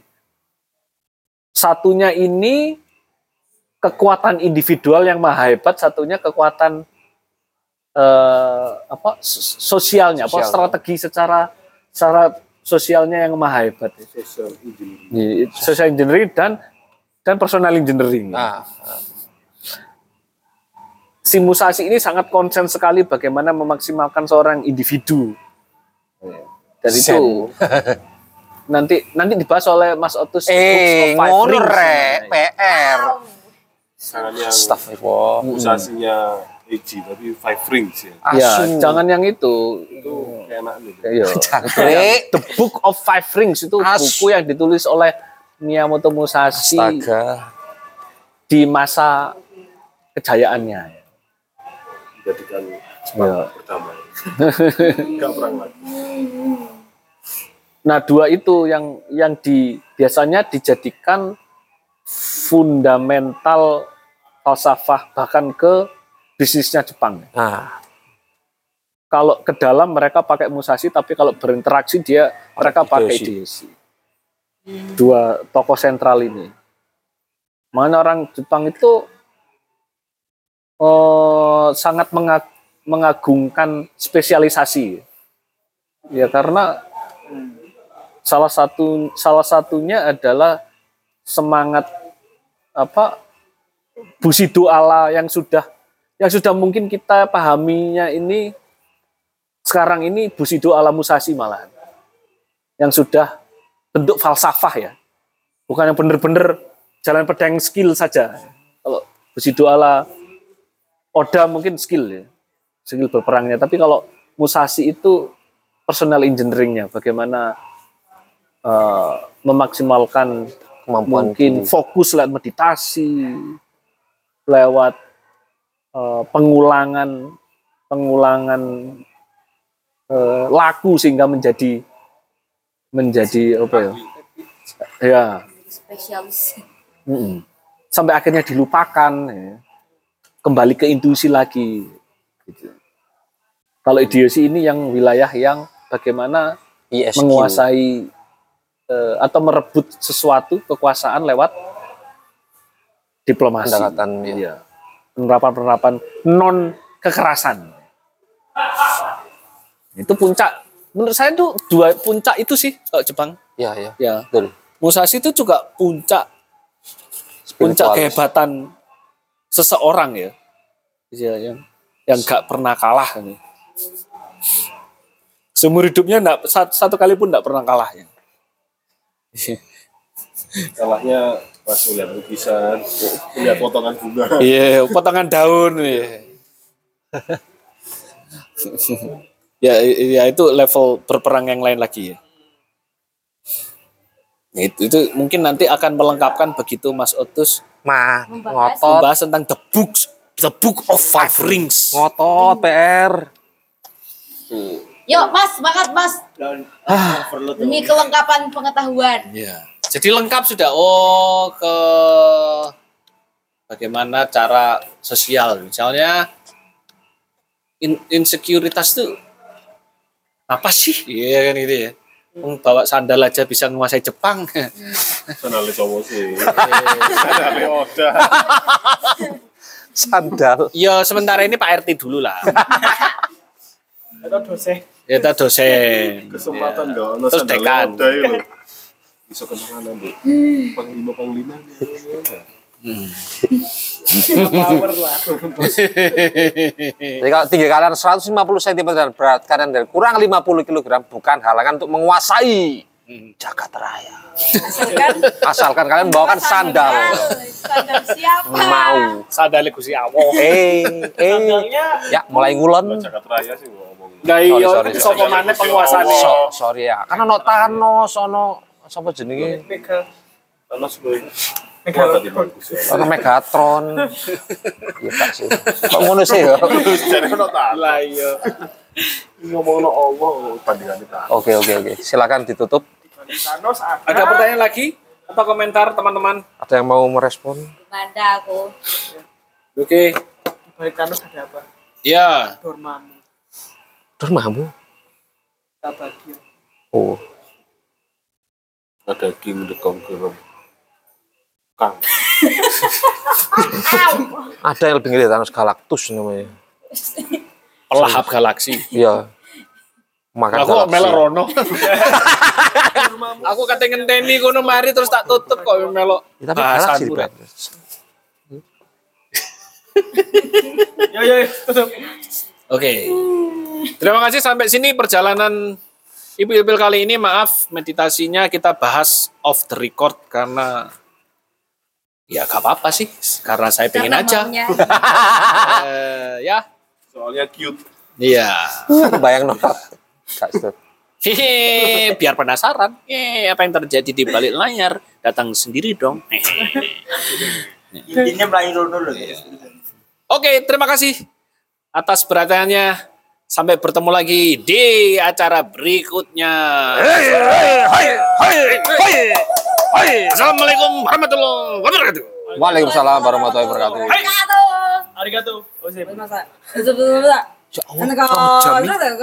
Satunya ini kekuatan individual yang maha hebat, satunya kekuatan eh, apa sosialnya, apa Sosial. strategi secara secara sosialnya yang maha hebat. Social engineering. Iya, social engineering dan dan personal engineering. Nah, Si Musashi ini sangat konsen sekali bagaimana memaksimalkan seorang individu. Dan itu nanti nanti dibahas oleh Mas Otus. Eh ngono rek, PR. Jangan yang Astagfirullah. usasinya Eiji tapi Five Rings ya. Ya, Asu. jangan yang itu. Itu enak nih. Iya. The Book of Five Rings itu As- buku yang ditulis oleh Miyamoto Musashi Astaga. di masa kejayaannya. Jadikan Ya. berdamai. Gak perang lagi. Nah, dua itu yang yang di biasanya dijadikan fundamental falsafah bahkan ke bisnisnya Jepang. Nah, Kalau ke dalam mereka pakai Musashi, tapi kalau berinteraksi dia mereka pakai Hideyoshi. Dua tokoh sentral ini. Mana orang Jepang itu eh, sangat menga- mengagungkan spesialisasi. Ya karena salah satu salah satunya adalah semangat apa busido ala yang sudah yang sudah mungkin kita pahaminya ini sekarang ini busido ala Musashi malahan. Yang sudah bentuk falsafah ya. Bukan yang benar-benar jalan pedang skill saja. Kalau Bushido ala Oda mungkin skill ya, skill berperangnya. Tapi kalau Musashi itu personal engineeringnya, bagaimana eh, memaksimalkan Kemampuan mungkin fokus lewat meditasi, lewat eh, pengulangan pengulangan eh, laku sehingga menjadi menjadi apa ya? Ya, spesialis sampai akhirnya dilupakan ya. kembali ke intuisi lagi gitu. kalau idiosi ini yang wilayah yang bagaimana ISQ. menguasai eh, atau merebut sesuatu kekuasaan lewat diplomasi Pendekatan, ya. Iya. Penerapan-penerapan non kekerasan itu puncak menurut saya itu dua puncak itu sih kalau Jepang Ya, ya. ya Betul. Musashi itu juga puncak puncak kehebatan seseorang ya, ya yang yang gak pernah kalah ini. Seumur hidupnya enggak, satu, satu kali pun enggak pernah kalah ya. Kalahnya pas melihat lukisan, melihat potongan bunga. Iya, potongan daun ya. ya, ya itu level berperang yang lain lagi ya. Nah, Itu, itu mungkin nanti akan melengkapkan begitu Mas Otus Mah, ngotot, membahas tentang the books, the book of five rings. ngotot PR. Yuk mas semangat mas demi kelengkapan pengetahuan Ya. Jadi lengkap sudah. Oh, ke bagaimana cara sosial. Misalnya in- insekuritas itu apa sih? Iya kan itu ya. Bawa sandal aja bisa menguasai Jepang. Senale cowok sih. Senale Oda. Sandal. ya sementara ini Pak RT dulu lah. Atau dosen. Ya kita dosen. Kesempatan Ya. dong. Terus dekan. Bisa kenalan Bu. Panglima panglima. Power lah. Jadi kalau tinggi kalian 150 cm dan berat kalian dari kurang 50 kg bukan halangan untuk menguasai jagat raya. Asalkan kalian bawakan sandal. sandal siapa Mau. Sandal Gusti Allah. Eh, eh. Sandalnya Ya, mulai ngulon. Jagat raya sih iya, sorry, sapa maneh penguasane. So, sorry ya. Karena ono Thanos, ono sapa jenenge? Thanos bagus ya. Ono Megatron. Iya tak sih. Kok ngono sih ya? Jadi ono Thanos. Lah iya. Ngomong no Allah bandingan kita. Oke, oke, oke. Silakan ditutup. Thanos ada. Ada pertanyaan lagi? Apa komentar teman-teman? Ada yang mau merespon? Manda aku Oke. Di balik Thanos ada apa? Ya, Dormammu. Dormamu. Tabagio. Oh, Ada King the Conqueror. Kang. ada yang lebih ngeri Thanos Galactus namanya. pelahap galaksi. Iya. Makan Aku galaksi. melok rono. aku kate ngenteni kono mari terus tak tutup kok melok. Ya, tapi galaksi yo yo, tutup. Oke. Terima kasih sampai sini perjalanan Ibu Ibil kali ini maaf meditasinya kita bahas off the record karena ya gak apa-apa sih karena saya pengen Karena aja. Eh, ya. Soalnya cute. Iya. Bayang nolak. Kak Stut. Hehe, biar penasaran. Eh, apa yang terjadi di balik layar? Datang sendiri dong. Intinya melayu dulu Oke, terima kasih atas perhatiannya. Sampai bertemu lagi di acara berikutnya. Assalamualaikum warahmatullahi wabarakatuh. Waalaikumsalam warahmatullahi wabarakatuh. Arigato. Oh, sip. Masa? Betul betul betul. Ya Allah, Kan kau, Jami. betul